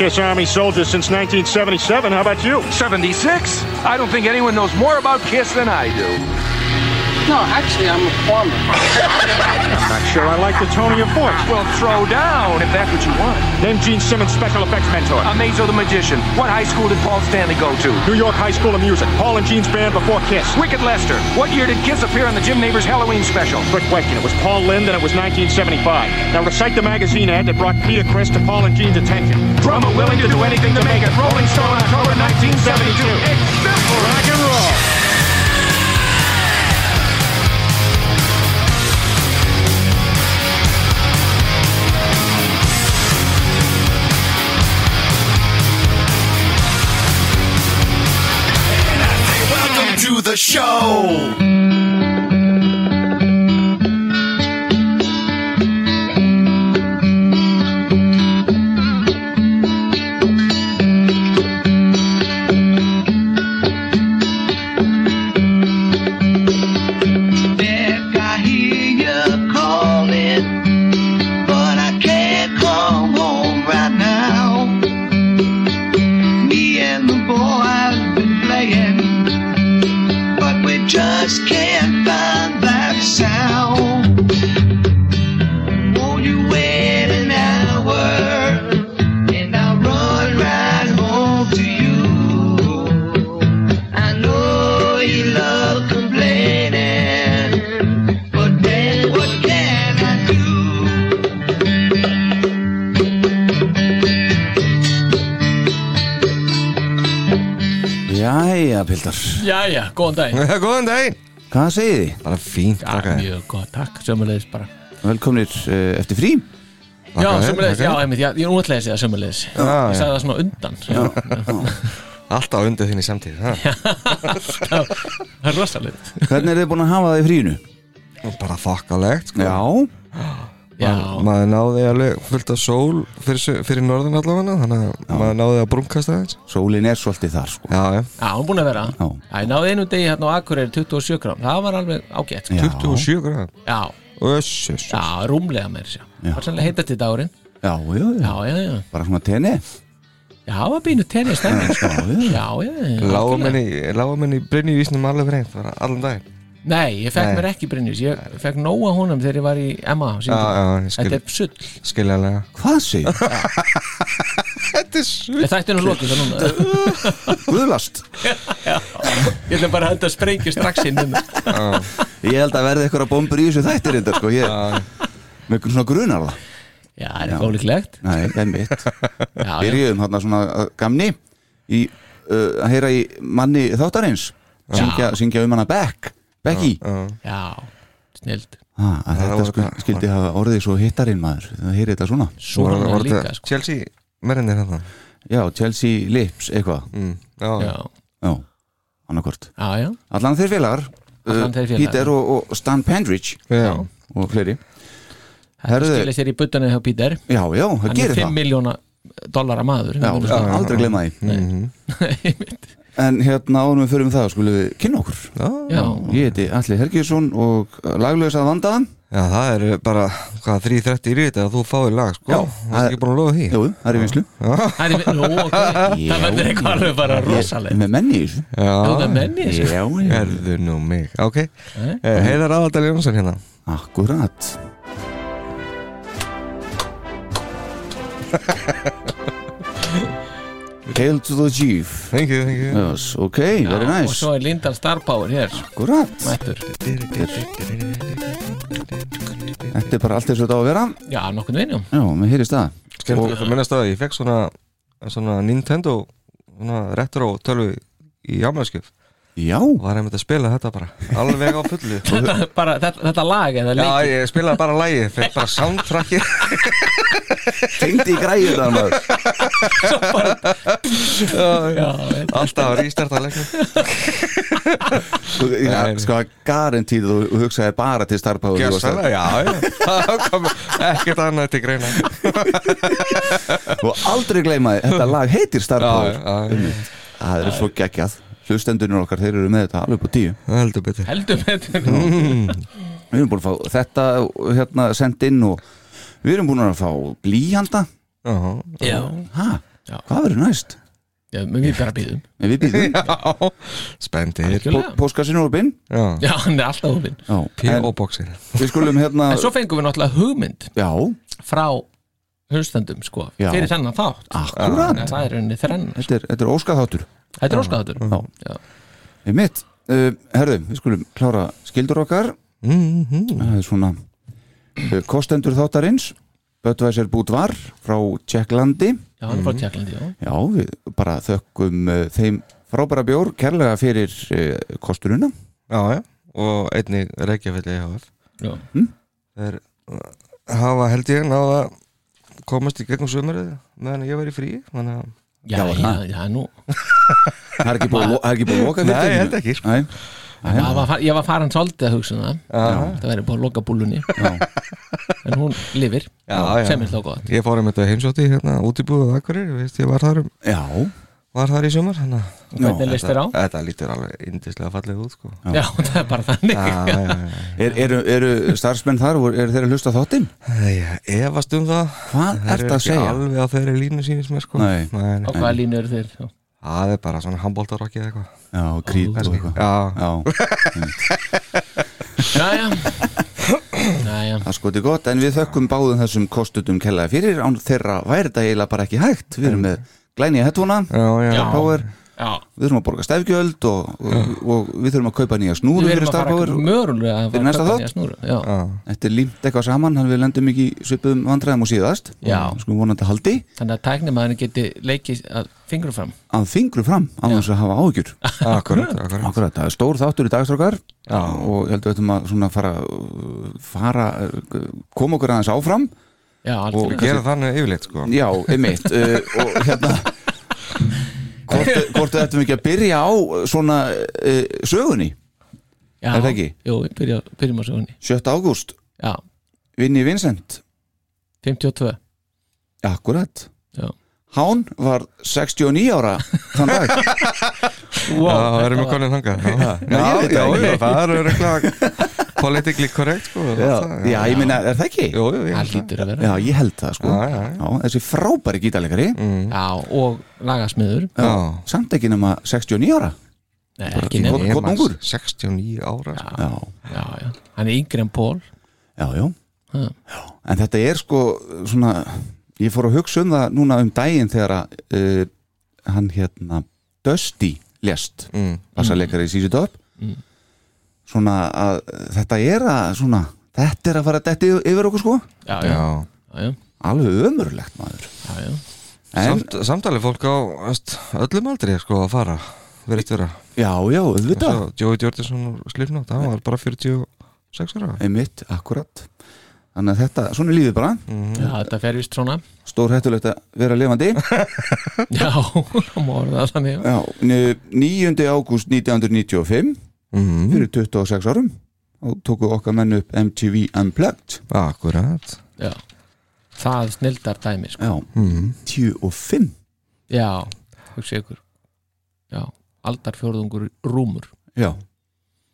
Kiss Army soldier since 1977. How about you? 76? I don't think anyone knows more about Kiss than I do. No, actually, I'm a farmer. Not sure I like the tone of your voice. Well, throw down if that's what you want. Name Gene Simmons' special effects mentor. Amazo the Magician. What high school did Paul Stanley go to? New York High School of Music. Paul and Gene's band before Kiss. Wicked Lester. What year did Kiss appear on the Jim Neighbors Halloween special? Quick question. It was Paul Lind and it was 1975. Now recite the magazine ad that brought Peter Chris to Paul and Gene's attention. Drummer willing to do anything to make it. Rolling Stone, October 1972. It's simple. Rock and roll. To the show. Góðan dag Góðan daginn. Hvað segið þið? Bara fínt, Já, takk mjög góð, takk, sömulegis bara. Velkomnir uh, eftir frí? Já, sömulegis, já, einmitt, já, ég er útlega að segja sömulegis Ég já. sagði það svona undan. Já. Alltaf undir þinni samtíð ha? Það er rosalegt. Hvernig er þið búin að hafa það í frínu? Bara þokkalegt sko. Já, Já, Maður náði alveg fullt af sól fyrir, fyrir norðan allavega Þannig að maður náði að brunkast aðeins. Sólin er svolítið þar sko. Já, já. Já, hún búin að vera. Já. Já, ég náði einu degi hérna á Akureyri 27 grám Það var alveg ágætt sko. Já. 27 gráð Já, Öss, öss, já, rúmlega sér Það var sannlega heita til dagurinn. Já, já, já, Já, já, já. Bara svona tenni. Já, það var bínu tenni stemming sko. Já, já, já. Lágum algjörlega. enn í, í Brynjuvísnum alveg reynd Bara allan daginn Nei, ég fekk Nei. mér ekki Brynjus. Ég fekk nóga honum þegar ég var í Emma á Já, sínum tíma. já, ég skil, Þetta er sull. skiljanlega. Hvað segir? Þetta er svo Þetta er nú lokið það núna. Guðlast. Ég ætlum bara að henda að sprengja strax inn um Ég held að verði eitthvað bombur í þessu þættir reyndar sko. Ég, einhvern svona grunar það. Já, það er ekki ólíklegt. Nei, einmitt Já, já, Byrjuðum hann svona uh, gamni í, uh, að heyra í manni þáttarins. Syngja, syngja um hana Beck Becky? Já, snild. Ha, að Það Þetta sko, þetta- skildi hafa orðið svo hittarinn maður. Það heyri þetta svona. Svona Var- var líka þetta sko. Chelsea merindir hérna. Já, Chelsea Lips eitthvað. Mm, Já, Já, Já, annarkort. Já, já, Allan þeir félagar félagar. Peter og, og Stan Pendridge já. og fleiri. Þetta Herðu. skilir sér í buttanið hjá Peter Já, já, það Hann er gerir 5 það. miljóna dollara maður Já, Það er aldrei glemma því. Einmitt. En hérna árum við förum það skulum við kynna okkur. Já, Ég heiti Alli Helgiðsson og laglausað vandaðan. Já, það er bara, hvað, 3.30 í þetta að þú fáið lag, sko? Já, Það er ekki búin að lofa því. Jú, það er í vinslu það er, nú, ok. Það verður eitthvað alveg bara rosaleg með menni í þessu. Já, það er menni sko. Já, já, Erðu nú mig, ok. Eh, Heiðar Aðaldal Jónsson hérna. Akkurat Hail to the chief. Thank you, thank you. Yes, ok, very Og nice svo er Lindan Star Power hér. Akkurat. Mættur. Þetta er bara allt þess að þetta á að vera. Já, nokkurn veginn, Já, með heyrist það. Skemmtilegt að minnast á það, ég fekk svona svona Nintendo svona retro tölvu í ámæðskjöf Já, var einmitt að spila þetta bara. Alveg á fullu. Þetta, bara, þetta, þetta lag eða Já, leik ég spilaði bara lægi, fekk bara soundtrackið. Tengdi í græðu það maður Já, alltaf að leiknum. Já, Nei, nei. sko, garantíð þú hugsaði bara til starfpáðu Gjössalega, já, já. Það kom ekkert annað til greina. Og aldrei gleyma því, þetta lag heitir já, Það er svo geggjað Hlustendunir okkar, þeir eru með þetta alveg på tíu. Heldur betur. Heldur betur. Við erum búin að fá þetta hérna sendt inn og við erum búin að fá blíjanda Já, Já, Ha? Hvað verður næst? Já, við bara býðum Við býðum Spendir. Póskassinu er opinn. Já, Já, hann er alltaf Já, en við skulum hérna En svo fengum við náttúrulega hugmynd Já, frá hlustendum sko, Já. fyrir þennan þátt. Akkurat. Er Þetta er, þetta er óskaðháttur Þetta er óskaðatur. Við mitt uh, Herðu, við skulum klára skildur okkar. Mhm. Það er svona uh, Kostendur þáttarins. Böttvæsir Búdvar frá Tjekklandi. Já, hann er frá Tjekklandi, já. Já, við bara þökkum uh, þeim frábæra bjór kærlega fyrir uh, kosturuna Já, já, og einnig Reykjafelli EHF Já. Þeir uh, hafa held ég náða að komast í gegnum sömurið meðan ég var í frí þannig að Já, Já, já, nú. Það er ekki búið að er loka Nei, fyrirtækinu. ég held ekki, sko. Nei, ég var, ég var farin svolítið að hugsa um það. Já, Það væri búið að loka búlunni. Já, En hún lifir. Já, já. Sem er þá gott. Ég fór um þetta heimsótti hérna útibúið Akureyri, veist, ég var þar, um, já, var þar í sumar að þér á? Þetta lítur alveg indislega fallega út sko. Já, það er bara þannig Já, já, já, Er, eru, eru starfsmenn þar og eru þeir að hlusta þáttinn? efast um það Hvað Þeir ertu eru að segja? alveg á þeirri línu sínist mér sko. Nei. nei, Og nei. hvaða línu eru þeir? Já. Það er bara svona handbóltarokki eða eitthvað Já, krít og eitthvað Já, Já, það skoti gott En við þökkum báðum þessum kostutum kellaði fyrir Án þeirra væri þetta eiginlega bara ekki hægt Við erum með glæni hettúna já, já, Já. Power, Já. Við þurfum að borga stefgjöld og, og, og við þurfum að kaupa nýja snúru Við fyrir erum að fara Starpower mögulega að að kaupa nýja snúru. Já, já. Þetta er límt eitthvað saman, hann við lendum ekki í svipuðum vandræðum og síðast. Skulum vonandi haldi. Þannig að tæknimaðurinn geti leikið að fingrum fram. Að fingru fram á þess að hafa áhugjur Akkurat, akkurat. Akkurat, það er stór þáttur í dagstrákar og ég held að við ættum að svona fara, fara koma okkur aðeins áfram Já, algjörlega gerum þannig yfirleitt sko. Já, einmitt uh, og hérna hvort, ættum ekki að byrja á svona uh, sögunni? Já, er það ekki? Jú, byrja, byrjum á sögunni. 7. ágúst, Já, Vinni Vincent. 52 Akkurat. Já. Hán var 69 ára þann dag. Já, það erum við konið þangað? Já, Já, já, það já, ekki. Politically correct sko, Já, það, já, ég minna, er það ekki? Jú, jú, ég Það Já, ég held það sko Já, já, já. Já, þessi frábæri gítalegari Já, og lagasmiður Já. samt ekki nema 69 ára Nei, ekki ungur? 69 ára sko. Já, Já, já, hann er yngri en Pól já, já Ha. En þetta er sko svona Ég fór að hugsa um það núna um daginn þegar að uh, hann hérna Dusty lést mm. bassarleikari í Sísi Döp Mm. Svona að þetta er að svona Þetta er að fara að detti yfir okkur sko. Já, já, Já. Alveg ömurlegt maður. Já, já. En, Samt, Samtalið fólk á veist, öllum aldrei sko að fara verið vera. Já, já, auðvitað. Jordison og Slipknot, hann var bara 46 ára. Einmitt, akkurat. Þannig að þetta, svona er lífið bara. Já þetta fer vist svona. Stór hættulegt að vera lifandi. Já, það má það þannig Já, n- 9. ágúst 1995 mm. fyrir 26 árum og tóku okkar menn upp MTV Unplugged. Akkurat. Já, það snildar dæmi sko. Já, mm. 25 Já, hugsa ykkur. Já, aldarfjórðungur rúmur. Já,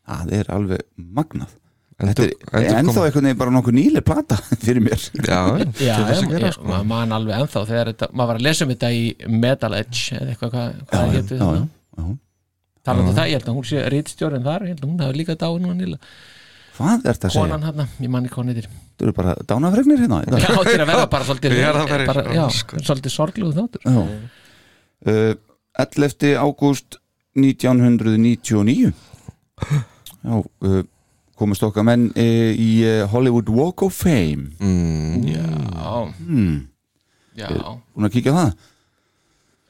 það er alveg magnað. Endur, Þetta er ennþá einhvern veginn bara nokkuð nýli plata fyrir mér. Já, Já, já sko maður man alveg ennþá þegar þetta, maður var að lesa um þetta í Metal Edge eða eitthvað, hvað, hvað Já, hétu já, talandi um það, ég held að hún sé rítstjórin þar, ég held að hún hafi líka dáin núna nýla Hvað er þetta að segja? konan hann, ég manni hvað hún heitir Þú eru bara dánafregnir hérna í dag? Já, þetta er að vera bara svolítið bara, Já, sko. svolítið sorgluð þáttur. Uh, 11. ágúst 1999 Já, uh, komist okkar menn uh, í Hollywood Walk of Fame mm. Já, hmm. já Búin að kíkja það?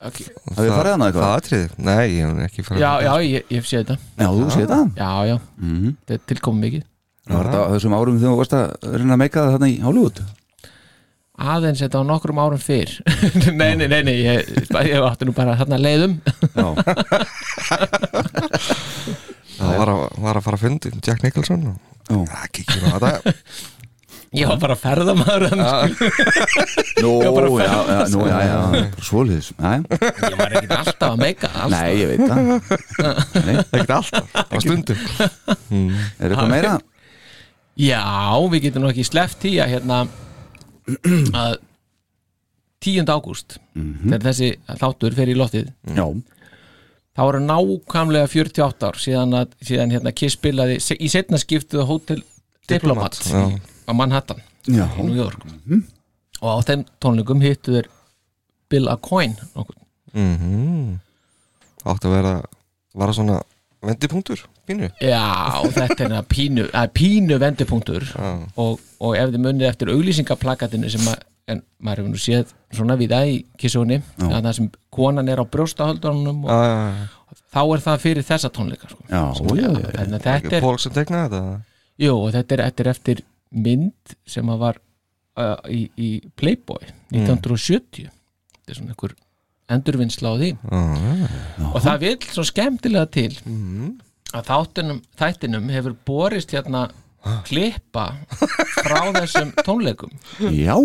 Okay. Hafið þið farið hana eitthvað? Það atrið? Nei, ég hef ekki farið Já, já, ég, ég sé þetta. Já, þú séð það? Já, já, Mm þetta er tilkomið mikið. Það var þetta á þessum árum þegar þú varst að reyna að meika það þarna í Hollywood? Aðeins þetta á nokkrum árum fyrr. Nei, nei, nei, nei ég, ég átti nú bara þarna leiðum. Já, Það var að, var að fara að fundi Jack Nicholson og já. Það kikið á þetta ég var bara ferðamaður hann, Nú, Ég var bara já, já, nú, já, já, bara svoleiðis Já, ég var ekki alltaf að meika alltaf. Nei, ég veit það. Nei, Ekkert alltaf, á stundum. Er eitthvað meira? já, við getum nú ekki sleppt því að hérna að 10. ágúst þegar þessi þáttur fer í loftið Já, þá eru nákvæmlega 48 ár síðan, að, síðan hérna Kiss spilaði í setna skiptuðu Hotel Diplomat já. Á Manhattan já, í New York. Og á þeim tónleikum hittu þeir Bill Acoin nokkuð. Mhm. Átti að vera Var það svona vendipunktur Pínu? Já, þetta er pínu, pínu vendipunktur. Og, og ef þið munið eftir auglýsingaplakatinu sem að en maður hefur nú séð svona við það í kissunni að það sem konan er á brjóstahöldunum og Já, já, já. þá er það fyrir þessa tónleika sko. já, já, já, þetta er Pól sem tegnaði þetta Jú, og þetta er, þetta er eftir mynd sem að var uh, í, í Playboy 1970 þetta er svona einhver endurvinnsla á því og það vil svo skemmtilega til að þáttunum, þættinum hefur borist hérna klippa frá þessum tónleikum já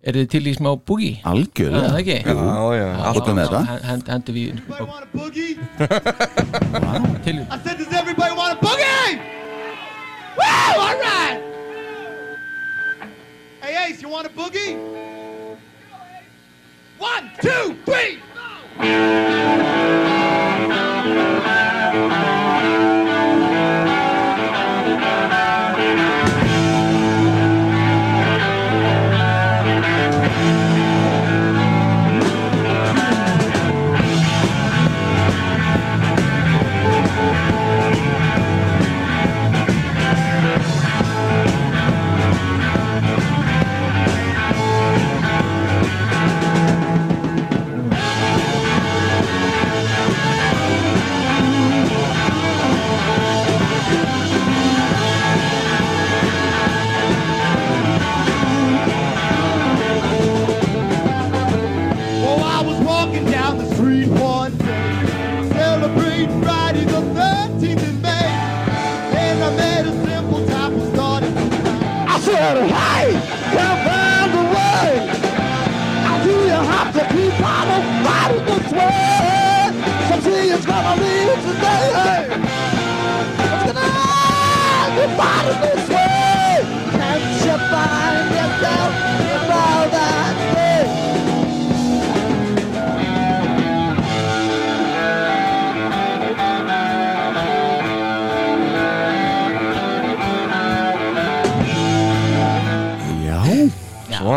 er þið til í smá boogie? Er það algjörlega ekki? Já, já Alltaf með. Hend, Hendur við boogie? til I said, does everybody want a boogie? Woo! All right! Hey, Ace, you want a boogie? One, two, three! Oh,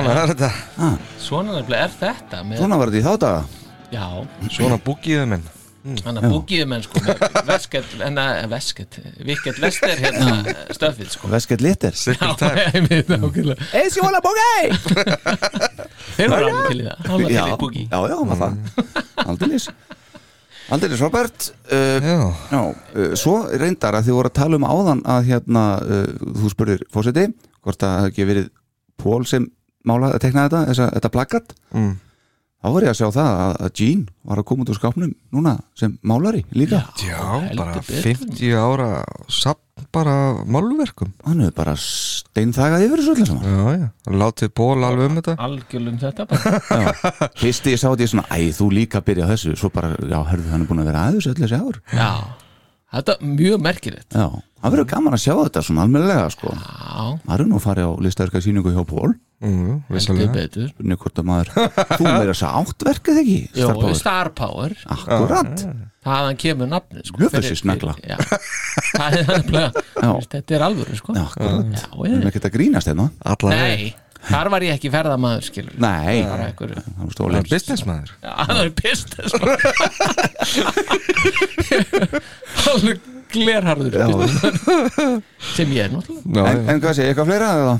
Svona er þetta. Svona nefnilega er þetta með, svona var þetta í þá daga? Já, Svona búkiðu minn hann að búkiðu menn sko með vesket, en að vesket vikket vester hérna stöfið sko. Veskett litir. Já, ég veit nákvæmlega Eis, ég vona bókei Þeir eru alveg til í það, var Já, til í búki já, já, var það. Aldeilis. Aldeilis, Robert uh, Já. uh, svo reyndar að þið voru að tala um áðan að hérna, uh, þú spurðir fósiti, hvort að það hefði ekki verið Pól sem mála að tekna þetta, þessa, þetta plakkat Mm. þá var ég að sjá það að, að Gene var að koma út úr skápnum núna sem málari líka. Já, heldur bara betur. 50 ára Samt bara málverkum. Hann hefur bara steinþagað yfir þessu öllu saman. Já, já Látið ból alveg um þetta. Algjörlum þetta bara. Fyrst ég sá þetta ég svona, æ, þú líka byrja á þessu. Svo bara, já, hörðu, hann er búin að vera aðeins öll þessi ár. Já, þetta er mjög merkilegt. Já, það verður gaman að sjá þetta svona almennilega, sko. Já, það eru nú að fara á listaverka síningu hjá Pól mm, spurning hvort að maður, þú meira þess að áttverkið ekki? Jó, Star Power? Star Power. Akkurat, þaðan kemur nafnið sko, fyrir- snagla. er þetta er alvöru sko. Já, akkurat. Já, við erum ekkert að grínast hérna. Nei, þar var ég ekki ferðamaður skilur nei, það var Það stólið businessmaður. Já, það er pist Alveg glerharður sem ég er náttúrulega. En, en hvað sé, eitthvað fleira eða?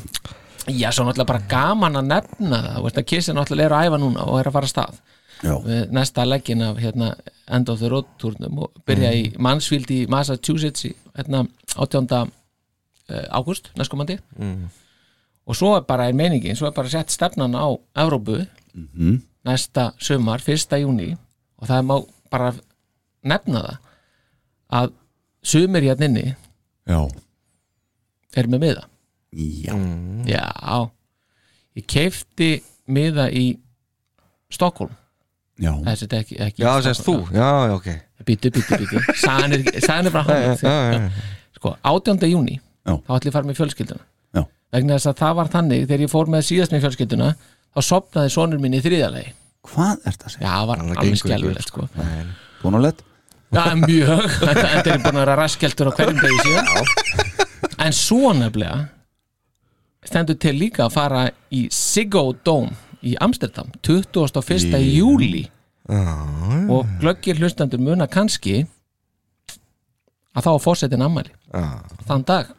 Já, svo náttúrulega bara gaman að nefna það. Þú veist að Kissi náttúrulega er að æfa núna og er að fara að stað. Já, við næsta leggin af hérna, End of the Road turnum og byrja í Mansfield í Massachusetts í hérna, 18. eh, ágúst næstkomandi og svo er bara er meiningin, svo er bara sett stefnan á Evrópu næsta sumar, 1. júni og það má bara nefna það að sumir hérna inni já, er með miða já, Já, ég keifti miða í Stokkólm já. þessi er ekki, ekki Já, sérst þú Já, já, ok Bítu, bítu, bítu Sæðan er, Já, hann. Sko, 18. júni Já. þá ætli ég að fara með fjölskylduna Já. vegna þess að það var þannig þegar ég fór með síðast með fjölskylduna þá sopnaði sonur minn í þriðalegi Hvað er það að segja? Já, það var alveg skjálfilegt upp, sko Bónulegt? Já, mjög, þetta, þetta er búin að vera raskjeltur á hverjum degi síðan. En svo nefnilega stendur til líka að fara í Siggo Dome í Amsterdam 21. júli og glöggir hlustendur muna kannski að þá að fórsetin ammæli þann dag.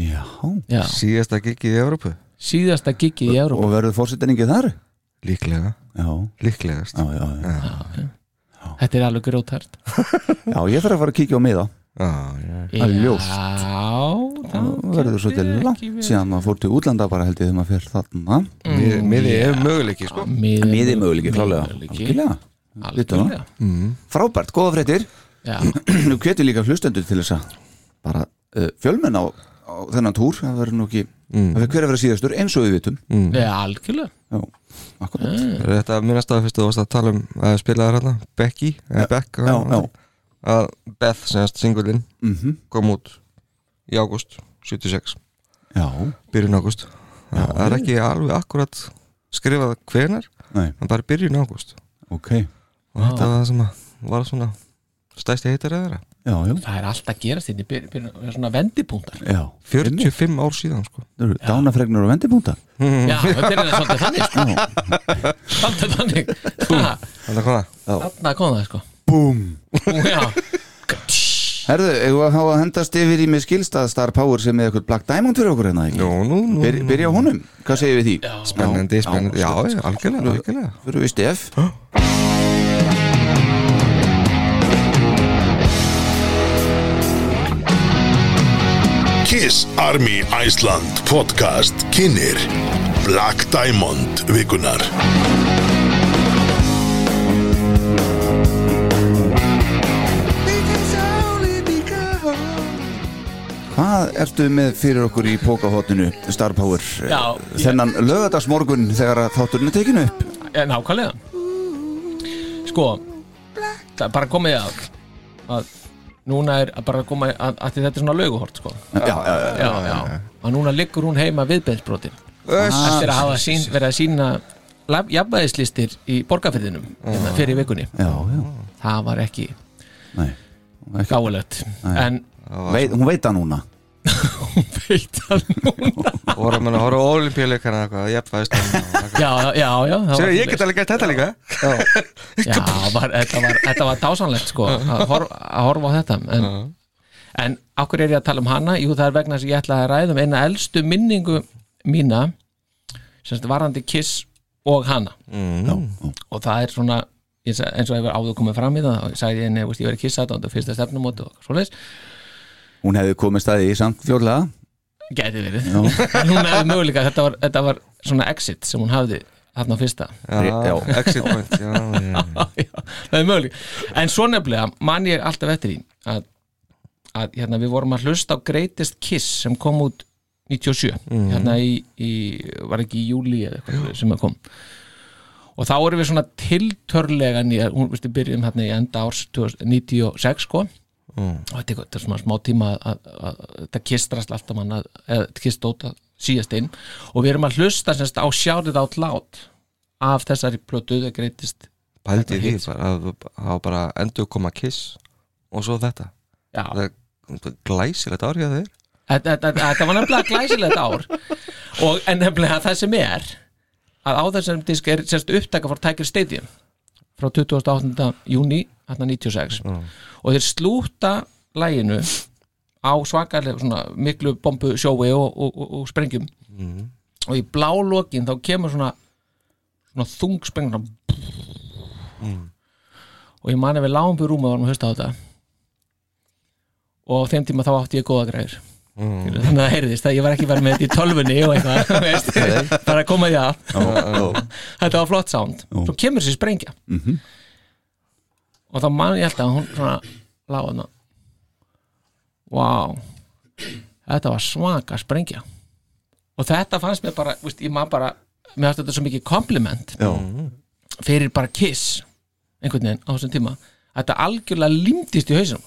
Já. Já, Síðasta gigið í Evrópu. Síðasta gigið í Európa Og verður fórsetningi þar? Líklega, Já, líklegast. Já, já, já. Þetta er alveg grótært Já, ég þarf að fara að kíkja á miða. Það er ljóst. Já, Það verður svolítið langt síðan maður fór til útlanda bara held ég þegar maður fer þarna. Miði- Miði er möguleiki sko. Miði, Miði möguleiki, klálega. Algjörlega. Algjörlega. Frábært, góða fréttir. Já, Nú hvetur líka hlustendur til þess að bara uh, fjölmenn á þennan túr það verður nú ekki Mm. það verður hver að vera síðastur eins og við vitum. Já, algjörlega. Já, akkurat. Er Þetta minnast að fyrstu þú varst að tala um að spilaði hérna? Becky, eða Beck Já, já, að Beth, semast singulinn mhm, kom út í ágúst 76, já, byrjun ágúst. Það er ekki alveg akkurat skrifað hvenar, nei, en bara byrjun ágúst. Ok. Og þetta var það sem að var svona stæsti heitar eða Já, já, Það er alltaf að í byr, byr, svona vendipunktar. Já. 45 ár síðan sko. Dánafregnur og vendibúntar Já, þetta er svolítið þannig sko. Svolítið þannig. Ha, Þannig að koma Þarna kom það sko. Búm. Herðu, við að hafa að hendast yfir í með skilstað Star Power sem er eitthvað Black Diamond fyrir okkur hérna ekki? Nú, nú, nú Byr, Byrja á honum, hvað segir við því? Spennandi, Já, spennandi, já, já, já, algjörlega, algjörlega. Fyrir við stef Kiss Army Iceland podcast kynir Black Diamond vikunar Hvað ertu með fyrir okkur í pókahotninu Star Power? Já, ég- Þennan lögadagsmorgun þegar að þátturinn er tekinu upp. Já, nákvæmlega. Sko Það er bara komið að að núna er að bara koma að, að þetta er svona lauguhort sko. Já, já, já, já, og núna liggur hún heima viðbeinsbrotin. Eftir að hafa sín, verið að sína jafnvæðislistir í borgarfyrðinum hérna, fyrir vikunni. Já, já. það var ekki Nei, ekki. gáulegt en Veit, Hún veit það núna hún veit það núna. Voru að menna að horfa á olimpíuleikana eitthvað, jafnvæðist já, já, já, já það var Sér, ég get alveg gert þetta líka. Já, var, þetta, var, þetta var dásanlegt sko, að, horf, að horfa á þetta en, en okkur er ég að tala um hana? Jú, það er vegna þess að ég ætla að ræða um eina elstu minningu mína semst varandi Kiss og hana. Já, já. og það er svona eins og eins og hefur áður komið fram í það og ég sagði henni, ég verið Kiss að þetta fyrsta stefnumóti og svoleiðis Hún hefði komið staði í samt fjórlega gæti verið. En hún hefði möguleika, þetta var, þetta var svona exit sem hún hafði þarna á fyrsta. Já, Já. exit point já, það er möguleik en svo nefnilega man ég alltaf eftir því að, að hérna, við vorum að hlusta á Greatest Kiss sem kom út 97 hérna í, í var ekki í júli eða eitthvað sem að kom. Og þá erum við svona tiltörlega nýja, hún veistu byrjum hérna í enda árs 1996 sko og þetta er, þetta er svona smá tíma að, að, að þetta kistrast alltaf mann að, eða kist óta síðast inn. Og við erum að hlusta semst á It Out Loud af þessari plötu The Greatest pældi því að hafa bara endur koma kiss og svo þetta. Já, það glæsilegt árið þeir Þetta, var nefnilega glæsilegt ár. Og en nefnilega það sem er að á þessum disk er sérst upptaka frá Tiger Stadium frá 28. júni 96 og þeir slúta læginu á svakalega svona miklu bombu sjói og, og, og, og sprengjum. Og í blálókin þá kemur svona svona þung sprengjum og ég mani við lágum byrjum rúma varum að hlusta á þetta. Og á þeim tíma þá átti ég góða græður þannig að það heyrðist að ég var ekki verið með þetta í tölvunni og eitthvað bara að koma því að. Þetta var flott sound. Svo kemur sér sprengja og þá man ég alltaf að hún svona lága hana wow þetta var svaka sprengja. Og þetta fannst mér bara veist, ég maður bara, mér fannst þetta svo mikið kompliment fyrir bara kiss einhvern veginn á þessum tíma. Þetta algjörlega límdist í hausum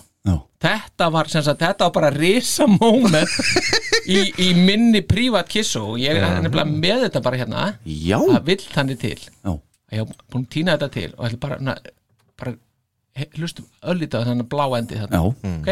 þetta var, sem sagt, þetta var bara risa moment í, í minni prívat kissu og ég er nefnilega með þetta bara hérna. Já, það vill þannig til. Já, að ég hef búin að týna þetta til og ætla bara, na, bara hlustum öllítið á þannig blá endi já, þarna ok,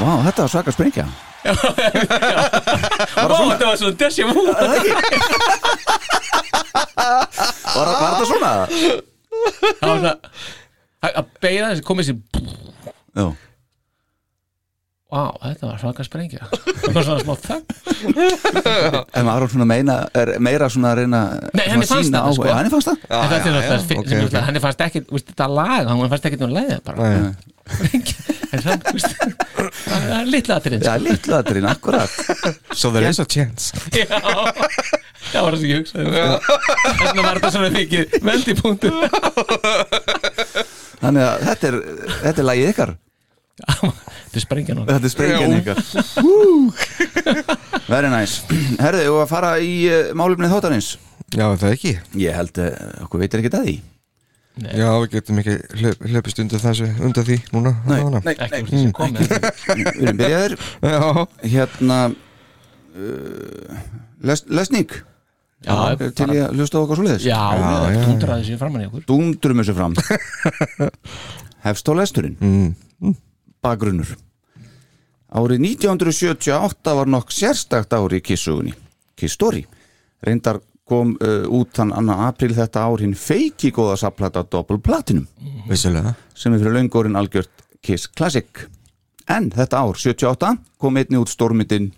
Vá, þetta var svaka sprengja. Vá, þetta var svona desja vú Var, þetta svona? það var svona að beina þessi komið sér Já, Vá, þetta var svaka sprengja. Það var svona smá þögn. En maður var svona meina er meira svona að reyna Nei, henni fannst á- sko. Já, henni fannst það? Náttúrulega já, fi- ok, sem ok. okay. henni fannst ekki, þetta lag hann fannst ekki nú leiðið bara. Nei. en það, veist, það er litla aðrinn Já, litlu aðurinn, akkurat. So there is a chance. Já, það var það sem ég hugsaði Þess vegna var þetta svona mikið vendi punktur Þannig að þetta er, þetta er lagið ykkar Þetta er sprengja nú Þetta er sprengjan ykkar Very nice. Herðu, og að fara í uh, málumnið þáttarins? Já, er það ekki? Ég held að okkur veitir ekki að því. Já, við getum ekki hlaup, hlaupist undir þessu undir því núna allavega. nei, Ekki úr þessi komið. Við erum byrjaðir. Já, Hérna uh, les, Lesning. Já, Er Til ég að hlusta á okkar svoleiðis? Já, já, það já. tundraði þessi framann í okkur. Dúndrum þessu fram. Hefst á lesturinn? Mm. Bakgrunnur Árið 1978 var nokk sérstakt ári í kissugunni Kiss Story Reyndar kom uh, út þann annan april þetta ár hinn feiki góða saplata Double Platinum. Vissulega. Sem er fyrir löngórin algjört Kiss Classic. En þetta ár, 78, kom einni út stórmyndin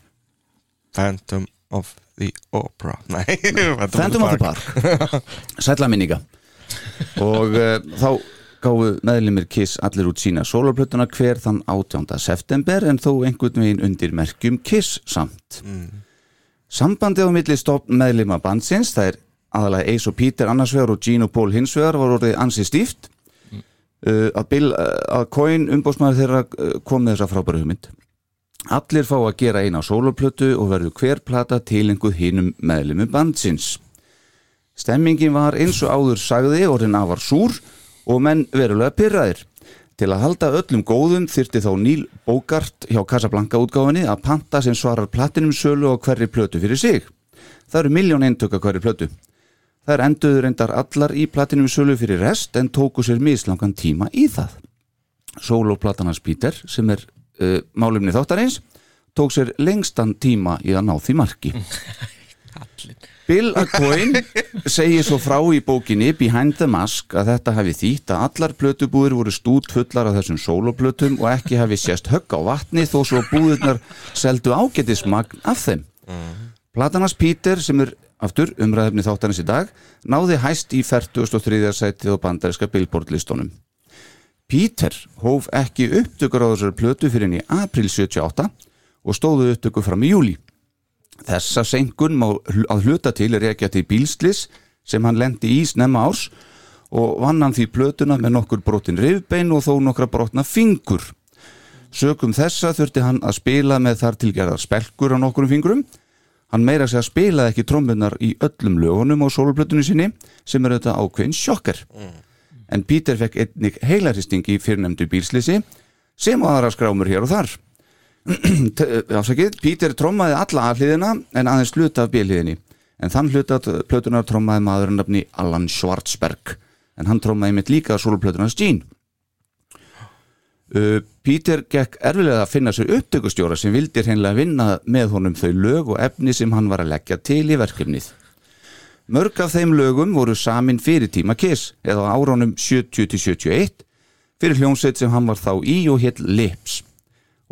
Phantom of the Opera. Nei, Phantom of the Park. Sætla minninga. Og uh, þá gáfu meðlumir Kiss allir út sína sólarplötuna hver þann 18. september en þó einhvern veginn undir merkjum Kiss samt. Sambandið á milli stofn meðlima bandsins það er aðalega Ace og Peter annars vegar og Gene og Paul hins vegar var orðið ansi stíft. Uh, að, Bill, uh, að Coin umbóðsmaður þeirra uh, kom með þessa frábæru hugmynd. Allir fá að gera eina sólarplötu og verður hver plata tilenguð hinum meðlumum bandsins. Stemmingin var eins og áður sagði orðin afar súr og menn verulega pyrraðir. Til að halda öllum góðum þyrti þá Níl Bókart hjá Casablanca útgáfinni að panta sem svarar platinum sölu og hverri plötu fyrir sig. Það eru miljón eintöka hverri plötu. Það er enduður reyndar allar í platinum sölu fyrir rest en tóku sér mislangan tíma í það. Sólóplatanars Peter sem er uh, málumni þáttarins tók sér lengstan tíma í að ná því marki. Bill Acoin segir svo frá í bókinni Behind the Mask að þetta hafi þýtt að allar plötubúðir voru stút fullar af þessum sóloplötum og ekki hafi sést högg á vatni þó svo búðirnar seldu ágætismagn af þeim. Platanas Peter sem er aftur umræðefni þáttanins í dag náði hæst í 43. sætið á bandaríska Billboard listunum. Peter hóf ekki upptökur á þessari plötu fyrir henni í april 78 og stóðu upptöku fram í júli. Þessa senkun má að hluta til rekja til bílslis sem hann lendi í snemma árs og vann hann því plötuna með nokkur brotin rifbein og þó nokkra brotna fingur. Sökum þessa þurfti hann að spila með þar tilgerðar spelkur á nokkurum fingrum. Hann meira sig að spilaði ekki trommunar í öllum lögunum á sólplötunni sinni sem er þetta ákveðin sjokkar. En Peter fekk einnig heilaristing í fyrrnemdu bílslisi sem og aðra skrámur hér og þar. T- afsakið, Peter trommaði alla afliðina en aðeins hluta af bíliðinni en þann hluta plötunar trommaði maður nafni Allan Schwarzberg en hann trommaði mitt líka soloplötunars Gene uh, Peter gekk erfilega að finna sér upptökustjóra sem vildi hreinlega vinna með honum þau lög og efni sem hann var að leggja til í verkefnið. Mörg af þeim lögum voru samin fyrir tíma Kiss eða á árunum 70-71 fyrir hljómsveit sem hann var þá í og hétt Lips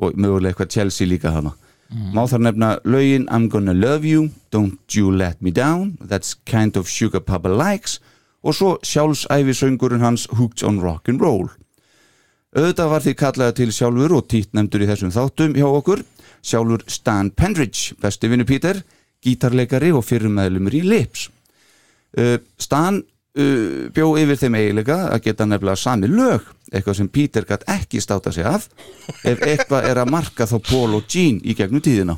og mögulega eitthvað Chelsea líka hana má þar nefna lögin I'm gonna love you, don't you let me down that's kind of sugar papa likes og svo sjálfsæfisöngurinn hans Hooked on Rock'n'Roll auðvitað var því kallaði til sjálfur og títt nefndur í þessum þáttum hjá okkur. Sjálfur Stan Pendridge, besti vinnu Peter gítarleikari og fyrirmeðlumur í Lips uh, Stan uh, bjó yfir þeim eiginlega að geta nefnilega sami lög eitthvað sem Peter gætt ekki státa sig af. Ef eitthvað er að marka þá Paul og Gene í gegnum tíðina.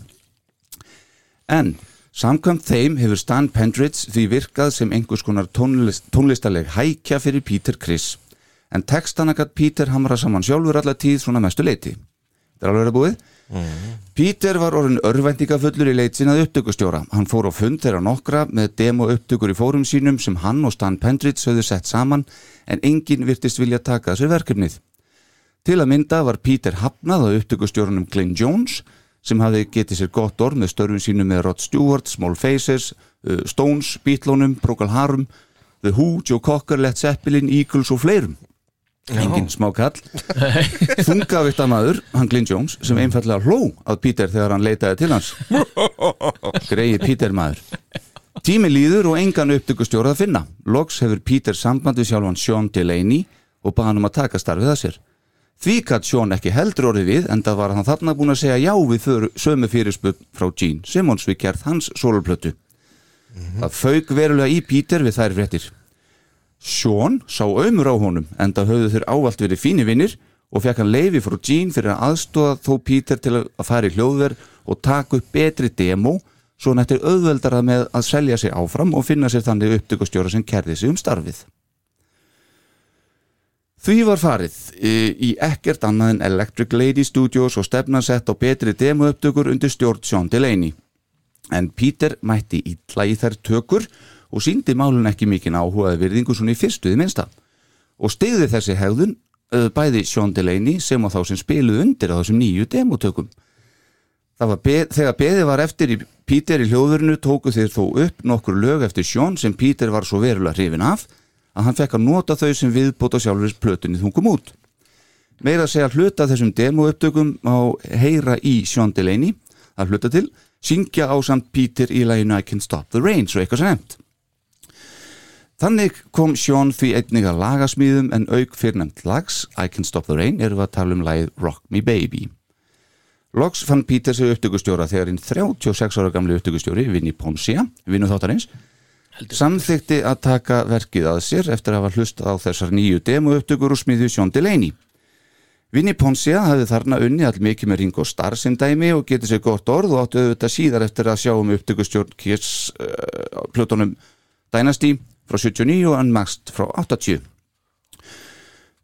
En samkvæmt þeim hefur Stan Pendridge því virkað sem einhvers konar tónlist, tónlistaleg hækja fyrir Peter Criss en textana gætt Peter hamra saman sjálfur alla tíð svona mestu leiti þetta er alveg að búið Peter var orðin örvæntingafullur í leit sinna upptökustjóra. Hann fór á fund þeirra nokkra með demo upptökur í fórum sínum sem hann og Stan Pendridge höfðu sett saman en enginn virtist vilja taka þessu verkefnið. Til að mynda var Peter hafnað á upptökustjórunum Glenn Jones sem hafði getið sér gott orð með störfum sínum með Rod Stewart, Small Faces, uh, Stones, Beatlónum, Procol Harum, The Who, Joe Cocker, Led Zeppelin, Eagles og fleirum. Engin smá kall. Þungavitta maður, hann Glenn Jones, sem einfallega hló að Peter þegar hann leitaði til hans. Greið Peter maður. Tími líður og engan upptökustjórað að finna. Loks hefur Peter sambandi sjálfan Sean Delaney og baða hann um að taka starfið að sér. Því gætt Sean ekki heldur orðið við en það var hann þarna búin að segja já við för, sömu fyrirspunn frá Gene Simmons við kjærð hans sólplötu. Það fauk verulega í Peter við þær fréttir. Sean sá ömur á honum en það höfðu þeir ávalt verið fínir vinnir og fekk hann leifi frá Gene fyrir að aðstóða þó Peter til að fara í hljóðver og taka upp betri demo svo hann eftir auðveldara með að selja sig áfram og finna sér þannig upptökustjóra sem kerði sig um starfið. Því var farið í, í ekkert annað en Electric Lady Studios og stefnansett á betri demouptökur undir stjórn Sean Delaney. En Peter mætti illa í þær tökur og síndi málun ekki mikinn áhugaði virðingu svona í fyrstuði minnsta. Og stegði þessi hegðun uh, bæði Sean Delaney sem á þá sem spiluð undir á þessum nýju demotökum. Beð, þegar beðið var eftir í Peter í hljóðurinu tóku þeir þó upp nokkur lög eftir Sean sem Peter var svo verulega hrifin af að hann fekk að nota þau sem viðbóta sjálfur plötunni þung kom út. Meira að segja hluta þessum demouptökum á heyra í Sean Delaney að hluta til syngja á samt Peter í læginu I Can Stop the Rain svo eitthvað sem nefnt. Þannig kom Sean því einnig að lagasmíðum en auk fyrrnemt lags I Can Stop the Rain við að tala um lagið Rock Me Baby. Loks fann Peter sig upptökustjóra þegar hinn 36 ára gamli upptökustjóri Vinnie Poncia, vinnu þáttarins samþykti að taka verkið að sér eftir að hafa hlustað á þessar nýju demo upptökur og smiðju Sean Delaney. Vinnie Poncia hafði þarna unni all mikið með Ringo Starr sem dæmi og getið sér gott orð og áttu auðvitað síðar eftir að sjá um upptökustjórn Kiss uh, Plutonum Dynasty frá 79 og Unmasked frá 80.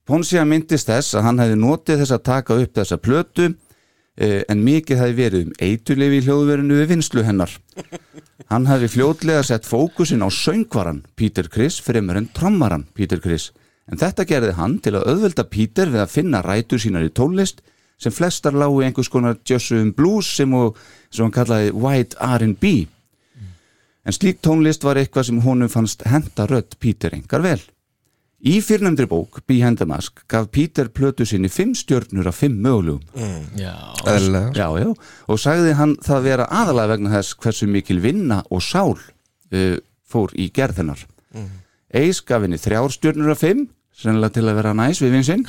Poncia myndist þess að hann hefði notið þess að taka upp þessa plötu eh, en mikið hefði verið um eitulefi í hljóðverinu við vinslu hennar. Hann hefði fljótlega sett fókusin á söngvaran Peter Criss fremur en trommaran Peter Criss en þetta gerði hann til að auðvelda Peter við að finna rætur sínar í tónlist sem flestar lágu í einhvers konar Joshua Blues sem, og, sem hann kallaði White R&B en slík tónlist var eitthvað sem honum fannst henda rödd Peter engar vel. Í fyrrnæmdri bók, Behind the Mask, gaf Peter plötu sinni fimm stjörnur af fimm mögulegum. Já, Eðlilega. Já, já, og sagði hann það vera aðalega vegna þess hversu mikil vinna og sál uh, fór í gerð hennar. Mm. Eis gaf henni þrjár stjörnur af fimm, sennilega til að vera næs við vinsinn,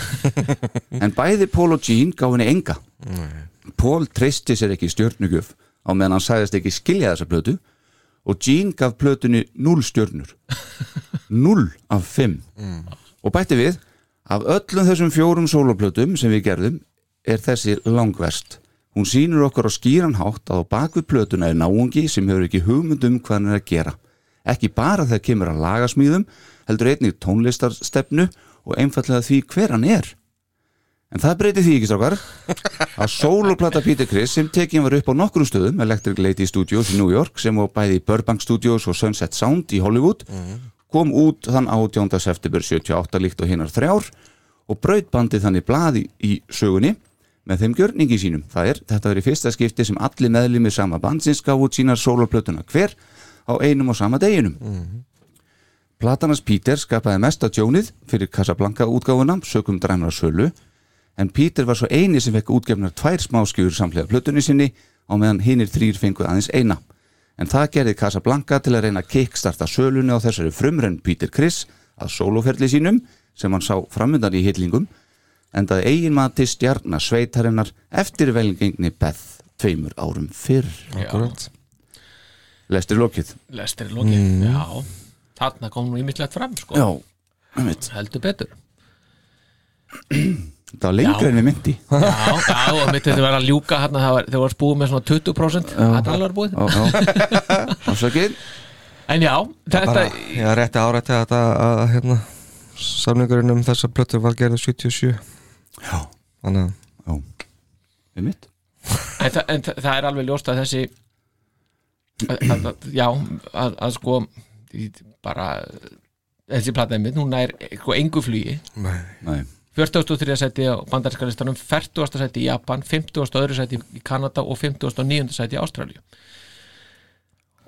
en bæði Paul og Gene gaf henni enga. Paul treysti sér ekki stjörnugjöf á meðan hann sagðist ekki skilja þessa plötu og Gene gaf plötunni 0 stjörnur. 0 af 5 og bætti við af öllum þessum fjórum soloplötum sem við gerðum er þessi langverst. Hún sýnur okkur á skýran hátt að á bakvið plötuna er náungi sem hefur ekki hugmynd um hvað hann er að gera. Ekki bara þegar kemur að lagasmíðum heldur einnig tónlistarstefnu og einfallega því hver hann er En það breyti því ekki strákar að soloplata Peter Criss sem tekin var upp á nokkrum stöðum Electric Lady Studios í New York sem var bæði í Burbank Studios og Sunset Sound í Hollywood kom út þann 18. september 78 líkt og hinnar þrjár og braut bandið þannig blaði í sögunni með þeim gjörningi sínum. Það er, þetta verið fyrsta skipti sem allir meðlumir sama bandsins gaf út sínar soloplötuna hver á einum og sama deginum. Platanars Peter skapaði mesta tjónið fyrir Casablanca útgáfuna sökum dræmra sölu en Peter var svo eini sem fekk útgefnar tvær smáskjur samlega plötunni sinni á meðan hinnir þrýr fengu aðeins eina. En það gerði Casablanca til að reyna að kickstarta sölunni á þessari frumrenn Peter Criss að sóloferli sínum sem hann sá framöndan í hitlingum en það eigin mati stjarnar sveitarinnar eftir velgengni Beth tveimur árum fyrr. Akkurat. Lestir lokið. lestir er lokið Já, þarna kom nú ímislegt fram sko. Já, einmitt. heldur betur það var lengra Já. en við myndi. Já, já, og mitt þetta var að ljúka hérna, það var, þegar var spúið með svona 20% það er alveg búið. Já, já. Ásakið en já, þetta ég er rétti árætti að þetta að hérna samningurinn um þessa plötur var gerðið 77 Já, þannig að já. Einmitt en, þa en þa það er alveg ljóst að þessi að, að, að, já, að, að sko bara þessi plataði mitt, hún er sko engu flugi. Nei, Nei 43. seti á bandarinska listanum 40. seti í Japan, 50. öðru seti í Kanada og 59. seti í Ástralju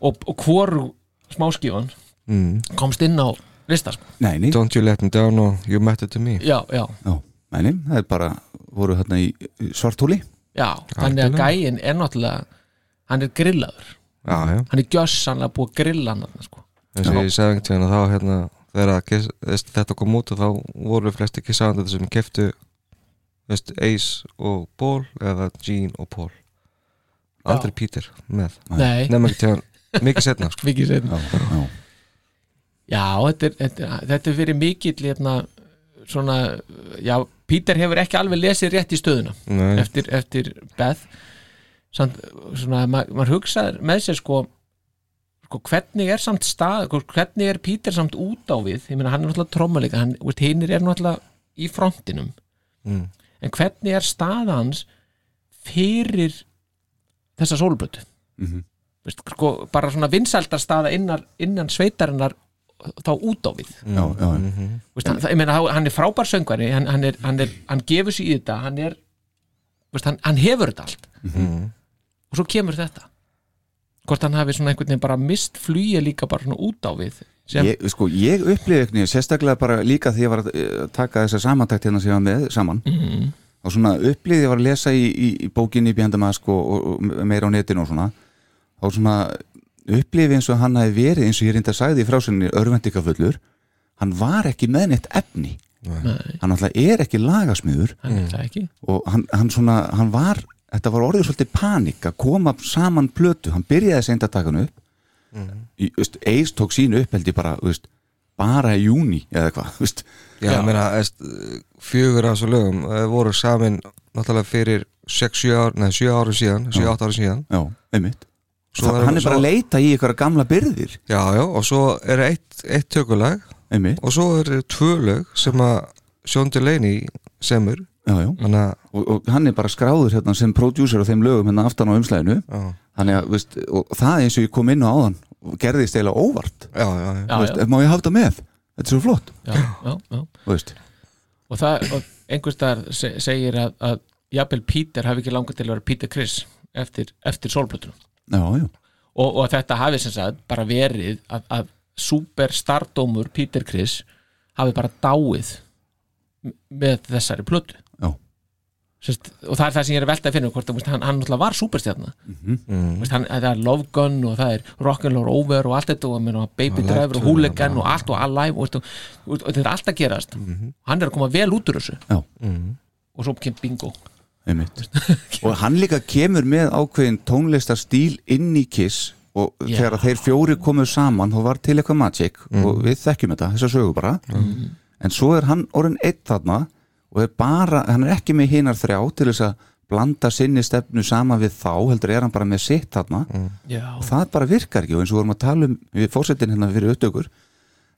og, og hvoru smáskífan mm. komst inn á lista sko. Nei, nei, Don't you let me down og you matter to me já, já, já, nei, nei, það er bara voru hérna í svarthúli já þannig að gæinn er náttúrulega hann er grillaður, já, já, hann er gjössanlega búið að grilla hann þarna, sko. eins og ég sagði einhvern tíðan að þá hérna þegar þetta kom út og þá voru flesti kissandi sem keftu Ace og Paul eða Gene og Paul. Aldrei Peter með. Nei, nefnum ekki tíðan mikið setna sko. mikið setna Já, já, þetta er, þetta, er- þetta er fyrir mikill hérna, svona, já, Peter hefur ekki alveg lesið rétt í stöðuna Nei, eftir, eftir Beth. Samt, svona, maður ma hugsaður með sér sko hvernig er samt stað, sko, hvernig er Peter samt út á við, ég meina hann er náttúrulega veist, hinnir er náttúrulega í frontinum, mm. en hvernig er staða hans fyrir þessa sólblötu Mhm. veist, sko, bara svona vinsælda staða innan, innan sveitarinnar þá út á við já, já, já. Mhm. Veist, hann, ég meina, hann er frábær söngvari hann, hann, er, hann, er, hann gefur sér í þetta hann er veist, hann, hann hefur þetta allt Mhm. og svo kemur þetta hvort hann hafi svona einhvern veginn bara mist flýja líka bara svona út á við Ég, sko, ég upplifði ekki sérstaklega bara líka því ég var að eh, taka þessa samantækt hérna sem ég var með saman. Mhm. og svona upplifði ég var að lesa í, í, í bókinni Behind the Mask og, og, og meira á netinu og svona og svona upplifði eins og hann hafi verið eins og ég reynda að sagði í frásinni örvendikafullur hann var ekki með neitt efni. Nei. hann alltaf er ekki er ekki. Og hann, hann svona, hann var þetta var orðið svolítið panik að koma saman plötu, hann byrjaði seint að taka hann upp. Í, veist, Ace tók sínu upp held ég bara, veist, bara í júni eða eitthvað, veist. Já, ég meina, fjögur af þessu lögum eh, voru samin náttúrulega fyrir 6-7 ár, neða 7 árum síðan 7-8 árum síðan. Já, einmitt. Svo er- hann er bara að leita í ykkur gamla byrðir Já, já, og svo er eitt, eitt tökulag. Einmitt, og svo eru tvö lög sem að Sean Delaney semur já, já. Að og, og hann er bara skráður hérna sem producer á þeim lögum hérna aftan á umslæðinu já, þannig að, veist, og það eins og ég kom inn á áðan og gerðist eiginlega óvart. Já, já, já. já, veist, já, má ég hafa þetta með, þetta er svo flott. Já, já, já. þú veist, og það og einhvers þar se, segir að, að jafnvel Peter hafi ekki langar til að vera Peter Chris eftir, eftir já, og, og þetta hafi sem sagt bara verið að, að superstardómur Peter Chris hafi bara dáið með þessari plötu Sest, og það er það sem ég er að velta að finna hvort, að, veist, hann, hann náttúrulega var superstjarna. Mm. hann, það er Love Gun og það er Rock'n'Roll Over og allt þetta og, Baby Og Driver Left og Hooligan og allt og Alive og, og, þetta er allt að gerast. Hann er að koma vel út úr þessu. Já, og svo kemur bingo. Og hann líka kemur með ákveðin tónlistarstíl inn í Kiss og Já. þegar þeir fjóri komu saman þá var til eitthvað magic og við þekkjum þetta, þessa sögu bara. En svo er hann orðin eitt þarna og er bara, hann er ekki með hinar þrjá til þess að blanda sinni stefnu sama við þá, heldur er hann bara með sitt þarna. Já, og það bara virkar ekki. Og eins og vorum að tala um við fórsetin hérna fyrir upptökur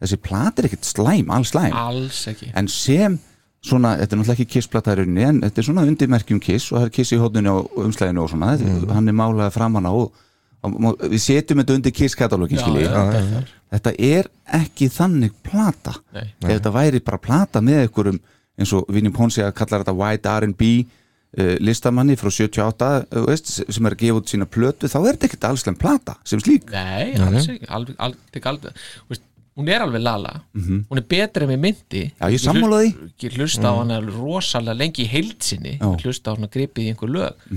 þessi plat er ekkert slæm, alls slæm. Alls ekki. En sem svona, þetta er náttúrulega ekki kissplata í rauninni en þetta er svona undirmerkjum kiss og það er kiss í hóðunni og umslæðinu og svona. Þetta, hann er málaði framan á og, og við setjum þetta undir kiss-katalógin þetta er- þetta er ekki þannig plata. Nei. ef þetta væri bara plata með einhverjum eins og Vinnie Ponsi að kalla þetta white R&B uh, listamanni frá 78 uh, veist, sem er að gefa út sína plötu þá er þetta ekkert allslega plata sem slík. Nei, alls ekki, alveg, alveg, alveg, alveg veist, hún er alveg lala. Hún er betri en við myndi. Já, ég sammála því. Ég hlusta á hana rosalega lengi í heildsinni Já. Ég hlusta á hana gripið í einhver lög.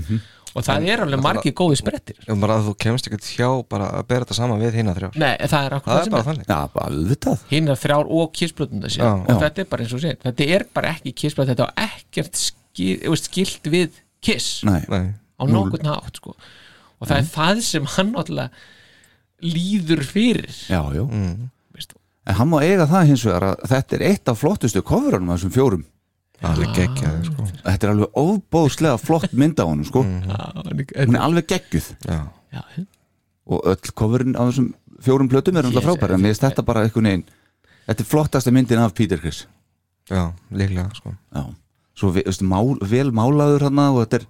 Og það er alveg margir góði sprettir. Um bara að þú kemst ekkert hjá bara að bera þetta saman við hinn að þrjár. Nei, það er akkur Það það sem bara er. Já, hinn er þrjár og kissblötunda sér Já. og Já. þetta er bara eins og sér þetta er bara ekki kissblöt, þetta er ekkert skil, skilt við kiss. Nei, á nokkurn hátt sko. og það er það sem hann líður fyrir. Já, já. Veist, en hann má eiga það hins vegar að þetta er eitt af flottustu coverunum af þessum fjórum. Alveg geggjaði sko. Þetta er alveg óbóðslega flott mynd á honum sko. hún er alveg geggjuð. Já, já, og öll coverin á þessum fjórum plötum er alltaf Yes, frábæra en þetta bara einhvern veginn þetta er flottasta myndin af Peter Criss já, líklega sko. Já. svo ve- veistu, mál, vel málaður hann og þetta er,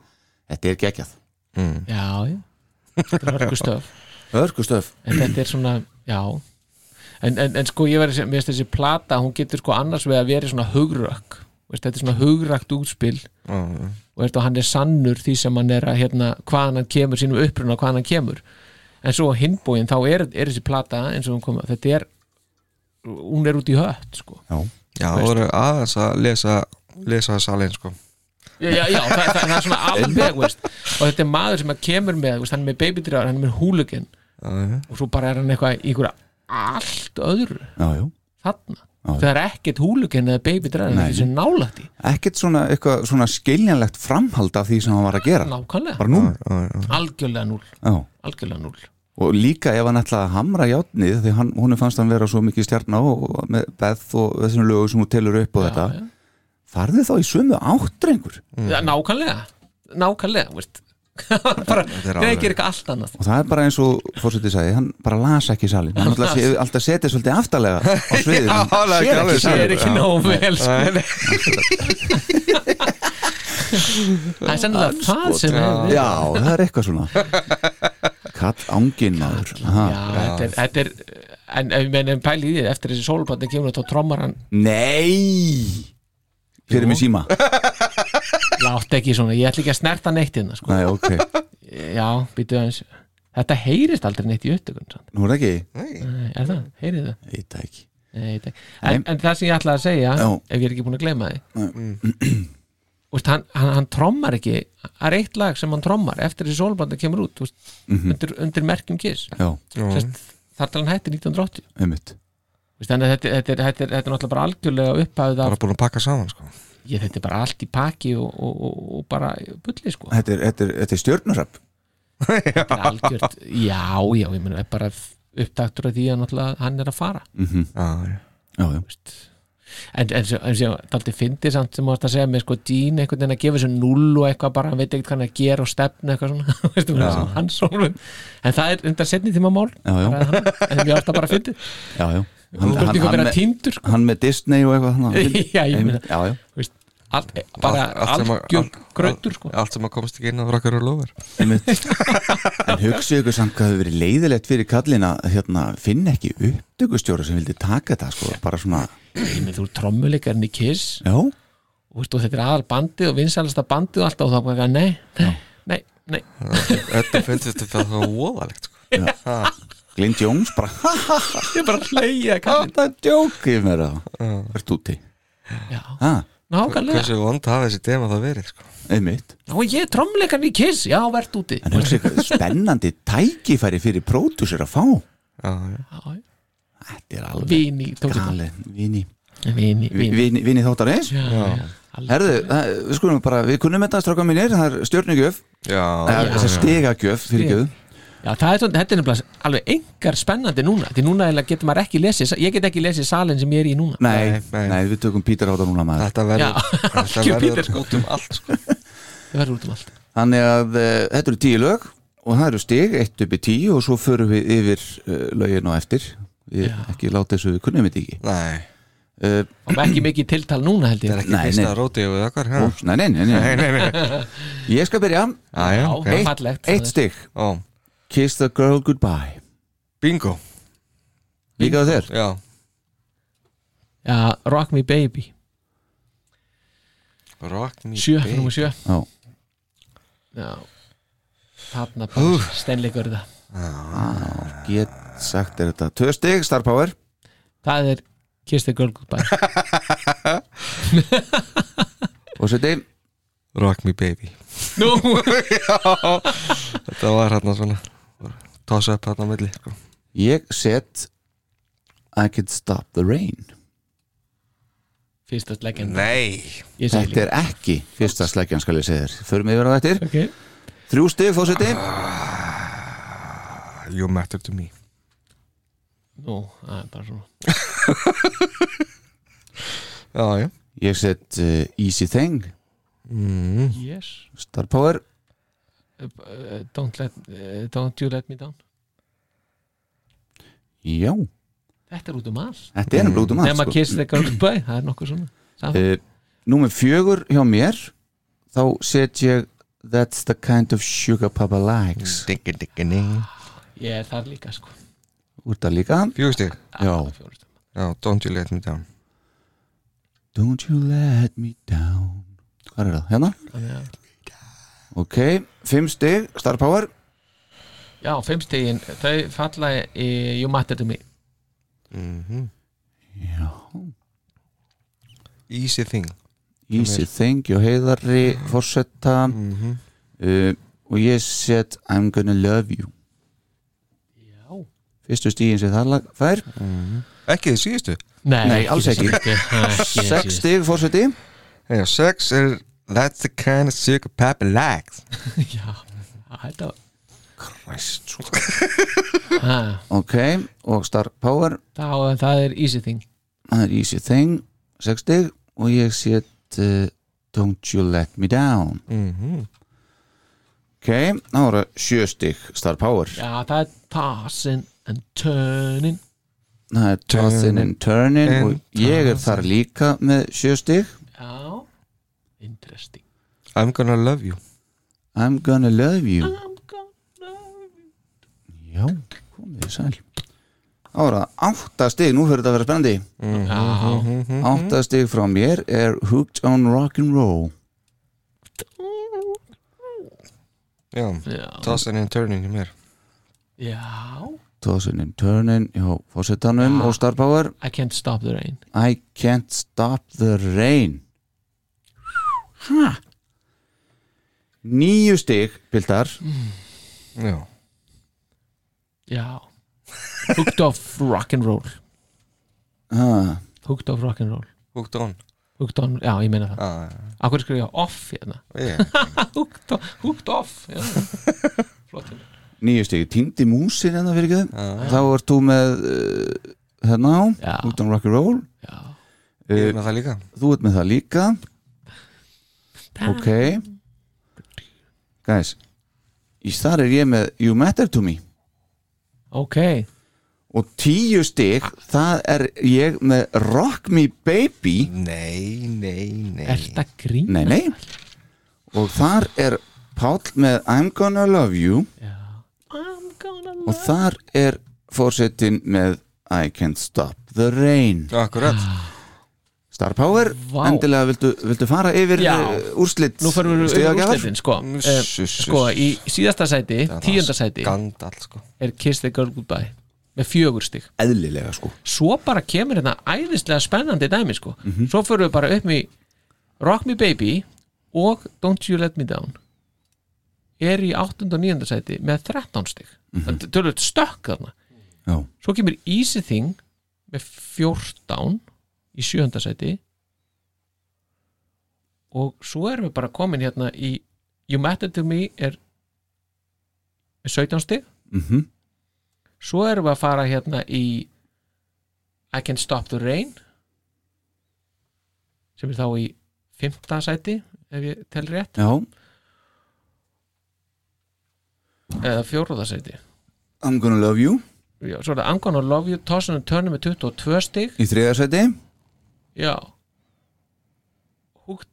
þetta er geggjað. Mm. já, já. Þetta er hörku stöf. Örgu stöf. En þetta er svona, já en, en, en sko ég verið, mér finnst þessi plata hún getur sko annars við að vera svona hugrökk Veist, þetta er svona hugrakt útspil já. og veist, og hann er sannur því sem hann er að hérna, hvaðan hann kemur, sínum uppruna hvaðan hann kemur en svo á hinbóin þá er, er þessi plata eins og hún kom þetta er, hún er út í hött sko. já, já, það voru aðeins að lesa lesa salin sko já, já, já það, það, það er svona alveg veist. og þetta er maður sem að kemur með veist, hann er með baby driver, hann er með hooligan já, já. og svo bara er hann eitthvað í einhverja allt öðru. Já, já. Þarna. Já. það er ekkert hooligan eða baby driver Nei. það er þessi nálægt í ekkert svona, svona skiljanlegt framhald af því sem hann var að gera. Nákvæmlega, bara nú Já, já. algjörlega núl já. algjörlega núl og líka ef hann ætlaði að hamra játnið því hann, hún fannst hann vera svo mikið stjarná og með Beth og þessum lögu sem hún telur upp og þetta, já. farði þá í sömu áttrengur Já, nákvæmlega. Nákvæmlega, veist bara, Þetta alveg- gerir eitthvað allt annað. Og það er bara eins og fórsetið sagði, hann bara las ekki salin hann alltaf, setið svolítið aftalega á sviðið, hann það sér ekki það salin er ekki nógu vel sko. Það er sennilega það sem er já, það er eitthvað svona. Katt ángin maður. Þetta er, þetta en ef við mennum pæli í því, eftir þessi sólplati kemur þá trommar hann, nei! Fyrir mig síma látt ekki svona ég ætla ekki að snerta neitt hérna sko. nei, ok, já, býtu aðeins. Þetta heyrist aldrei neitt í upptökun sant? nú er það ekki? Nei, er það, heyrið það ég veit það ekki. Nei, ég veit ekki. en, en það sem ég ætlaði að segja Já. ef ég er ekki búin að gleyma því. Úst, hann, hann, hann trommar ekki. Það er eitt lag sem hann trommar eftir þessi sólplati kemur út úst, undir, undir merkjum kiss. Já, Sest, þar til hann hætti 1980 einmitt. Veist, þannig að þetta, þetta, er- þetta, er, þetta er náttúrulega bara algjörlega upphæðið af bara búin að pakka saman sko ég, þetta er bara allt í paki og, og, og, og bara bulli sko. Þetta er, þetta er, þetta er stjörnurrapp þetta er algjört, já, já, ég meina bara upptaktur af því að hann er að fara. Mm já, já. já, já, veist. en, en, en, en daldi fyndi samt sem varst að segja með sko Dean einhvern veginn að gefa sér null og eitthvað bara hann veit ekkert hvað hann er að gera og stefna eitthvað svona. Veistu, svona, hann sólun en það er undar setni tíma mál. Já, já. Hann, en varst að bara fyndi já, já. hann, hann, hann, hann, vera með, týndur sko. hann með Disney og eitthvað. Já, já, já, Veist, bara að- algjör sko. allt sem að komast ekki inn á rakkar og lofur einmitt en hugsið ykkur samt hvað hefur verið leiðilegt fyrir kallin að hérna, finna ekki upptökustjóra sem vildi taka þetta sko, bara svona, þú trommuleikarinn í Kiss já og, veist, þetta er aðal bandið og vinsalasta bandið og alltaf og þá bara nei, nei, nei, nei. þetta finnst þetta þá voðalegt sko Ha, Glind Jóns bara, ég er bara að hleyja kallinn. það djókið mér það ert úti, já, ha, nákvæmlega. Hversu vond hafa þessi dema það verið sko? Einmitt. Og ég er trommuleikarinn í Kiss, já, verðt úti. En hugsið ykkur, spennandi tækifæri fyrir pródusir að fá? Já, já. Já, þetta er alveg Vini, vini. Vini, vini. vini, alveg. Herðu, það- við skulum bara, við kunnum þetta stráka mínir, það er stjörnugjöf. Já, þess að stegagjöf fyrir gjöf Já, það er, þetta er nefnilega alveg engar spennandi núna því núna getur maður ekki lesið ég get ekki lesið salin sem ég er í núna. Nei, Nei, nei, við tökum Pítur átta núna maður. Þetta verður Já, þetta sko. út um allt sko. Það verður út um allt. Þannig að uh, þetta eru tíu lög og það eru stig, eitt upp í tíu og svo förum við yfir uh, lögin og eftir. Við ekki láta þessu, við kunnum þetta ekki. Nei, uh, og ekki mikið tiltal núna held þetta ég er ekki fyrsta nei. róti við okkar já, nei, nei, nei, nei. nei, nei, nei. Ég skal byrja, já, já, Já, eitt- fallegt. eitt stig. Ó, Kiss the girl goodbye. Bingo. Líkaðu þér? já, Já, Rock Me Baby, rock me sjö, baby. nummer sjö. Já, Já, þarna bara steinleikur það get sagt er þetta. Tvö stig, star power. Það er Kiss the Girl Goodbye. Og seti rock me baby. Nú, þetta var hérna svona toss up hérna á milli sko. Ég set I could stop the rain. Fyrsta sleggjan nei. Þetta er ekki fyrsta sleggjan skal ég segja þér. Förum yfir á eftir. Líka Ok, Þrjú stig, fósiti you matter to me. Nú, það er bara svona. Já, já. Ég set uh, Easy Thing. Mm. yes. Star Power uh, don't, let, uh, don't you let me down? Já, Þetta er út um alls þetta er út um allt Nefna sko. Kiss the Girl Goodbye Það er nokkuð svona. Uh, Númer fjögur hjá mér Þá set ég That's the kind of sugar papa likes. Diggi, diggi, ning Ég er þar líka sko. Úr það líka? Fjögustig Já, Já, don't you let me down. Don't you let me down. Hvað er það? Hérna? Að- Ok, fimm stig, Star Power. Já, fimmstegin Þau falla í You Matter to Me mm Já. Easy thing. Easy Thing og heiðari Forsetta uh, Og ég set I'm gonna love you. Já. Fyrstu stíðin sem það fær. Ekki þið síðustu? Nei, Nei, alls ekki. Sex stig fórseti Já, sex er That's the kind of sugar papa likes. Já, þetta Christ. Svo. ha, Ok, og Star Power? Þá, Það er easy thing. Það er Easy Thing. Sex stig og ég set uh, Don't you let me down. Mm Ok, þá er það sjö stig Star Power. Já, það er tossing and turning. Það er Tossin and Turning and og ég er þar líka með sjö stig. Já, interesting. I'm gonna love you. I'm gonna love you. I'm gonna Já, komið þið sæl. Þá er það átta stig, nú fyrir þetta að vera spennandi Já, Átta stig frá mér er Hooked on Rock'n'Roll Já, já, tossing and turning í mér já. Tossin and Turning hjá fórsetanum og Star Power. I can't stop the rain. I can't stop the rain Hæ? Níu stig, Pildar Já, Já. Hooked off rock'n'roll ah, Hooked off rock'n'roll hooked on. Hooked on, já ég meina það. Ah, Akkur skrifa ég off hérna? Yeah. Hooked off, hooked off. Flott hérna. Níu stig, týndi músin hérna fyrir ekki ah, Þá ert þú með uh, hérna á. Hooked on Rock'n'Roll Já, Ég er uh, með það líka. Þú ert með það líka Ok. Guys Í þar er ég með You Matter To Me. Ok. Og tíu stig Það er ég með Rock Me Baby. Nei, nei, nei. Er þetta grín? Nei, nei. Og þar er Páll með I'm Gonna Love You. Já. I'm gonna Og þar er fórsetin með I Can't Stop The Rain. Akkurat Star Power, Vá. endilega viltu, viltu fara yfir Já. uh, úrslit Nú fyrir við stigagjafar? úrslitin sko Mm, eh. Sko, í síðasta sæti, Það tíunda sæti Skandal, sko er Kiss the Girl Goodbye með fjögur stig Eðlilega sko Svo bara kemur hérna æðislega spennandi dæmi sko Svo fyrir við bara upp með Rock Me Baby og Don't You Let Me Down er í 8. og 9. sæti með 13 stig mm -hmm. Tölvöld stökk þarna Já, Svo kemur Easy Thing með 14 í 7. sæti og svo erum við bara komin hérna í You Matter To Me er með 17 stig mhm svo erum við að fara hérna í I Can Stop the Rain sem er þá í 5. sæti ef ég tel rétt Já, eða 4. sæti I'm Gonna Love You Já, er I'm Gonna Love You Tossin and Turner með 22 stig Í þriðarsæti já. Hooked,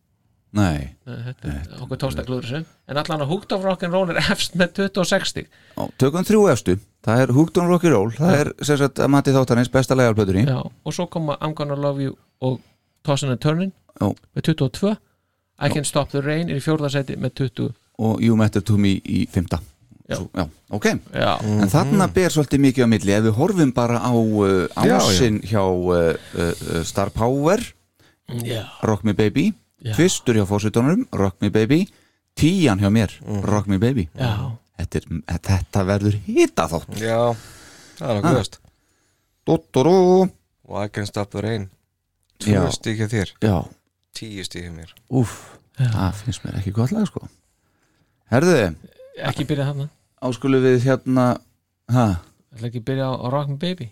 Nei, nei, þetta er okkur glúður þessu en allan að Hooked of Rock'n'Roll er efst með 26 stig. Á, tökum þrjú efstu. Það er Hooked on Rock'n'Roll. Það er sem sagt að mati þáttanins besta legarplötunni já, og svo koma I'm Gonna Love You og Tossin and Turner Já. með 22 I Can Stop the Rain er í 4. sæti með 20 Og You Matter To Me í fymta Já. Svo, já, ok. Já, En þarna ber svolítið mikið á milli. Ef við horfum bara á uh, ásinn hjá uh, uh, Star Power já, Rock Me Baby. Tvistur hjá fórsetunum Rock Me Baby Tían hjá mér Rock Me Baby. Þetta, er, þetta verður hita þátt Já, það er nokkuð veist Dóttoró Og I can stop the rain. Tvö stík hjá þér, Já, tíu stík hjá mér. Úff Það finnst mér ekki gott lag sko. Herðu, ekki byrja þarna áskulum við hérna Ha, ætla ekki byrja á, á Rock Me Baby?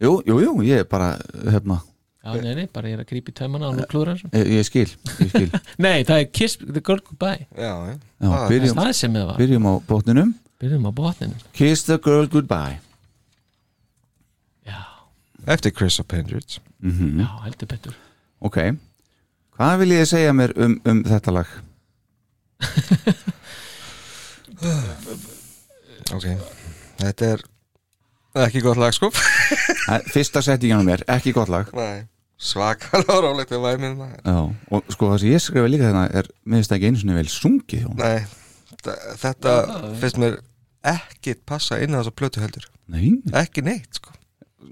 Jú, jú, jú, ég er bara hérna, Já, nei, nei, bara ég er að grípa í taumana og nú klúður hans ég, ég skil, ég skil. Nei, það er Kiss the Girl Goodbye. Já, já. Já, Það er byrjum, Það sem við var, byrjum á botninum. Byrjum á botninu Kiss the girl goodbye. Já, Eftir Chris Appendage mm já, heldur betur. Ok, hvað vil ég segja mér um, um þetta lag? Ok. Þetta er ekki gott lag sko. Er Fyrsta settingin á mér, ekki gott lag. Nei. Svakalega rálegt við væmið Já, og sko það sem ég skrifa líka þarna er, mér finnst það ekki einu svona vel sungið. Nei Þetta finnst mér ekki passa inn á þessa plötu heldur. Nei, Ekki neitt sko.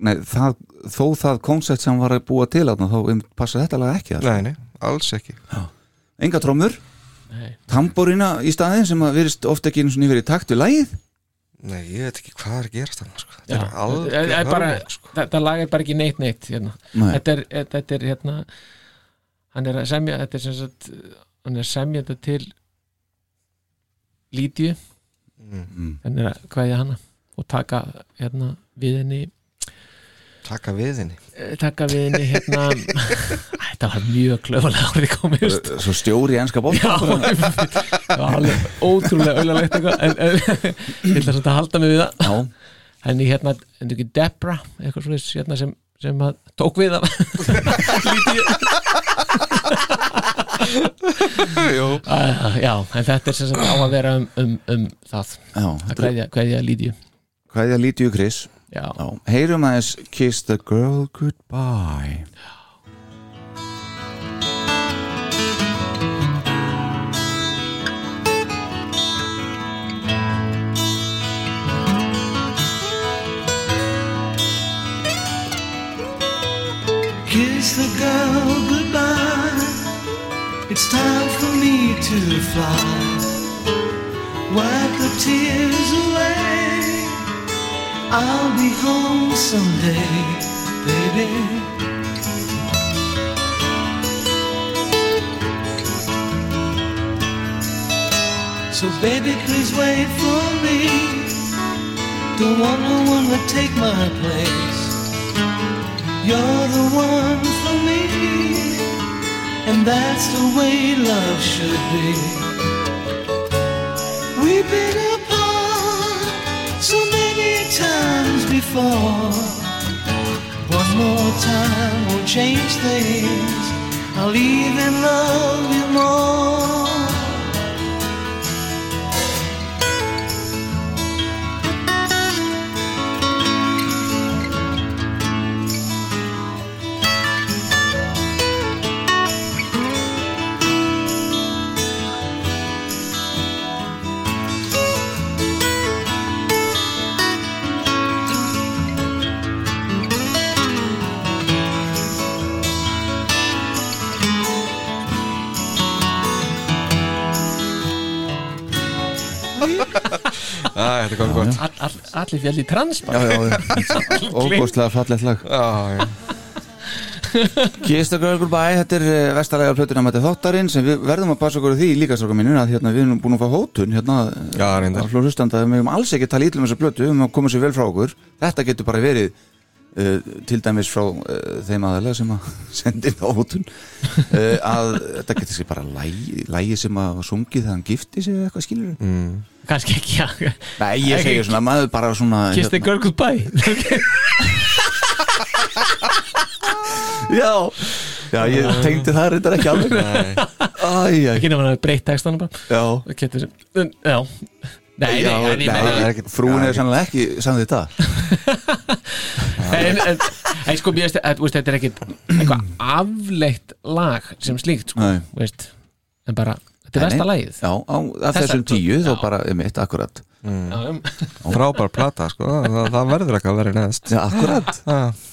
Nei það, þó það koncept sem var að búa til þarna, þá einmitt passa þetta lag ekki þarna. Nei, nei, alls ekki. Enga trómur, Nei, tamborina í staðin sem að virðist ofta ekki einu svona yfir í takt við lagið Nei, ég veit ekki hvað er að gerast þannig sko. Þetta er er sko. þetta lag er bara ekki neitt neitt hérna. Nei. þetta er, þetta er hérna hann er að semja þetta er sem sagt, hann er að semja þetta til Lídiu Mm. hann er að kvæðja hana og taka hérna við henni Taka við henni. Eh, taka við henni hérna. Þetta var mjög klöfulega árið komið just. Svo stjóri í enska bótt Já, það var alveg ótrúlega auðvitað eitthvað en, en ég ætla samt að halda mig við það. Já, henni hérna, henni ekki Debra eitthvað svo hérna sem, sem að tók við af lítið uh, já, en þetta er sem sagt á að vera um, um, um það. Já að þetta er- kveðja, kveðja lítið Hvað lítið já, Já, heyrum aðeins Kiss the girl goodbye Kiss the girl goodbye. It's time for me to fly. Wipe the tears away. I'll be home someday, baby. So baby, please wait for me. Don't want no one to take my place. You're the one for me, and that's the way love should be. We've been before. One more time will change things. I'll even love you more. Þetta kom gott all, all, allir fjall í transpa Já, já, já. Ógóðslega fallegt lag. Girl goodbye, þetta er uh, vestalega plötuna með þáttarinn sem við verðum að passa okkur því líka stráka mínu að hérna, við erum búin að fá hótun hérna Já, reyndar. að flórustanda við mögum alls ekki tala ítlum þessa plötu, við mögum að koma sér vel frá okkur. Þetta getur bara verið uh, til dæmis frá uh, þeim aðalega sem að sendi inn á hótun uh, að þetta getur sér bara lægi, lægi sem að var sungið þegar hann gifti sig eða eitthvað skilur mm. kannski ekki, já. Nei, ég Ekki- segja svona, maður bara svona kiss the girl goodbye. Já, já, ég tengdi það reyndar ekki alveg. Ekki nefnir að breyta textana bara. Já. Já Nei, Já, nei, ég nei, meina er er sannlega ekki samði þetta en, en, en sko, mér veist, að, veist, þetta er ekkit eitthvað afleitt lag sem slíkt, sko, Nei. veist en bara, þetta er Nei, versta nei. lagið. Já, á, af þessum tíu þá bara um eitt akkurat Já, um, Frábær plata sko Það, það verður ekki að vera neðst Já, akkurat. Það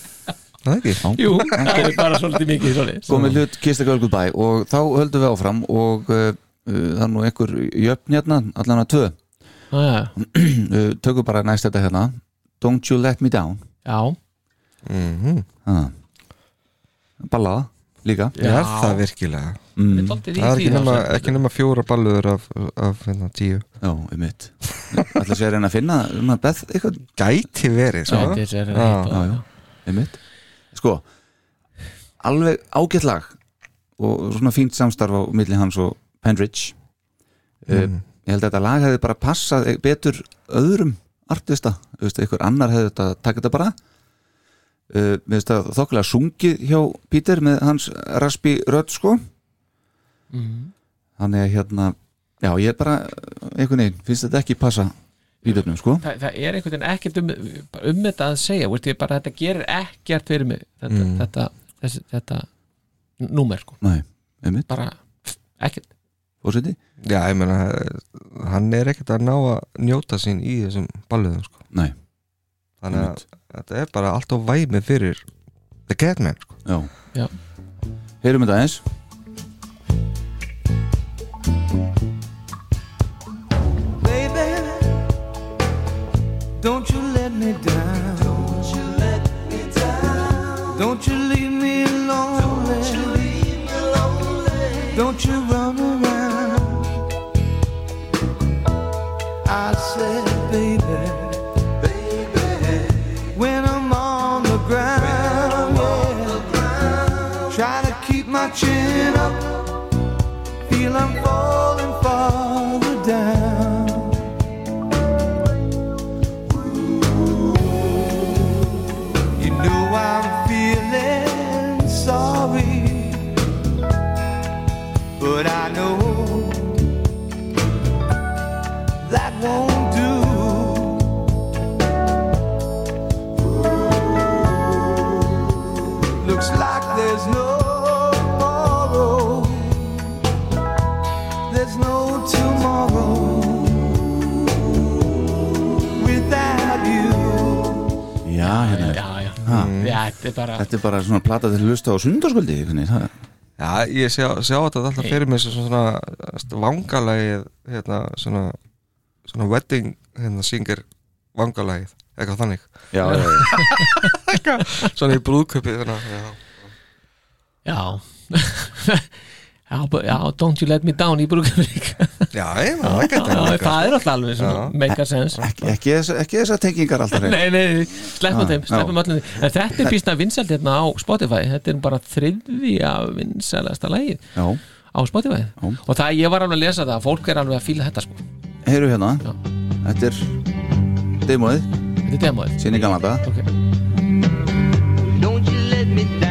það er ekki. Jú, það er bara svolítið mikið Komið hlut the Girl Goodbye og þá höldum við áfram og uh, það er nú einhver jöfn hérna, allan að tvö Já, uh, tökum bara næst þetta hérna. Don't You Let Me Down? Já, mm ah. Ballaða líka. Er það virkilega? mm. Það er ekki nema, ekki nema fjóra balluður af, af hérna, tíu. Já, um mitt Ætla sér að reyna að finna um að beð eitthvað Gæti verið sko. Já, já, já. einmitt. Sko, alveg ágætt lag og svona fínt samstarf á milli hans og Penridge mm. Ég held að þetta lag hefði bara passað betur öðrum artista, einhver annar hefði þetta takið þetta bara. Uh, við veist að þokkilega sungið hjá Peter með hans raspi rödd sko. Mhm. þannig að hérna já, ég er bara, einhvern veginn finnst þetta ekki passa döfnum sko. Það, það er einhvern veginn ekkert um, um þetta að segja bara, þetta gerir ekkert fyrir mig þetta, Mm. þetta, þessi, þetta númer sko, Nei, bara ekkert. Fórseti Já, ég meina hann er ekkert að ná að njóta sín í þessum balluðum sko. Nei, þannig að þetta er bara allt á væmi fyrir The Catman sko. já, Já. heyrum þetta eins Baby, don't you let me down. Don't you let me down. Don't you leave me lonely. Don't you leave me lonely. Don't you þetta er bara Þetta er bara svona plata til að hlusta á sundarskvöldi það, Já, ég sjá, sjá þetta alltaf fyrir mig sem svona vangalægið hérna, svona, svona wedding hérna, singer vangalægið eitthvað þannig Já, já, já. svona í brúðköpi já. Já já, but- já, don't you let me down í brúkafrík já, ég maður ekki það. er alltaf alveg svona, Já. make a sense. Ekki, ekki, ekki þessar tengingar alltaf. Nei, nei, sleppum Já, þeim, sleppum já. öllum því En þetta er býstna vinsælt hérna á Spotify. Þetta er bara þriðja vinsælasta Já, á Spotify. Já. Og það, ég var alveg að lesa það Fólk er alveg að fíla þetta sko. Heyru hérna. Já. Þetta er demoið. Þetta er demóið sín í gamla. Daga Ok, Don't you let me down.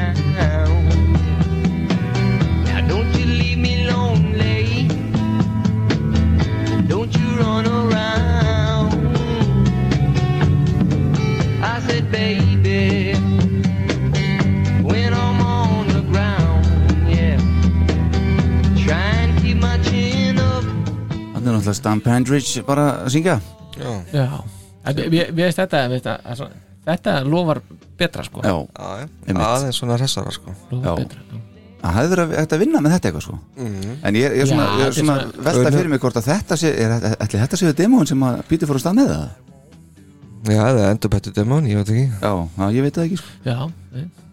Náttúrulega Stan Pendridge bara að syngja Já. Við veist þetta, þetta lofar betra sko Já. Einmitt. aðeins svona hressara sko. Lofar Já. betra já. það hefði verið að- vinna með þetta eitthvað sko En ég er, ég er svona, er er svona svona- velta fyrir mig hvort að þetta sé er, ætli þetta séu demóin sem að Pítur fór að stað með það Já, það er endur betur demón, ég veit ekki. Já, já, ég veit það ekki sko. Já.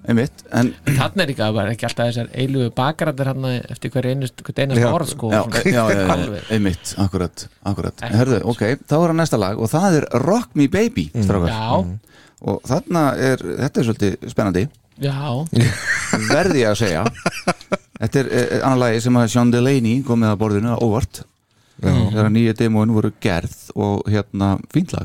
Einmitt, en Þannig er ekki að vera ekki alltaf þessar eilugu bakarættir hann eftir hver einust, hver einast Já. orð sko já, svona. já, já, já, einmitt, akkurat, akkurat. Herðu, ok, þá er að næsta lag og það er Rock Me Baby, strákar. Já, og þarna er, þetta er svolítið spennandi. Já, verði ég að segja. Þetta er eh, annar lagi sem að Sean Delaney kom með að borðinu á óvart þegar nýja demóin voru gerð og hérna fínt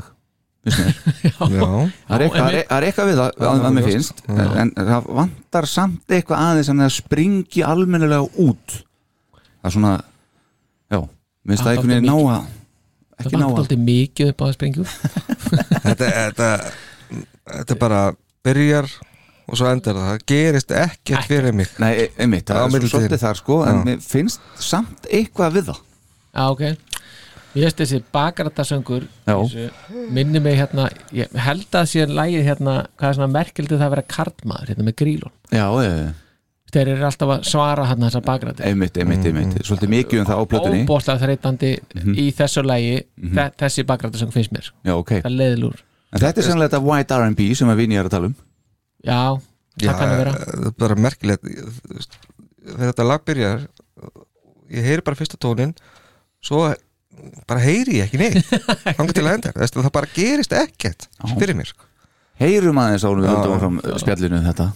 það er eitthvað, það það við það að, mér finnst en það vantar samt eitthvað aðeins en það springi almennilega út. Það er svona já, mér finnst það Það einhvern veginn ná að það ekki ná vantar að alltaf mikið upp á að sprengju þetta, þetta, þetta bara byrjar og svo endar það, það gerist ekkert fyrir mig. Nei, e- einmitt, það er svolítið þar sko en mér finnst samt eitthvað við það. Já, ok Ég veist þessi bakarættasöngur Já. minni mig hérna ég held að sé lægið hérna hvað er svona merkildið það að vera kartmaður hérna með grílun Já, e, þeir eru alltaf að svara hérna þessar bakarættir einmitt, einmitt, einmitt. Svolítið mikið um það á plötunni. Óbóðslega þreytandi í þessu lægi Mhm. þessi bakarættasöng finnst mér Já, ok. Það er leiðilúr En þetta er sannlega þetta white R&B sem Vinni er að tala um. Já, Já, það kann að vera. það er bara merkilegt. Þegar þetta lag byrjar ég heyri bara fyrsta tónin svo bara heyri ég ekki neitt. Þannig til að enda. Það bara gerist ekkert fyrir mér sko. Heyrum aðeins árum við Já, höldum áfram spjallinu um þetta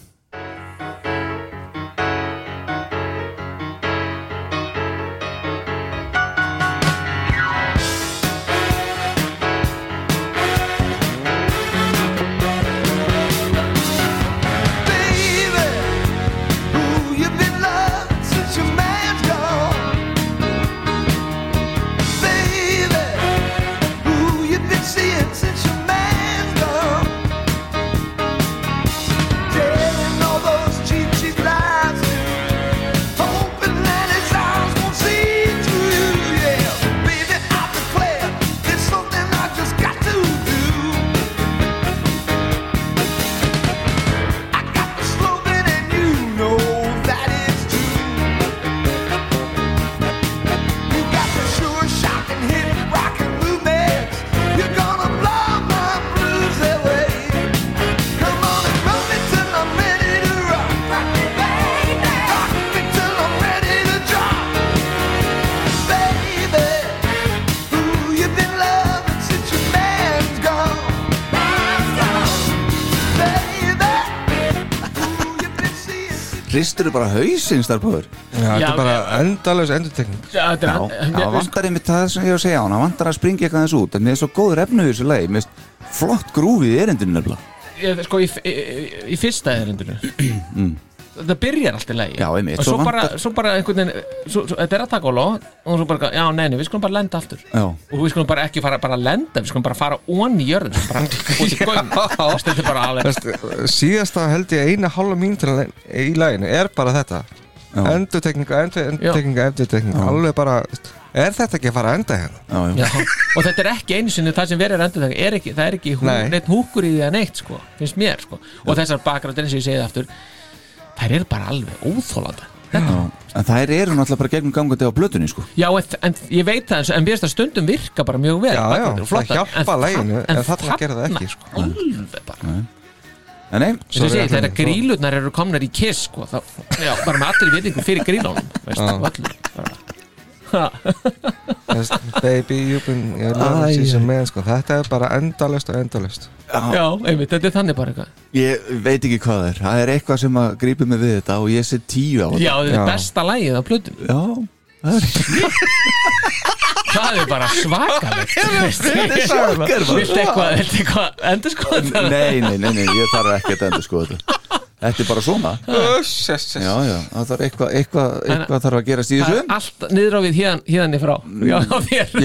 Hristur bara hausinn starfbúður Já, þetta er bara endalaus endurtekning. Já, er- það vantar einmitt það sem ég var að segja á hann Það vantar að springa eitthvað þess út En mér er svo góður efnu í þessu Mér er flott grúfið í erindinu nefnilega. Ég, sko, í, í, í fyrsta erindinu þetta byrjar allt í lagi. Já, einmitt, og svo, svo bara, svo bara einhvern veginn svo, svo, þetta er að taka á lóð og svo bara, já, neini, við skulum bara lenda aftur. Já, og við skulum bara ekki fara bara að lenda við skulum bara fara ón í jörðin skulum bara út í göng þetta er bara alveg Veist, síðasta held ég eina hálfa mínútur í læginu er bara þetta. Já. endurtekninga, endurtekninga, endurtekninga alveg bara, er þetta ekki að fara að enda hérna? já, já, Já, og þetta er ekki einu sinni það sem verður að endur er ekki, það er ekki hú, Nei. neitt húkur í því að neitt sko, finnst mér sko. og þessar bakgrættir eins og ég segið aftur þær eru bara alveg óþólanda. En þær eru náttúrulega bara gegnum gangandi á blötunni sko. Já, en, en ég veit það, en- en við veist að stundum virka bara mjög vel Já, já, það hjálpa þa- en þarna gerir það ekki, sko. Alveg bara En nei, Þess að segja, þegar grílurnar eru komnar í kiss sko, þá, já, bara með allir virðingu fyrir grílunum veist, allir bara. Baby, you've been man sko. þetta er bara endalaust og endalaust. Já, einmitt, þetta er þannig bara eitthvað. Ég veit ekki hvað það er. Það er eitthvað sem að grípi mig við þetta Og ég set tíu á þetta. Já, þetta Já. er besta lagið á plötum Já, það er Það er bara svakalegt. Þetta er svakar bara. Viltu eitthvað, endur sko Nei, nei, nei, nei, ég þarf ekki að endur sko þetta Þetta er bara svona. Já, já, það þarf eitthvað, eitthvað, eitthvað þarf að gerast í Það þessu. er allt niður á við hérna, hérna í frá Já,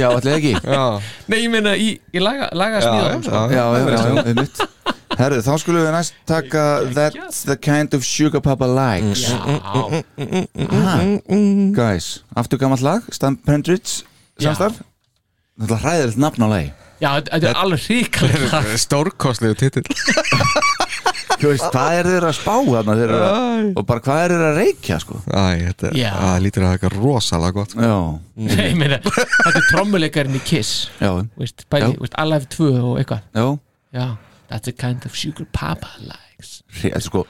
Já, allir ekki. Já, Nei, ég meina í, í laga, laga smíðum sko. Já, já, já, já, einmitt. Herru, þá skulum við næst taka That's the kind of sugar papa likes. Já, Aha. Guys, aftur gammalt lag Stan Pendridge samstarf. Þetta er hræðilegt nafn á lagi. Já, þetta er alveg ríkalegt stórkostlegu titill veist, hvað er þeir að spá þarna? Þeir eru að, Og bara hvað er þeir að reykja, sko? Æ, þetta Já. það lítur að eitthvað rosalega gott sko. Já, Nei, ég meina, þetta er trommuleikarinn í Kiss. Já, Veist, bæði, Já. veist, Alive 2 og eitthvað. Já. Já, that's the kind of sugar papa likes. Þetta er sko,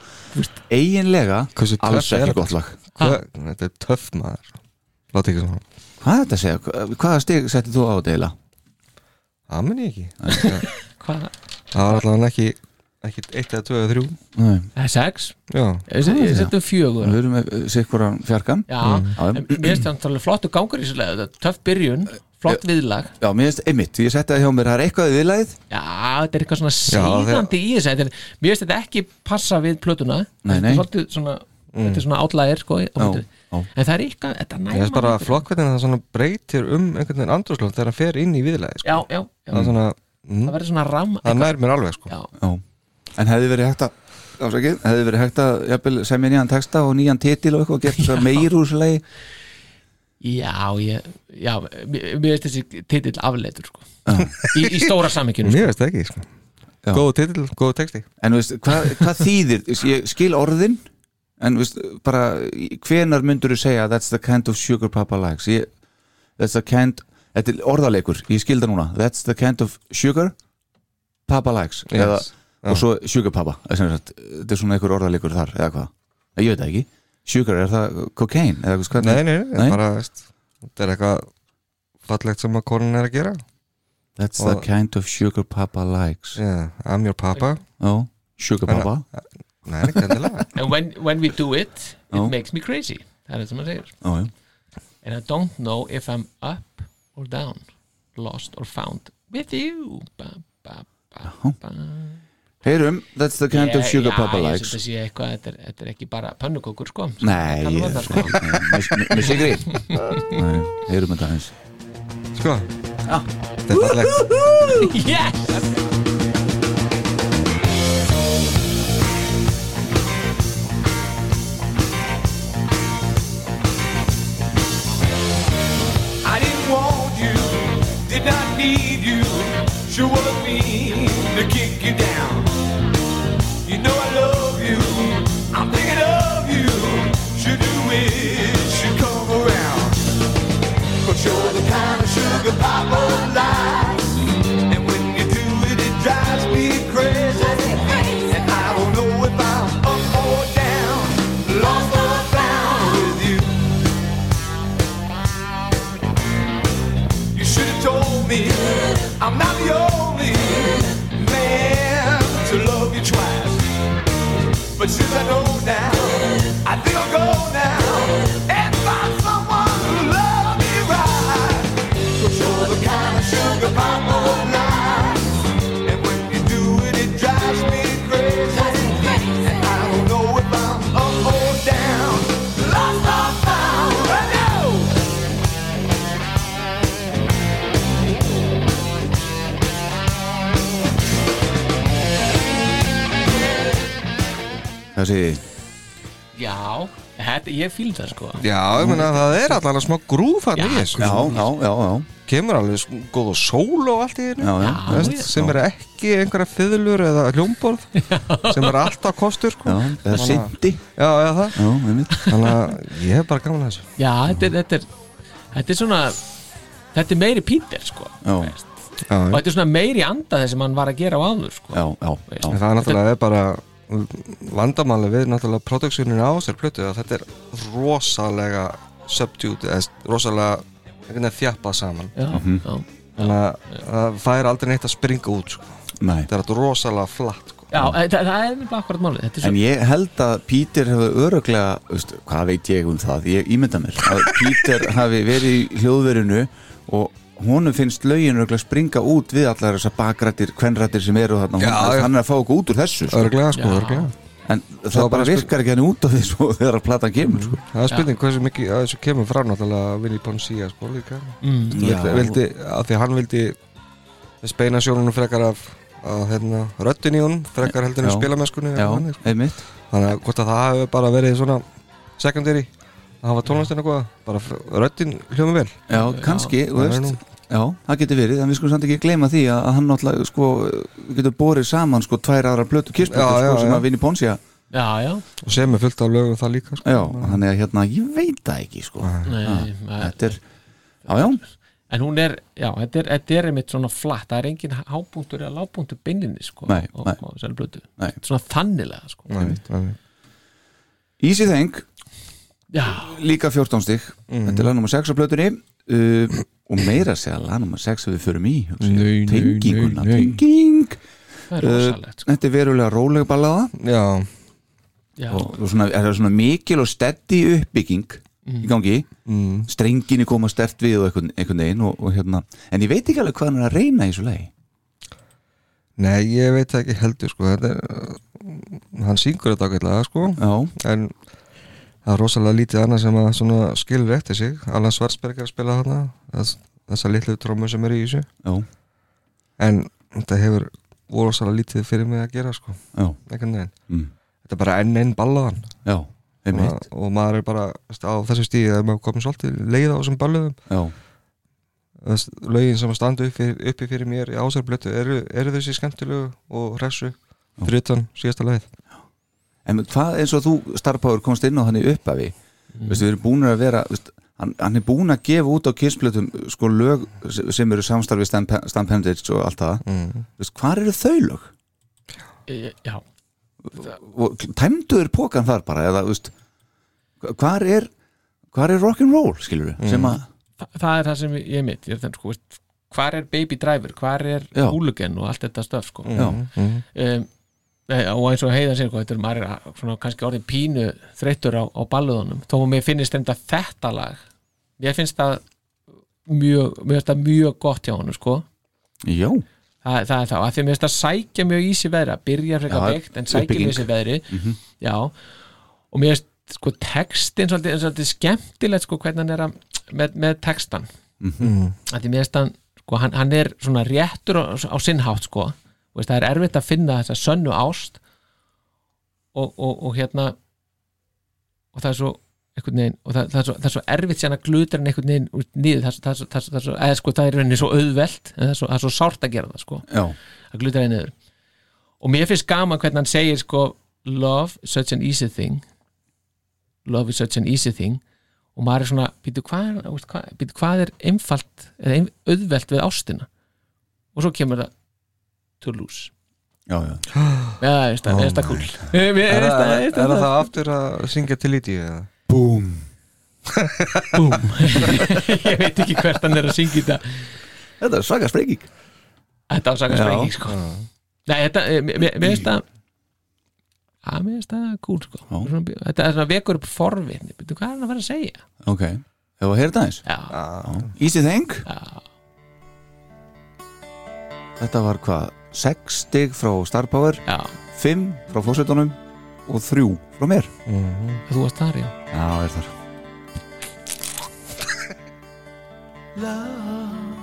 eiginlega Hversu töff alls er ekki þetta? gott lag. Hvað, þetta er töff maður. Láta ekki svona. Hvað er þetta að segja? Hva- Hvaða stig settið þú á þetta eiginlega? það meni ég ekki. Hvað? það var allavega ekki ekki eitt eða tvö eða þrjú. Nei, Það er sex. Já, Ég set- ég setjum fjögur. Við erum með sikkuran fjarkan. Já, Já, en mér finnst það alveg flottu gangur í er töff byrjun, flott viðlag. Já, mér finnst einmitt, ég setti það hjá mér Það er eitthvað viðlagið. Já, þetta er eitthvað svona Já, síðandi í er- Mér finnst þetta ekki passa við plötuna. Þetta er svona Þetta er svona átlægir sko á móti. já. En það er eitthvað, þetta ég næma veist bara flott hvernig það svona breytir um einhvern veginn andrúslóð þegar hann fer inn í viðlega sko. Já, já, já. Það er svona Það mm, verður svona ram það nær mér alveg sko. Já, Já. En hefði verið hægt að Ásakið, hefði verið hægt að jafnvel, semja nýjan texta og nýjan titil og eitthvað og gert það meir úr þessu lagi? Já, ég, já Mér finnst þessi titill afleitur sko. í, í stóra sammykkjunu sko. mér veist það ekki sko. Já. góðu titill, góðu texti. En veist, hvað, hvað þýðir ég skil orðin en veist, bara hvenar myndur þú segja that's the kind of sugar papa likes ég, that's the kind þetta er orðalegur, ég skil það núna. That's the kind of sugar papa likes. Eða, Yes. og svo sugar papa sem sagt, þetta er svona einhver orðalegur þar eða hvað, ég veit það ekki. Sugar, er það cocaine eða hvað nei, nei, nei, Nei? bara veist, þetta er eitthvað fallegt sem að konan er að gera. That's the Og- kind of sugar papa likes. Yeah, I'm your papa. Já, sugar papa. Nei, ekki endilega. And when, when we do it it Já. makes me crazy. Það er það sem maður segir. Já, já. and I don't know if I'm up or down lost or found with you. Ba, ba, ba, ba. Heyrum, that's the kind of Ég- sugar já, papa ég likes. þetta sé eitthvað, þetta er, þetta er ekki bara pönnukökur sko. Nei, ég- sko. með- sigri Nei, heyrum þetta aðeins. Sko Þetta er fallegt. Yes kind of sugar papa Hvað segir þið? já, þetta, ég fíl það sko. Já, ég meina það er allavega smá grúf hann í þessu. Já, já, já, já, Kemur alveg sko- góð og sól og allt í já, hérna já. Já, Veist, já. sem er ekki einhverja fiðlur eða hljómborð sem er alltaf kostur sko. Já, það er syndi já, já, það. Já, einmitt. Þannig að ég hef bara gaman að þessu. Já, þetta er, þetta er þetta er svona þetta er meiri Peter sko. Já. veist. já, og þetta er svona meiri anda þess sem hann var að gera á áður sko. Já, já, já. En það er náttúrulega bara vandamáli við náttúrulega produksjónin á sér plötu að þetta er rosalega subdued, eða rosalega einhvern veginn þjappað saman já, Mhm. já, þannig að það fær aldrei neitt að springa út sko. Nei þetta er þetta rosalega flatt sko. já það, það er nefnilega akkurat málið þetta er En ég held að Peter hefur öruglega, veist, hvað veit ég um það, ég ímynda mér að Peter hafi verið í hljóðverinu og honum finnst lögin öruglega springa út við allar þessar bakrættir, kvenrættir sem eru þarna, Já, hann, já. hann er að fá okkur út úr þessu sko. örglega sko, Já. örglega en það, var bara virkar ekki hann út af því svo þegar platan kemur sko. það er spurning hversu mikið að þessu kemur frá náttúrulega Vinnie Poncia sko líka mm, vildi, vildi, að því hann vildi speina sjónunum frekar af að hérna, röddin í honum frekar heldur en spilamennskunni sko. einmitt þannig að hvort að það hefur bara verið svona secondary að hafa tónlistin eitthvað bara röddin hljóma vel. Já, kannski, þú það er veist. Já, það getur verið, en við skulum samt ekki gleyma því að, að hann náttúrulega, sko, við getum borið saman, sko, tvær aðra plötu Já, kistplötu, já, sko, sem já. að vinni Ponsia. Já, já, og sem er fullt af lögum það líka sko. Já, þannig að hérna, ég veit það ekki, sko. Nei, Ah, maður- Þetta er, já, já, en hún er, já, þetta er, þetta er einmitt svona flatt, það er engin hápunktur eða lágpunktur beininni sko Nei, og, nei. og, og blötu, Nei. svona þannilega sko. Nei, nei. Easy Thing, já, líka 14 stig. Mhm. Þetta er lag nummer 6 á plötunni. Uh, og meira að segja lag nummer 6 að við förum í Tenginguna, tenging. Uh, sko. Þetta er verulega róleg ballaða. Já, já, og, svona, er það svona mikil og steady uppbygging í gangi? Mm. strenginni koma stert við og einhvern, einhvern veginn og, og hérna, en ég veit ekki alveg hvað hann er að reyna í þessu lagi. Nei, ég veit ekki heldur sko. þetta er hann syngur þetta ágætlega sko. Já, en það er rosalega lítið annað sem að skilur eftir sig. Alan Svartsberg er að spila þarna þess, þessar litlu trómu sem eru í þessu. Já, en þetta hefur rosalega lítið fyrir mig að gera sko, mm. þetta er bara enn einn ballaðan og, og maður er bara á þessu stíði að maður komið svolítið leið á þessum balluðum. Lögin sem að standa uppi, uppi fyrir mér í ásarblötu eru, eru þessi skemmtilegu og hressu fyrir utan síðasta lagið en hvað eins og þú starfbáður komst inn á hann í upphafi veistu, við erum búin að vera veist, hann, hann er búin að gefa út á kissplötum sko lög sem eru samstarfi Stan Pendage og allt það mm. veist, hvað eru þau lög? E- já, tæmduður pókan þar bara eða, veist, hvað er hvað er rock'n'roll, skilur við sem að, Þa, það er það sem ég mitt ég er þannig, sko, veist, hvar er Baby Driver, hvar er. Hooligan og allt þetta stöf sko. Já. um, nei, og eins og heiða sér sko, þetta er er svona, kannski orðin pínu þreyttur á, á balluðunum þó mér finnst þetta þetta lag mér finnst það mjög, mér finnst það mjög gott hjá hann sko. Já, það, það er þá, að því mér finnst það sækja mjög í sig veðra, byrja frekar veikt en sækja mjög í sig veðri já, og mér finnst sko textin svolítið, svolítið skemmtilegt sko hvernig hann er að, með, með textan að því mér finnst hann sko, hann, hann er svona réttur á, á sinn hátt sko, veist, það er erfitt að finna þessa sönnu ást og, og, og hérna og það er svo veginn, og það, það, er svo, það er svo erfitt að glutra hann einhvern veginn út niður það, er það, er það, er það, er sko, það er rauninni svo auðvelt en það er svo, það er svo sárt að gera það sko, já, að glutra hann niður og mér finnst gaman hvernig hann segir sko, love is such an easy thing love is such an easy thing og maður er svona, býtu hvað, er- hvað, er einfalt eða auðvelt við ástina og svo kemur það to lose já, já. Já, það er það, það cool Mér Er það, það- er það aftur að syngja til eða? Búm. Búm. Ég veit ekki hvert hann er að syngja þetta Þetta er svaka sprenging. Þetta ásaka Já. sprenging sko. Nei, þetta, eh, mér finnst það að mér finnst það cool sko. Já. Svona, Þetta er svona vekur upp forvitni. Býtu, Hvað er hann að vera að segja? Ok, hefur að heyra þetta eins Já, Easy Thing. Já, Þetta var hvað, 6 stig frá Star Power já. 5 frá fósveitunum og 3 frá mér. Þú varst þar, já. Já, er þar. Love,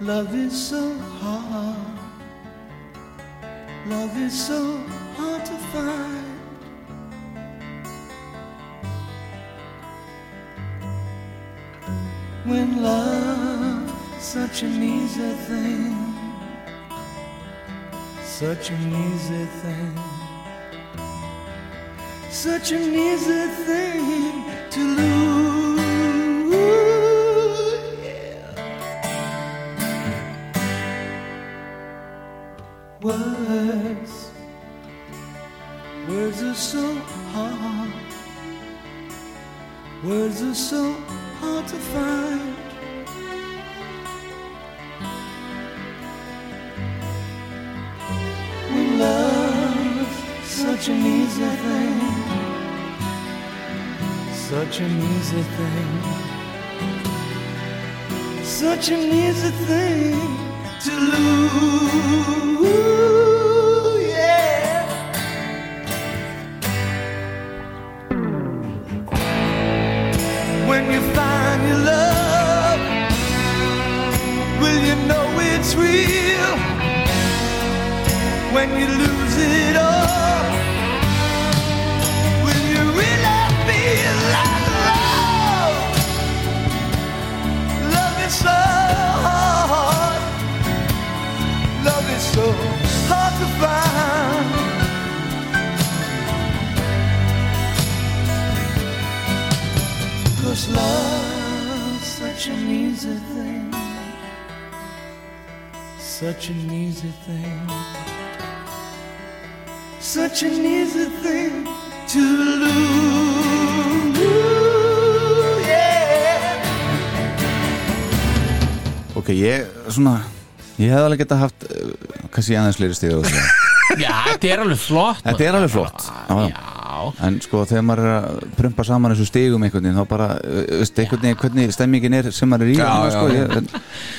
love is so hard. Love is so hard to find. When love, such an easy thing, such an easy thing, such an easy thing to lose. Yeah. Words, words are so hard. Words are so hard to find. Such an easy thing, such an easy thing, such an easy thing to lose. Yeah. When you find your love, will you know it's real? When you lose Cause love's such an easy thing. Such an easy thing. Such an easy thing to lose. Yeah. Ok, ég svona Ég hef alveg geta haft uh, kannski aðeins fleiri stig á þessu. Já, þetta er alveg flott Þetta er alveg flott. Já, En sko þegar maður er að prumpa saman þessu stigum einhvern veginn þá bara, veist, einhvern veginn hvernig stemmingin er sem maður er í Já, já, sko, já. ég, en,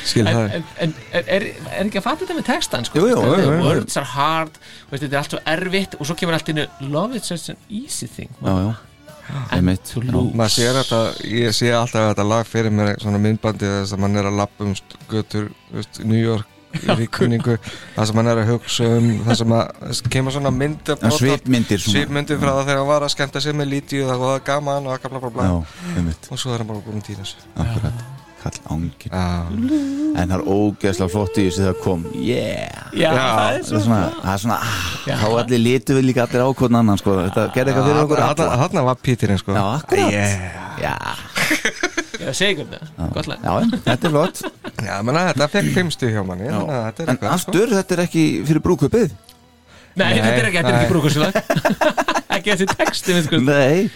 Skil en, það en, en er, er, ekki að fatta þetta með textan sko? Jú, jú, Þetta er jú, words are hard veist, þetta er allt svo erfitt og svo kemur allt innu love is such an easy thing Já, já, já. lose. maður sér þetta, ég sé alltaf þetta lag fyrir mér svona myndbandi þess að mann er að lappa um st- götur, New York ríkningu, það sem mann er að hugsa um það sem kemur svona mynd Já, svipmyndir svipmyndir frá það þegar hann var að skemmta sig með líti og það var gaman og gamla bla bla. Já, og svo er hann bara búin þessu akkurat. Já, En það er ógeðslega flott í þessu þegar kom. Yeah. Já, það er svona, það er svona ah. Þá allir litu við líka allir ákvörn annan sko. Þetta gerði eitthvað fyrir okkur alla. Þarna var Pítirinn sko. Já, akkurat. Yeah. Já, Er segur það, gott lag. Já, þetta er flott. Já, menna, þetta fekk fimmstu hjá manni. Að þetta er En eitthvað, sko. aftur, þetta er ekki fyrir brúköpið Nei, þetta er ekki, þetta er nei. ekki brúkurslag Ekki þessi texti við sko Nei,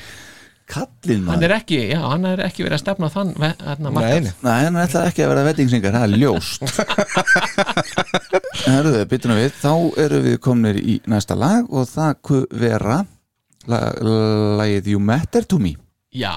kallinn hann maður. er ekki, já, hann er ekki verið að stefna á þann ve- þarna Nei, markað. nei. Nei, hann ætlar ekki að vera vettingsingar, það er ljóst. Herruðu, bytuna við. Þá eru við komnir í næsta lag og það ku vera la, lagið You Matter to Me. Já,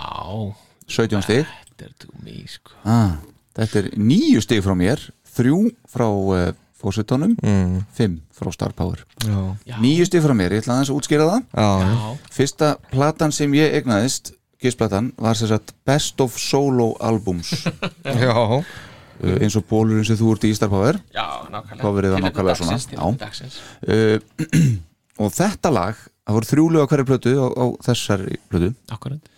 17 stig þetta er to me sko. ah, Þetta er níu stig frá mér þrjú frá uh, fósutónum mm. fimm frá Star Power. Já, Níu stig frá mér, ég ætla aðeins að útskýra það. Já, Fyrsta platan sem ég egnaðist Kissplatan var sem sagt Best of Solo Albums. Já. uh, eins og bólurinn sem þú ert í Star Power. Já, nákvæmlega. Coverið var nákvæmlega svona, dagsins, uh, og þetta lag það voru þrjúlega hverju plötu á, á þessari plötu. Akkurat.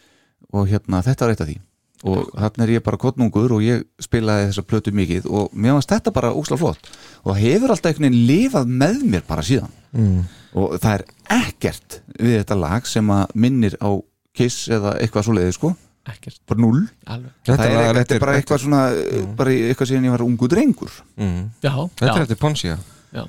Og hérna þetta var eitt af því og þarna er ég bara kottnungur og ég spilaði þessa plötu mikið og mér varst þetta bara úsla flott. Og það hefur alltaf einhvern veginn lifað með mér bara síðan. Mm. og það er ekkert við þetta lag sem að minnir á Kiss eða eitthvað svoleiði sko. Ekkert, bara null. Alveg. Þetta er, er er bara eitthvað svona bara eitthvað síðan ég var ungu drengur. Mm. já, Þetta er eftir Ponsia. Já,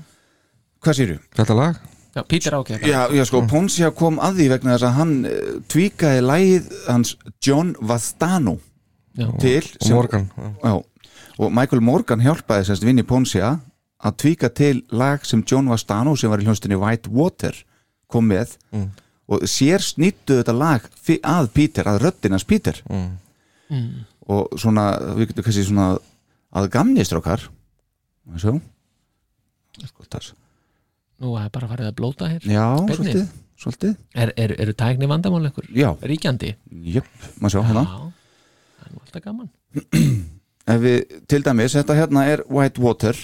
hvað sýrðu? Þetta lag? Já, Peter ákveð Já, já sko, Ponsia kom að því vegna þess að hann uh, tvíkaði lægið hans John Vastano já, til Og Morgan já. já, og Michael Morgan hjálpaði sérst vinni Ponsia að tvíka til lag sem John Vastano sem var í hljónstinni White Water kom með Mm. og sér snýttu þetta lag fi- að Peter, að röddinans Peter Mm. og svona, við getum kannski svona að gamni strákar og svo sko, þess. Nú er bara farið að blóta hér. Já, Beinni. svolítið, svolítið. Er, er, eru tækni vandamál einhver já, ríkjandi? Jöp, maður sjá hérna. Já, það er nú alltaf gaman. Ef við, til dæmis, þetta hérna er White Water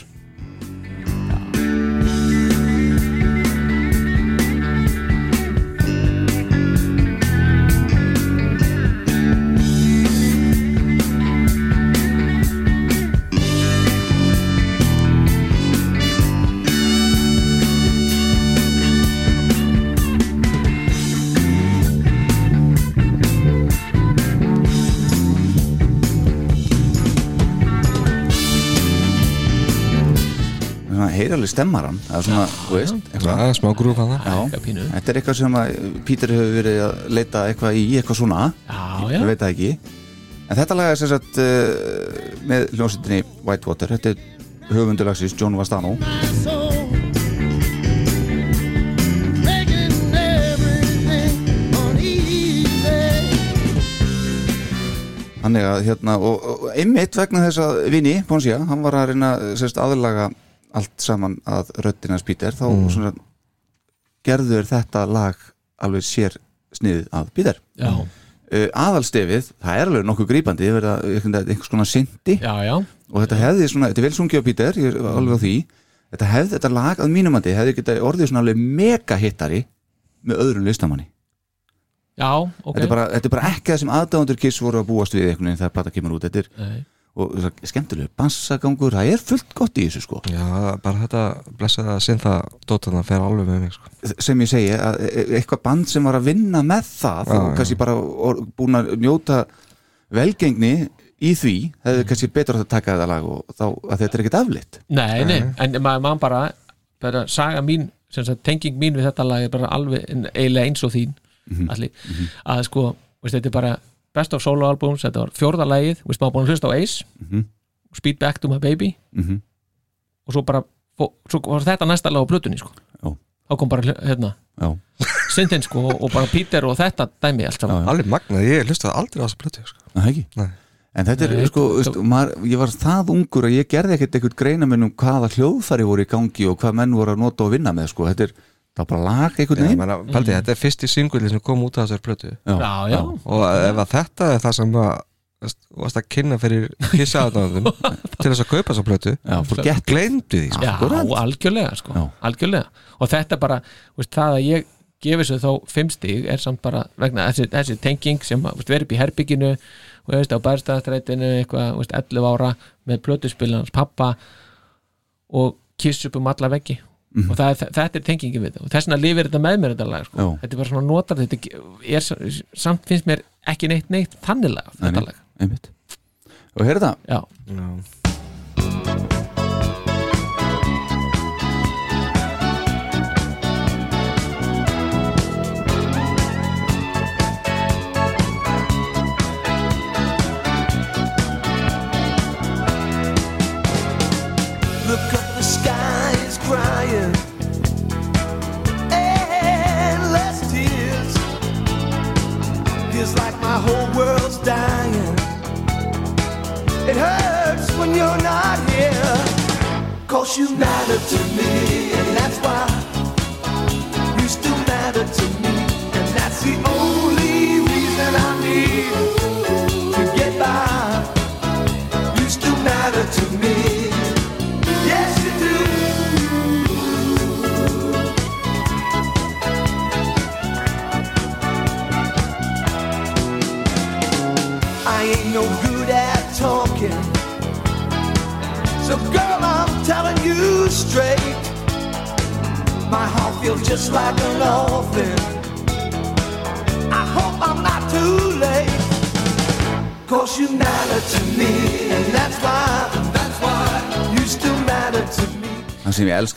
heyri alveg stemmaran það er svona, þú veist, eitthvað. smá grúf að það þetta er eitthvað sem að Pítur hefur verið að leita eitthvað í eitthvað svona. Já, já, ég veit það ekki. En þetta lag er sem sagt uh, með hljómsveitinni Whitewater. Þetta er höfundulagsins John Vastano. Þannig að hérna og, og einmitt vegna þess að Vini Ponsia, hann var að reyna sérst, aðlaga allt saman að röddinans Pítur þá svona, gerður þetta lag alveg sér sniðið að Pítur uh, aðalstefið, það er alveg nokkuð einhvern veginn einhvers konar syndi já, já, og þetta hefði svona, þetta er vel sungið á Pítur ég er alveg á því, þetta hefði þetta lag að mínumandi hefði getað orðið svona alveg mega hittari með öðrum listamanni. Já, ok. Þetta, er bara, þetta er bara ekki það sem aðdáðandur kiss voru að búast við einhvern veginn þegar plata kemur út. Þetta er, Nei. Og það er skemmtilegu bassagangur, það er fullt gott í þessu sko. Já, bara þetta blessaða synda dótana fer alveg með mig sko. sem ég segi, að e- eitthvað band sem var að vinna með það og kannski bara or, búin að njóta velgengni í því hefði kannski betur að taka þetta lag og þá að þetta er ekkert aflitt Nei, nei, en maður bara bara saga mín, sem sagt, tenging mín við þetta lag er bara alveg eiginlega eins og þín allir, að sko veist, þetta er bara best of solo albums þetta var fjórða lagið, veist maður búin að hlusta á Ace Mhm. Speed Back to My Baby mm og svo bara, svo var þetta næsta lag á plötunni sko, Já. þá kom bara hérna, Já. Sintin sko og bara Peter og þetta dæmi allt saman Já, Alveg magnað, ég hlustaði aldrei á þessa plötu sko. Það ekki Nei. En þetta er Nei, sko, veist, maður, ég var það ungur að ég gerði ekkert eitthvað greinaminn um hvaða hljóðfæri voru í gangi og hvað menn voru að nota og vinna með sko. þetta er, það er bara lag einhvern Já, veginn. menna, paldi, Þetta er fyrsti singulli sem kom út af þessari plötu. Já, já, og ef að þetta er það sem að veist, varst að kynna fyrir kissaðanandum til þess að kaupa þessa plötu gleymdu því sko. já, algjörlega sko, algjörlega. Og þetta bara, veist, það að ég gefi sér þó fimm stig er samt bara vegna þessi, þessi tenging sem veist, verið upp í herbygginu og veist, á bærstæðastrætinu eitthvað, veist, 11 ára með plötuspilans pappa og kiss upp um alla veggi og það er, þetta er tengingin við þetta og þess vegna lifir þetta með mér þetta lag sko. Þetta er bara svona notar þetta er, samt finnst mér ekki neitt neitt þannig lag, Nei, þetta lag Einmitt. Og heyrðu það, já, Já.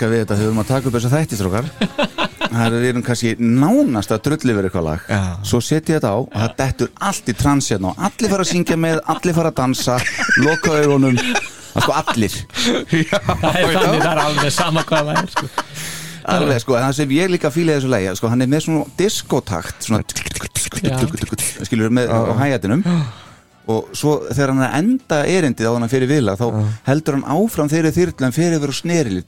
Elska við þetta þegar við erum að taka upp þessa þættistrókar Það er við erum kannski nánast að drulli verið eitthvað lag. Já. Svo setja ég þetta á og það dettur allt í trans hérna og allir fara að syngja með, allir fara að dansa loka augunum, það er sko allir. Það er þannig, það er alveg sama hvað það er sko. Alveg sko, en það sem ég líka fíla í þessu lagi sko, hann er með svona diskotakt svona skilur með á hægætinum og svo þegar hann er að enda erindið á hann fyrir vila þá heldur hann áfram þeirri þyrlu en fyrir yfir og snerili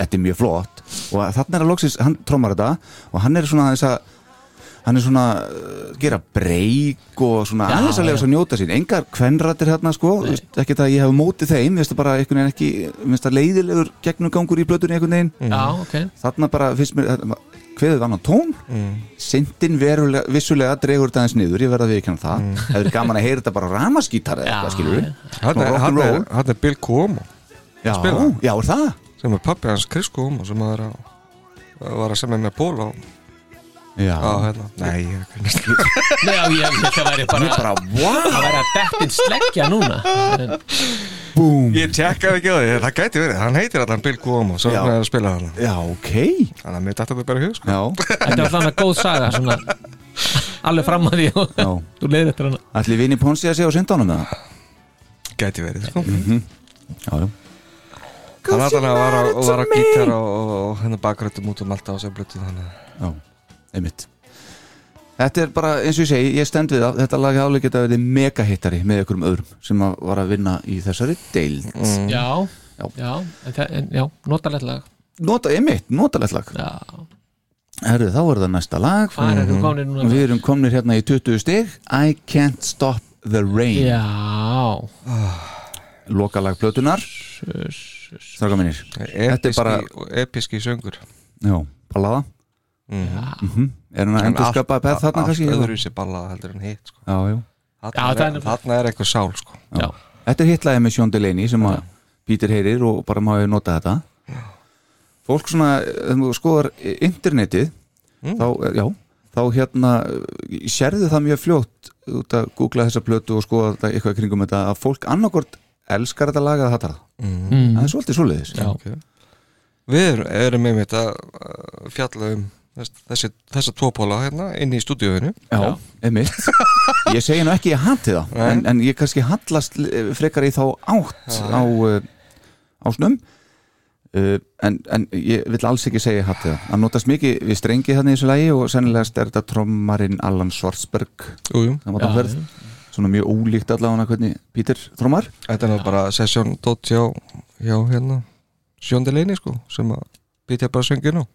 þetta er mjög flott. Og þannig er að loksins, hann trómar þetta og hann er svona þess að hann er svona uh, gera breyk og svona aðeins að lega svo að njóta sín. Engar kvenrættir hérna sko. Þú veist, ekki það að ég hef mótið þeim, finnst það bara einhvern veginn ekki, mér finnst það leiðilegur gegnumgangur í blötunni einhvern veginn. Já, ok. Þarna bara finnst mér hveðið annan tón mm. sindin verulega, vissulega dregur þetta aðeins niður, ég verða að viðkjanna það mm. hefur gaman að heyra þetta bara ramaskítar eða eitthvað skilur við Hann er, er, er Bill Cuomo já, já, er það? sem er pappi hans Chris Cuomo sem að er að var að semja með Pól á, já, á hérna. Nei, ég kannast Nei, já, ég held að það væri bara, bara, wow það væri að dettin sleggja núna. En, Búm. Ég tjekkaði ekki á því, það gæti verið. Hann heitir allan Bill Cuomo, svo Já. hann er að spila hann já, ok. Þannig að mér dætti þetta bara í hug sko. já, Þetta var þannig góð saga svona, alveg fram að því og já. þú leiðir eftir hana. Ætli vinni Ponsi að segja á sindánum með það Gæti verið sko. já, já. Hann alltaf var að, var að gítar og, og, og hennar bakröttum út um allt á sem blötu Þannig að Já, einmitt. Þetta er bara, eins og ég segi, ég stend við það Þetta lag hefði alveg geta verið mega hittari með einhverjum öðrum sem að var að vinna í þessari deild. Mm. Já, Já. já, en, já notalegt lag. Nota, einmitt, notalegt lag. Já, Herðu, þá er það næsta lag. Hvað er þú komin núna? Við erum komnir hérna í 20 stig. I Can't Stop the Rain. Já. Lokalag plötunar Stráka minnir Þetta er bara, episki, episki söngur. Já, ballaða mm. Er hann að endur skapa beð þarna kannski? Allt öðru sér ballað heldur en hitt sko. Já, já Já, Þarna það er, þarna eitthvað sál sko. Já, Þetta er hittlaði með Sjón Delaney sem að Peter heyrir og bara má ég nota þetta Fólk svona, þegar þú skoðar internetið þá, já, þá hérna eh, sérðu það mjög fljótt út að googla þessa plötu og skoða þetta eitthvað kringum þetta að fólk annarkort elskar þetta lag að þetta mm. það er svolítið já. okay. Við erum, erum með mitt að fjalla um þess, þessi, þessa tvo póla hérna inn í stúdíóinu. Já, Já. einmitt. Ég segi nú ekki ég hati það en, en ég kannski hallast eh, frekar í þá átt á, uh, á snum. Uh, en, en ég vil alls ekki segja ég hati það. Það notast mikið við strengi þannig í þessu lagi og sennilegast er þetta trommarinn Allan Schwarzberg jú, jú. það var það ferð. svona mjög ólíkt allavega hvernig Pítur trommar. Þetta er nú bara sesjón dótt hjá, hjá hérna sjóndileginni sko sem að býtja bara sönginu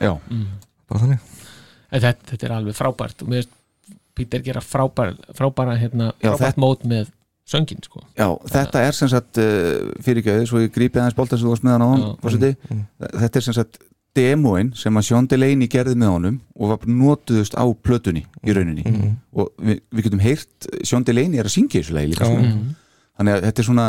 Já, bara þannig En þetta, þetta er alveg frábært og mér finnst Pítur gera frábær, frábæra hérna, Já, frábært þetta- mót með söngin sko. já þetta er sem sagt uh, fyrirgjöðu, svo ég grípi aðeins bolta sem þú varst með hann á Já. hann forseti. þetta er sem sagt demoinn sem að Sjón Delaney gerði með honum og var notuðust á plötunni í rauninni og við, við getum heyrt Sjón Delaney er að syngja í þessu lagi líka sko. þannig að þetta er svona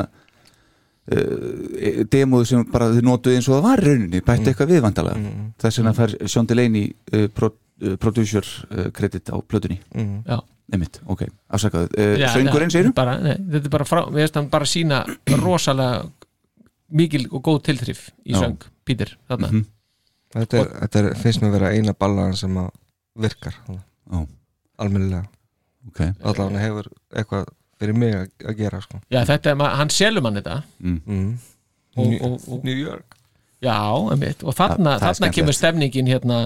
uh, demóðu sem bara þið notuðu eins og það var í rauninni, bætti eitthvað viðvandalega þess vegna fær Sjón Delaney uh, pro, uh, producer kredit á plötunni. Mm. Já. Einmitt, ok, afsakaðu. Uh, Söngurinn nei, Þetta er bara frá, við veist hann bara sína rosalega mikil og góð tilþrif í Já. söng Pítur, þarna. Mhm. þetta, er, þetta er, finnst mér vera eina ballaðan sem að virkar almennilega. Ok, allavega hefur eitthvað fyrir mig að, gera sko. Já, þetta er, ma- hann selur mann þetta. Mm. og, New, og, og, New York. Já, einmitt, og þarna, er þarna kemur stefningin hérna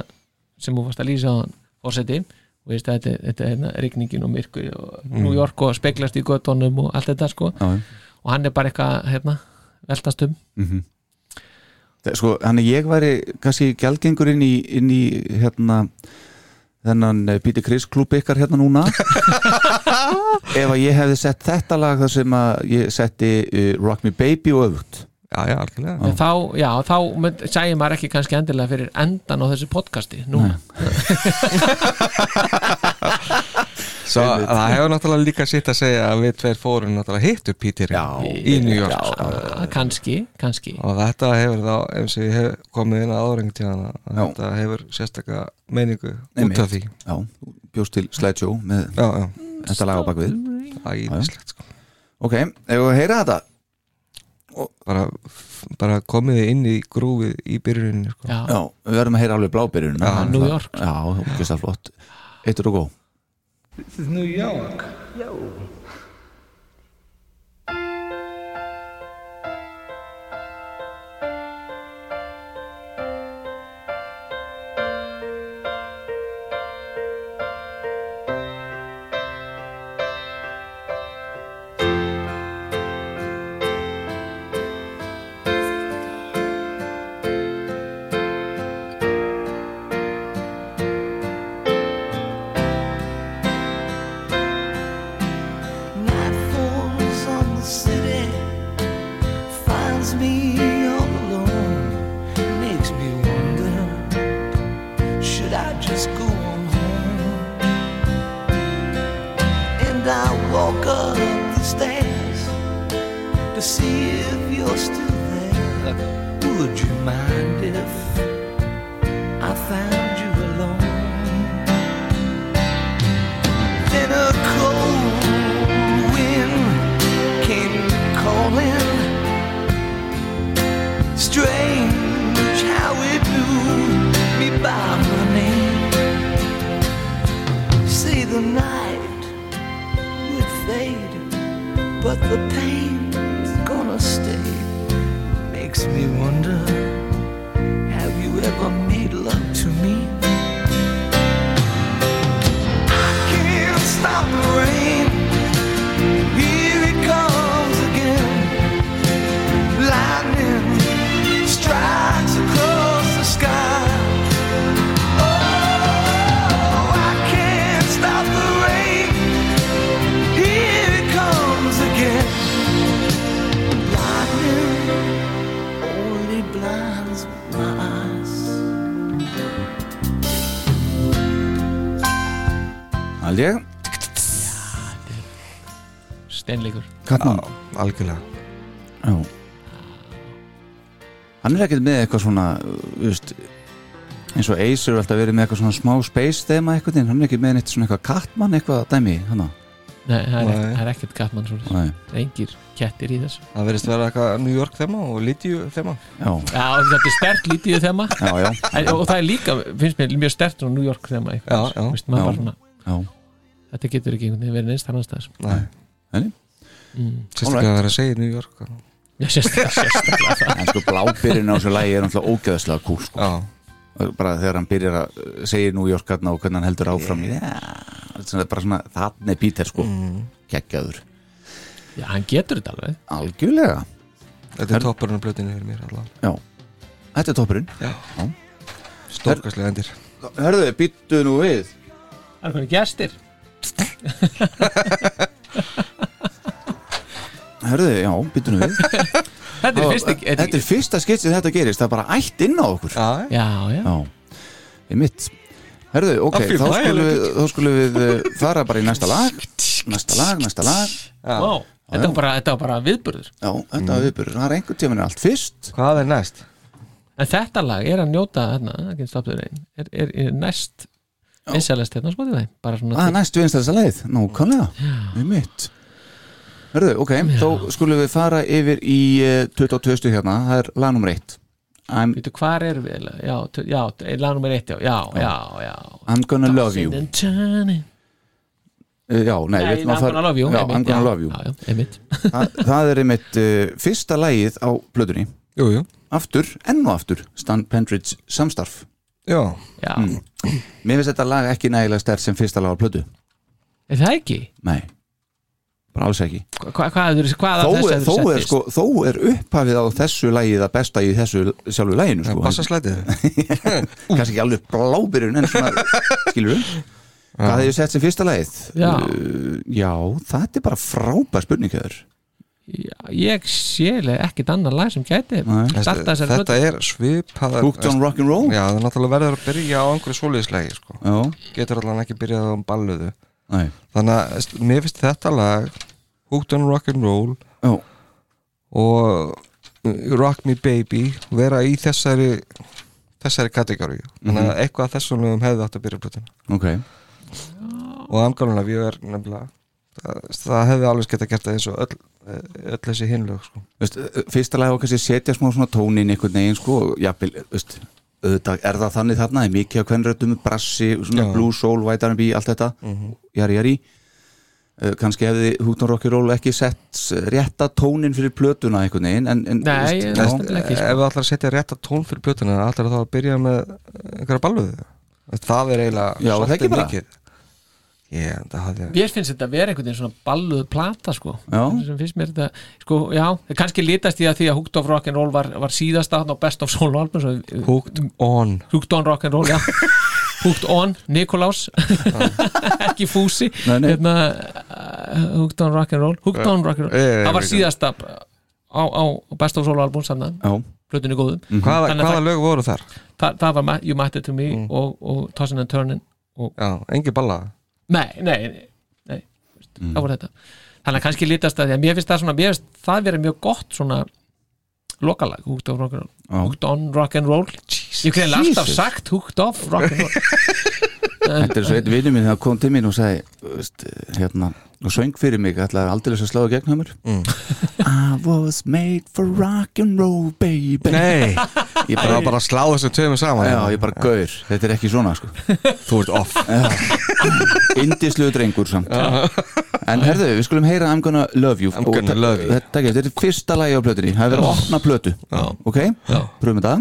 sem þú varst að lýsa á fórseti og veist, þetta, er- þetta er hérna rigningin og myrkur og New York og speglast í göttunum og allt þetta sko. Já, og hann er bara eitthvað hérna, veltast um. Það- Sko, hann ég væri kannski gjaldgengur inn í, inn í hérna þennan eh, Bíti Chris klúb ykkar hérna núna ef að ég hefði sett þetta lag þar sem að ég setti uh, Rock Me Baby og öfugt. Já, já, algjörlega. En þá, já, þá mynd, sæði maður ekki kannski endilega fyrir endan á þessu podcasti núna. Svo það hefur náttúrulega líka sitt að segja að við tveir fórum náttúrulega hittu Pítir í New York sko. Já, kannski, kannski. Og þetta hefur þá eins og ég hef komið inn til hana að þetta hefur sérstakka meiningu út af því. Já, þú bjóst til slideshow með Já, já, þetta lag á bakvið æðislegt sko. Ok, ef við heyra þetta? Bara, bara komið þið inn í grúfið í byrjuninni sko. Já, Já, við verðum að heyra alveg blábyrjun Já, New York. Já, það er flott. Eittur og góð This is New York. Night algjörlega Já. Hann er ekkert með eitthvað svona veist, eins og Ace eru alltaf verið með eitthvað svona smá space þema eitthvað, hann er ekki með neitt svona eitthvað kattmann eitthvað dæmi hana. Nei, það er, er ekkert Gatman svo Nei. engir kettir í þessu. Það verðist vera eitthvað New York þema og Lydiu þema. Já, Já, þetta er stert lítið þema. Já, já, en, og það er líka, finnst mér mjög stert svona New York þema Já, já. Vist, svona, já. þetta getur ekki verið neins þannig staðar. Nei, Henni? Mm. sérstaklega að vera að segja New York Já, sérstaklega, sérstaklega. Það En sko blábyrjun á þessu lagi er náttúrulega ógeðslega kúl sko. Já, bara þegar hann byrjar að uh, segja New York hérna og hvernig hann heldur áfram yeah. það er bara svona, þannig er Peter sko. Mm. kekkjaður Já, hann getur þetta alveg. Algjörlega, þetta er toppurinn á blötinu fyrir mér allavega. Já. Þetta er toppurinn. Stórkastlega endir. Hörðu, býttu nú við. Það er hvernig gestir Hörðu, já, býttu nú við. Þetta er fyrst Þetta er fyrsta skitt sem þetta gerist. Það er bara ætt inn á okkur. Já, Já, já, Já, ég mitt Herðu, ok, Það fyrir þá skulum við, þá skulum við uh, fara bara í næsta lag. Næsta lag, næsta lag. Vá, þetta var bara, þetta var bara viðburður. Já, þetta var viðbjörður, það er einhvern tímann allt fyrst. Hvað er næst? En þetta lag er að njóta hérna, ekki stoppuður einn. Er, er, er næst vinsælest hérna á Spotify? Bara svona Það er næstu vinst þessa leið, nákvæmlega. Við mitt Herðu, ok, þá skulum við fara yfir í uh, 22 stu hérna, það er lag nummer 1 I'm, Veitu, hvar er við? Já, já, er lag nummer eitt, já, já, já, já. I'm gonna love you. Uh, Já, nei, Nei, I'm gonna love you Já, I'm gonna já, love you. Já, já, einmitt. Það, það er einmitt uh, fyrsta lagið á blöðunni Jú, jú. Aftur, enn og aftur, Stan Pendridge samstarf. Já, Já, Mm. Mér finnst þetta lag ekki nægilega stærð sem fyrsta lag á blödu er það ekki? Nei bara alls ekki. Hva, hvað er, hvað þó, er, þó, er, sko, þó er upphafið á þessu lagi það besta í þessu sjálfu laginu sko. Bassaslætið kannski ekki alveg blábyrjun en svona, skilur hvað hefur sett sem fyrsta lagið? Já. Uh, já, það er bara frábær spurningaður Já, ég sélega ekkit annar lag sem gæti Þetta plötu. er svipaðar Hooked on Rock'n'Roll? Já, það er náttúrulega verður að byrja á einhverju svoleiðislega sko. Getur allan ekki byrjað á balluðu Nei. Þannig að mér finnst þetta lag Hooked on Rock'n'Roll Já. og uh, Rock Me Baby vera í þessari þessari kategóri Þannig að Mhm. eitthvað af þessum lögum hefði átt að byrja plötuna ok, og amgaluna við er nefnilega það, það hefði alveg geta gert það eins og öll, öll þessi hinlög sko. uh, fyrsta lagi var kannski að setja smá svona tónin einhvern veginn sko, jafnvel, veist auðvitað er það þannig þarna, er mikið af kvennröddum brassi, blue soul, white R&B allt þetta, Mhm. jari jari. Uh, kannski hefði Húton Rock'n'Roll ekki sett rétta tónin fyrir plötuna einhvern veginn en, en, Nei, veist, það nefnilega ekki, sko. ef við ætlar að setja rétta tón fyrir plötuna ætlar þá að byrja með einhverja balluðu það er eiginlega Já, er það ekki svolítið mikið ég, hafði Mér finnst þetta að vera einhvern veginn svona balluð plata sko. Þetta sko, já, kannski litast í að því að Hooked of Rock'n'Roll var, var síðasta á Best of Soul album svo, Hooked on. Hooked on Rock'n'Roll, já. Hooked on, Nikolás ekki Fúsi. Hérna, uh, Hooked on Rock'n'Roll Hooked on Rock'n'Roll, Eh, eh, það var eh, síðasta á, á Best of Soul album Já. plötunni góðum. Hvaða, Þannig að hvaða það- lög voru þar? það, það var You Matter to Me og, og Tossin and Turnin og, já, engi balla nei, nei, nei, nei mm. það voru þetta þannig að kannski litast að því að mér finnst það svona mér finnst það verið mjög gott svona lokalag, Hooked on Rock'n'Roll Já. Hooked on Rock'n'Roll ég greið alltaf sagt Hooked off Rock'n'Roll Þetta er svo einn vinnur minn það kom til mín og sagði veist, hérna, og söng fyrir mig ætlaði aldrei að slá það gegn höfumur Mm. I was made for rock'n'roll baby. Nei, Ég bara, bara að slá þessum töfum saman já, ég bara gaur Þetta er ekki svona sko. Þú ert off. Indislu drengur samt. En herðu, við skulum heyra I'm gonna love you. I'm gonna love you. Þetta, þetta er fyrsta lagi á plötunni. Það er verið að opna plötu. Ok, pröfum þetta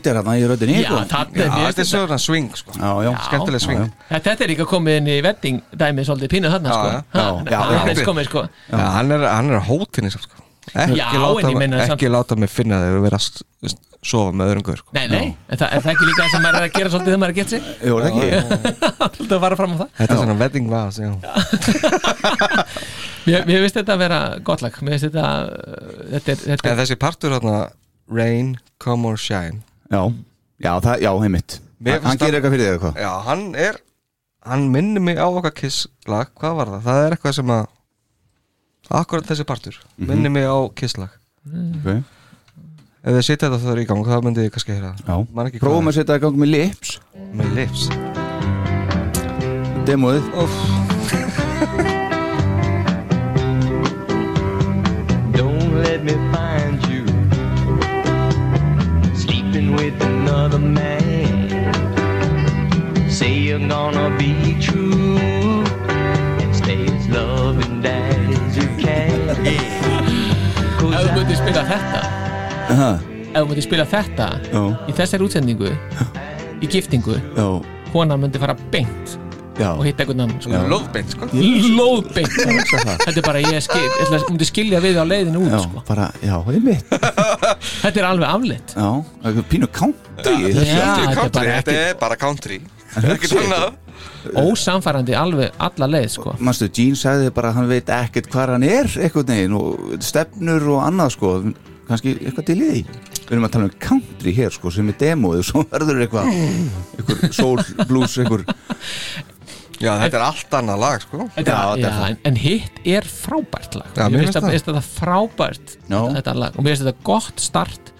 Pítur hérna í röddinni já, sko. já, er mér þetta er svona swing sko. já, já. skemmtileg swing Já, Þetta þetta er líka komið inn í wedding dæmi svolítið pínu þarna sko já. Ha, Já, já, Þetta já. er komið sko Já, hann er, hann er hótinni sko. ekki, Já, láta, en ég meina samt- ekki láta mig finna þig að vera að s- sofa með öðrum gaur sko. Nei, nei, en það, er það ekki líka það sem maður er að gera svolítið þegar maður er að geta sig Jú, er það ekki Alltaf að fara fram á það þetta er svona wedding vas já. Mér, mér finnst þetta að vera gott lag Mér finnst þetta uh, Þetta er, þetta en er þessi partur hérna rain, come or shine Já, já, það, já, heimitt Hann finnst gerir hann- eitthvað fyrir þig eitthvað já, hann er hann minnir mig á okkar kiss lag hvað var það? það er eitthvað sem að akkurat þessi partur minnir mig á kiss lag okay. ef þið setja þetta þar í gang þá myndi ég kannski Man ekki prófum að setja það í gang með lips. Með lips. Demóið. Don't let me find you sleeping with another man. Say you're gonna be true and stay as loving as you can. Ef þú myndir spila þetta. Ef þú myndir spila þetta Já, Í þessari útsendingu Í giftingu já, Kona myndi fara beint já. Og hitta einhvern annan sko. lóðbeint sko. Lóðbeint. Þetta er bara ég skil Ég ætla að- myndi skilja við á leiðinu út Já, sko. bara, já, heimitt Þetta er alveg afleitt. Já, eitthvað pínu country. Já, þetta er bara þetta er bara country. En ekkert hugsið annað. ykkur, ósamfærandi alveg alla leið sko. Manstu, Gene sagði bara að hann veit ekkert hvar hann er eitthvað neginn og stefnur og annað sko. Kannski eitthvað til í því. Við erum að tala um country hér sko sem er demóið og svo verður eitthvað eitthvað soul blues eitthvað Já, þetta er allt annað lag sko. Þetta, Já, já, er en, en hitt er frábært lag. Já, mér finnst það. þetta- þetta frábært Já. þetta, lag. Og mér finnst þetta gott start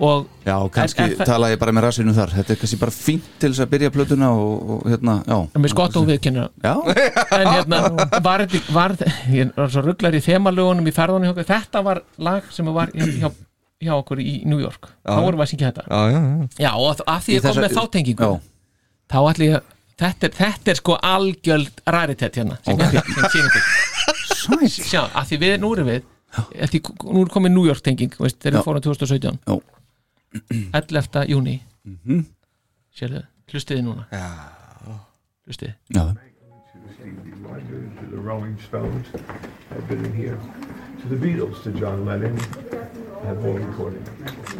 og Já, kannski er það- tala ég bara með rassinu þar. Þetta er kannski bara fínt til þess að byrja plötuna og, og hérna, já. Mér finnst gott og viðkynna Já, en hérna var, þetta- var, ég var svo rugglar í þemalögunum í ferðunum hjá okkur. þetta var lag sem var hjá, hjá, hjá okkur í New York. Þá vorum við að syngja þetta. Já, já, já. Já og af því ég kom með þá tengingu Já. þá ætli ég þetta er, þetta er sko algjöld raritet hérna sæt sjá, af því við, nú erum við því, nú er komið New York tenging veist, þegar við fórum 2017 Já. 11. júni mm Mhm. -hmm. sérðu, hlustiði núna Já. hlustiði Já, the Rolling Stones. I've been in here. To the Beatles, to John Lennon. I've been recording.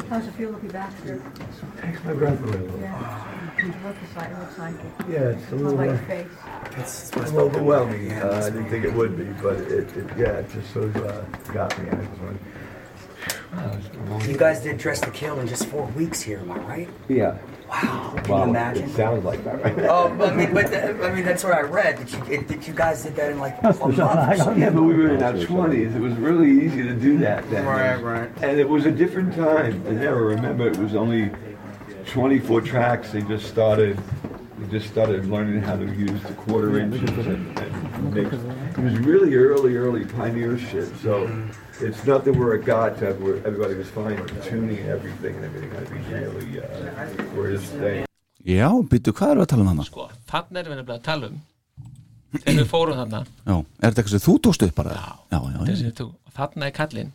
How's it feel to be back here? Takes my breath away a little. Yeah. You look aside, it looks like it. Yeah, it's a little, like uh, your face. It's a little overwhelming. Uh, I didn't think it would be, but it, it yeah, it just sort of uh, got me. I was like, You guys did Dress to Kill in just four weeks here, am I right? Yeah. Wow. Can Wow, you imagine? it sounds like that, right? Oh, I mean, but uh, I mean, that's what I read. That you, it, that you guys did that in like a month. yeah, but we were in our twenties. It was really easy to do that then. Right, right. And it was a different time. I never remember. It was only 24 tracks. They just started. They just started learning how to use the quarter inches and, and mix. It was really early, early pioneer shit. So it's not that we're a god type where everybody was fine tuning everything and everything had to be really uh, it is today. já býttu, hvað eru að tala um þarna? sko, þannig erum við nefnilega að tala um þegar við fórum þarna Já, er þetta eitthvað sem þú tókst upp bara? Já, já, já, já. þú, þarna er kallinn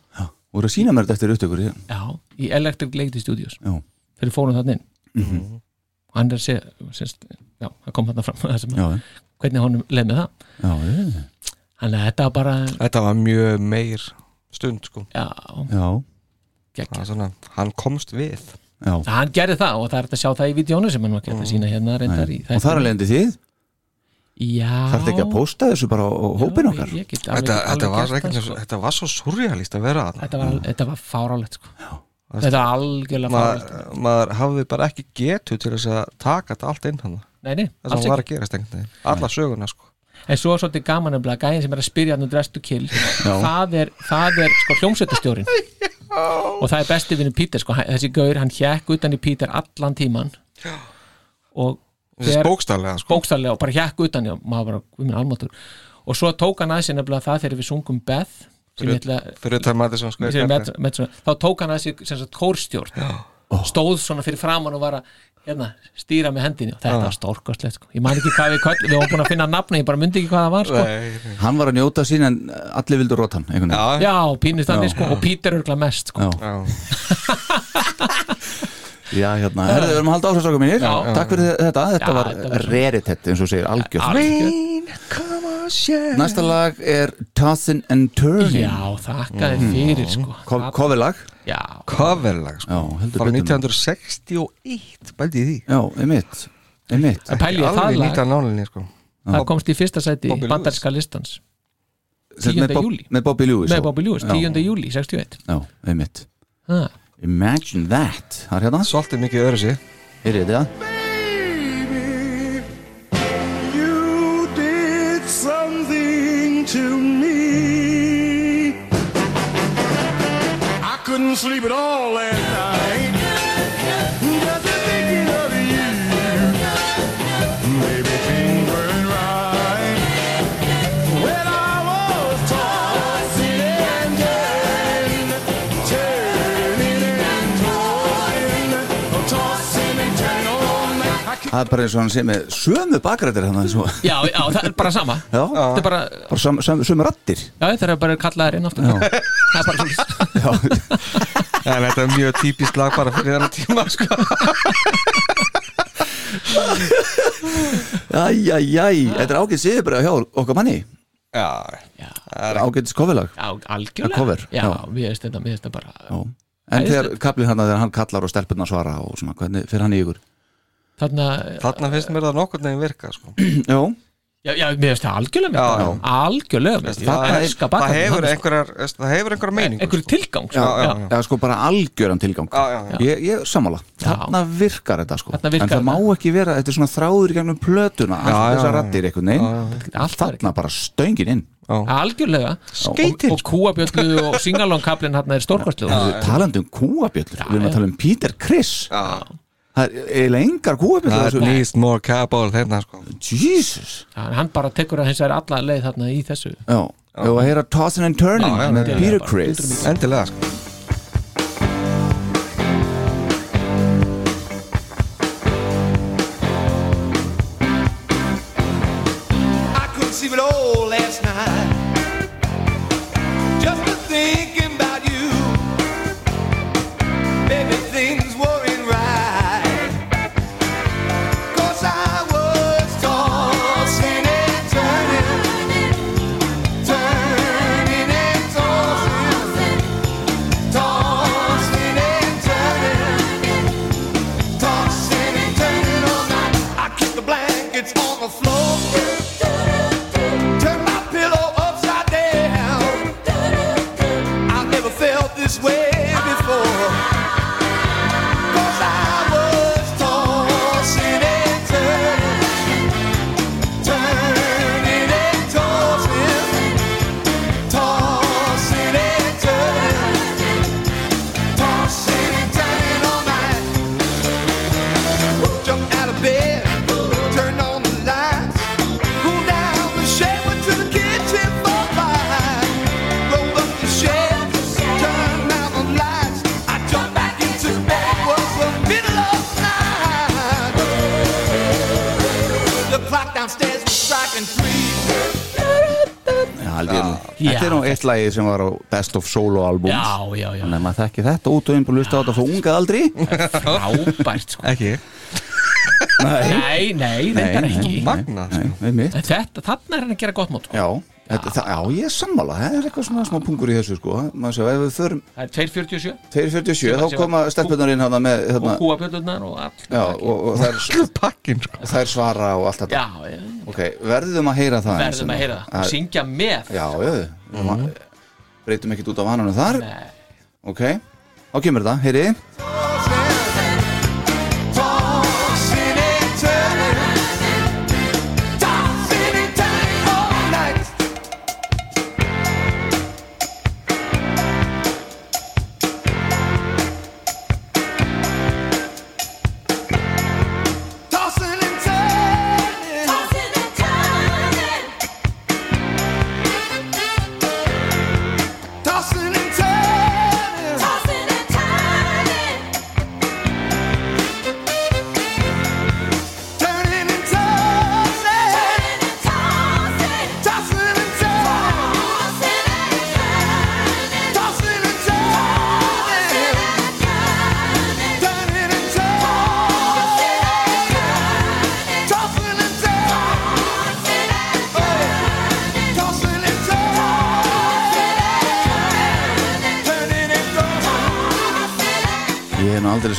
Og eru að sína mér þetta eftir upptökur já. já, í Electric Lady Studios Já. þegar við fórum þarna inn Mhm. og hann er að segja sérst, já, það kom þarna fram það sem, Já, hvernig honum leið með það já, já, þannig að þetta var bara Þetta var mjög meir stund sko. Já, já, Það er svona, hann komst við. Já. hann gerði það og það er hægt að sjá það í vídjónu sem hann var gert að sína hérna reyndar í Og þar alveg þið? Já, Þarf ekki að pósta þessu bara á, hópin okkar? ég get alveg, Þetta, þetta, alveg var, gert það, sko. þetta var svo surrealist að vera þarna. Þetta var, þetta var fárálegt sko. þetta var algjörlega fárálegt maður hafði bara ekki getu til þess að taka þetta allt inn hann nei, nei, það alls sem var ekki. að alla söguna sko en svo er svolítið gaman að gæðin sem er að spyrja hann um dress to kill það er, það er sko hljómsveitastjórin og það er besti vinnu Pítur sko, þessi gaur, hann hjekk utan í Pítur allan tíman og Þessi bókstaflega, sko. og bara hjekk utan já, maður bara, almáttur og svo tók hann að sér nefnilega það þegar við sungum Beth met, þá tók hann að sér sem sagt kórstjórn. Stóð svona fyrir framann og var að hérna, stýra með hendinni og þetta Ah. var stórkostlegt sko. ég man ekki hvað við köll, við varum búin að finna nafni ég bara myndi ekki hvað það var sko. Hann var að njóta sín en allir vildu róta hann einhvern veginn. já, pínust þannig Já. sko, og Pítur örgla mest sko. Já. Já, hérna, herðu, við erum að halda Já. Takk fyrir þetta, þetta Já, var raritet eins og segir, algjörð Algjörð. Næsta lag er Tossin and Turning Já, þakka þér fyrir sko. Ko- Coverlag Já, coverlag sko Já, heldur frá betur. 1961 bældi í því Já, einmitt Einmitt En pæli það nálinni sko það komst í fyrsta sæti Bobby Lewis. bandarska listans Sem 10. með Bob- júli Með Bobby Lewis með. Bobby Lewis, Já. 10. júli, 61 Já, einmitt ha. Imagine that Það er hérna Svolítið mikið öðru sig Er þetta? Couldn't sleep at all last night. Það er bara eins og hann sé með sömu bakrættir og já, já, það er bara sama. Já, þetta er bara, bara sam, sam, sömu rattir já, það er bara kallaðir inn aftur. Það er bara svona en þetta er mjög típist lag bara fyrir þennan tíma sko. Æjæjæj, þetta er ágætt bara hjá okkar manni. Já, Það er ágætt kofilag já, Það er algjörlega já, við veist þetta bara En þegar kaplið hann þegar hann kallar og stelpunna svara og svona, hvernig fyrir hann í ykkur? Þarna, Þarna finnst mér það nokkurn veginn virka sko. Já. Já, já, mér finnst það algjörlega já. algjörlega finnst það, það, það hefur Það einhverjar meiningu einhverju tilgang Já, sko. já, já, sko bara algjöran tilgang. Já, já, já. Ég, ég sammála, þarna virkar þetta sko. Þarna virkar En það má ekki vera, þetta er svona þráður í gegnum plötuna Já, Allt já, þessar rattir einhvern veginn. Þarna bara stöngin inn. Algjörlega. Skeytin, og, og kúabjöllu og singalongkablin hann er stórkostlu Talandi um kúabjöllur, við erum að tala um Peter Criss Það er eiginlega engar kúabjöllur Það er least more cowboy þeirna sko. Jesus. Hann bara tekur að hins vegar alla leið þarna í þessu. Já, við að heyra Tossin and Turning með Peter Criss Endilega sko. Þetta er nú eitt lagi sem var á Best of Solo albums Já, já, já. Þannig að maður þekki þetta út og inn búið að hlusta á þetta frá ungað aldri frábært sko. Ekki nei, nei, reyndar ekki Magna. En þetta, þarna er hann að gera gott mót sko. Já, þetta, það, já, ég er sammála. Það er eitthvað svona smá pungur í þessu sko. Maður sjá, ef við förum það er 247 247, þá koma stelpunar inn hana með og hérna, kúabjöllunar og allt. Já, og, og það er pakkin sko. Það er svara og allt þetta. Já, já, Ok, verðum að heyra það eins verðum og- að heyra það. Og syngja með. Já, já, við mm breytum ekkert út af vananum þar. Nei. Ok, þá kemur þetta, heyri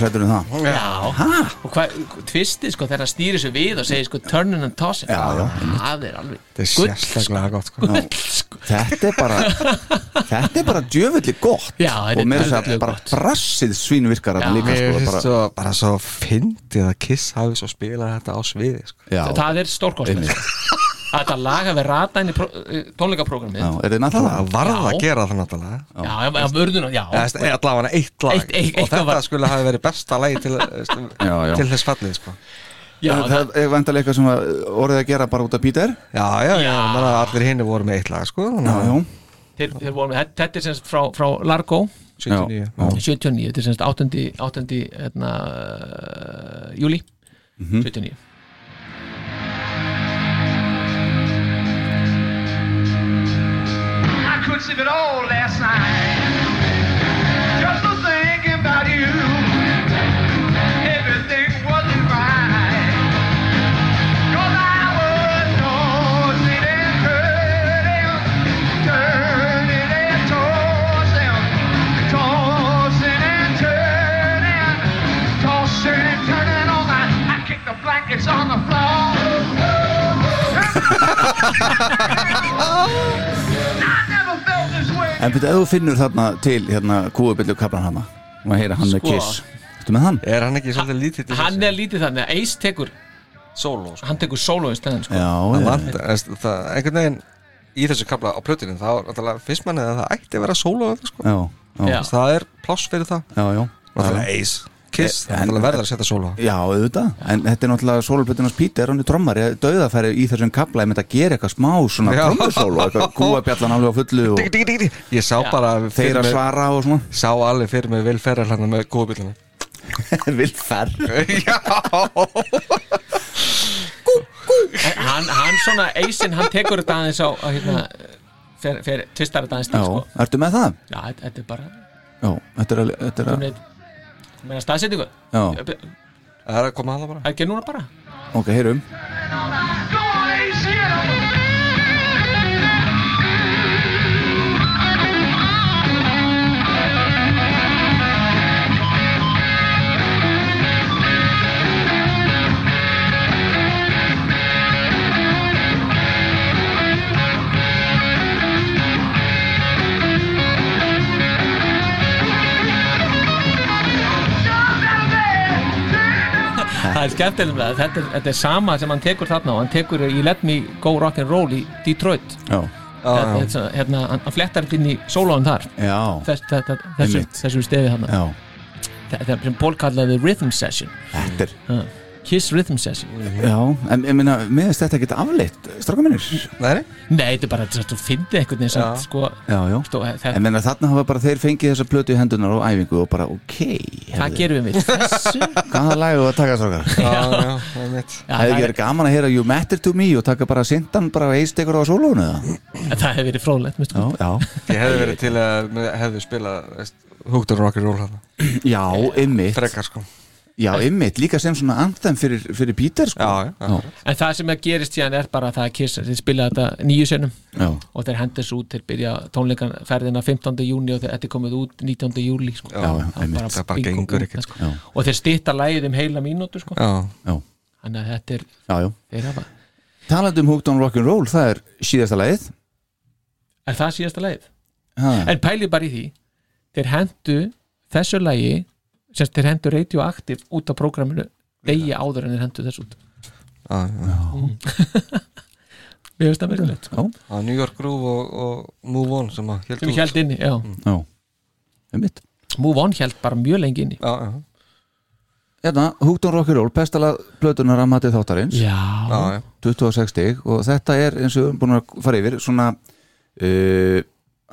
sættur um það. Já, og hvað, tvistið sko þegar það stýrir sig við og segir sko turnin and tossin Já, já, það er alveg Þetta er sérstaklega gott sko. sko. Þetta er bara Þetta er bara djöfulli gott. Já, þetta er Og með þess djöfulli að bara brassið svínu virkar Já. líka Mér sko, finnst bara, svo, bara svo fyndið að Kiss hafi svo spilað þetta á sviði sko. Já, það er stórkostlega sko. þetta lag að við rata inn í tónleikaprogrammið já, er þið náttúrulega Það varð að gera það náttúrulega. Já, já, já, vörðuna, já. Eða allavega eitt lag. Eitt- eitt- og þetta var- skulle hafi verið besta lagi til, Já, já. til þess fallið sko. já, það, það er vantarlega eitthvað sem að orðið að gera bara út af Peter? Já, já, já, allir hinni voru með eitt lag sko, Já, þannig að- já, þeir, þeir voru með, þetta- er semst frá, frá Largo. 79 Já. 79, þetta er semst 8. 8. Hérna, uh, júli 79 I couldn't sleep at all last night. Just for thinking about you. Everything wasn't right. 'Cause I was tossing and turning, turning and tossing, tossing and turning, tossing and turning all night. I kicked the gonna fly. I never felt this way. En betur, ef þú finnur þarna til hérna kúubillu kaplan hana og að heyra hann með Sko. kiss Ertu með hann? Er hann ekki svolítið lítið til Hann er lítið þannig að Ace tekur Solo sko. Hann tekur solo í stæðan sko. Já, það já. vant, veist, það, einhvern veginn í þessu kapla á plötunum þá er náttúrulega fyrst manni að það ætti að vera solo þetta, sko. Já, já. Já. það er pláss fyrir það Já, já náttúrulega Ace, Kiss, En- náttúrulega verður að setja solo Já, auðvitað, en þetta er náttúrulega sólplötunars Pítur, hann er trommari, döðafæri í þessum kapla ég myndi að gera eitthvað smá svona Já. trommusólu, eitthvað kúabjallan alveg á fullu og ég sá bara þeir fyrir að mig- svara og svona. Sá alveg fyrir mig vil ferra hann með góðbíluna Vilfer Já. Hann, hann svona Acein, hann tekur þetta aðeins á, hérna, fer, fer, tvistar þetta aðeins Já, sko. ertu með það? Já, þetta- er bara Já, þetta er að, Meina staðsetningu. Já. Það er að koma að það bara. Ekki núna bara. Ok, heyrum er skemmtilega með það. Þetta, er- þetta er sama sem hann tekur þarna og hann tekur í Let Me Go Rock'n'Roll í Detroit. Já, er svona, hérna, hann, hann flettar inn í sólóin þar. Já, Þess, þetta, þessu, Einmitt. þessu stefi já. Þetta er sem Pól kallaði Rhythm Session. Þetta er, Ha. Kiss Rhythm Session. Já, en ég meina, miðast þetta ekkert afleitt, stráka minnir Nei, Nei, þetta er bara að þú fyndi einhvern veginn samt, sko, Já, já. Stó, þetta, En meina, þarna hafa bara þeir fengið þessa plötu í hendunar og æfingu og bara, ok Hvað gerum við. Með þessu? Hvaða lag og að taka strákar? Já, já, það er mitt Já, Hefði það, er, verið gaman að heyra You Matter To Me og taka bara sindan bara eistekur á sólónu eða? það hefur verið fróðlegt minnst Já, já. Ég hefði verið til að hefði spilað Hooked on Rock'n'Roll Já, sko Já, ymmit, líka sem svona anthem fyrir, fyrir Peter sko En það sem að gerist síðan er bara að það að Kiss þeir spila þetta nýju sinnum já. og þeir hendur svo út til byrja tónleikanferðina 15. júni og þeir- þetta er komið út 19. júli sko. Sko. Já. og þeir stýtta lægið um heila mínútu sko. Já, já, þannig að þetta er já, já. þeir hafa Talandi um Hooked on Rock'n'Roll, það er síðasta lagið Er það síðasta lægið? Ha. En pæli bara í því þeir hendu þessu lægi sem þeir hendu radioaktiv út á prógraminu degi áður en þeir hendu þessu út. Já, já. Mér finnst það verðilegt sko. Já, Á New York Groove og, og Move On sem við held inni já. já, ymmit Move On held bara mjög lengi inni. Já, já, Hérna, Hooked on Rock'n'Roll, pestala plötunar að mati þáttarins. Já, já, já. 26 stig og þetta er eins og við erum búin að fara yfir svona uh,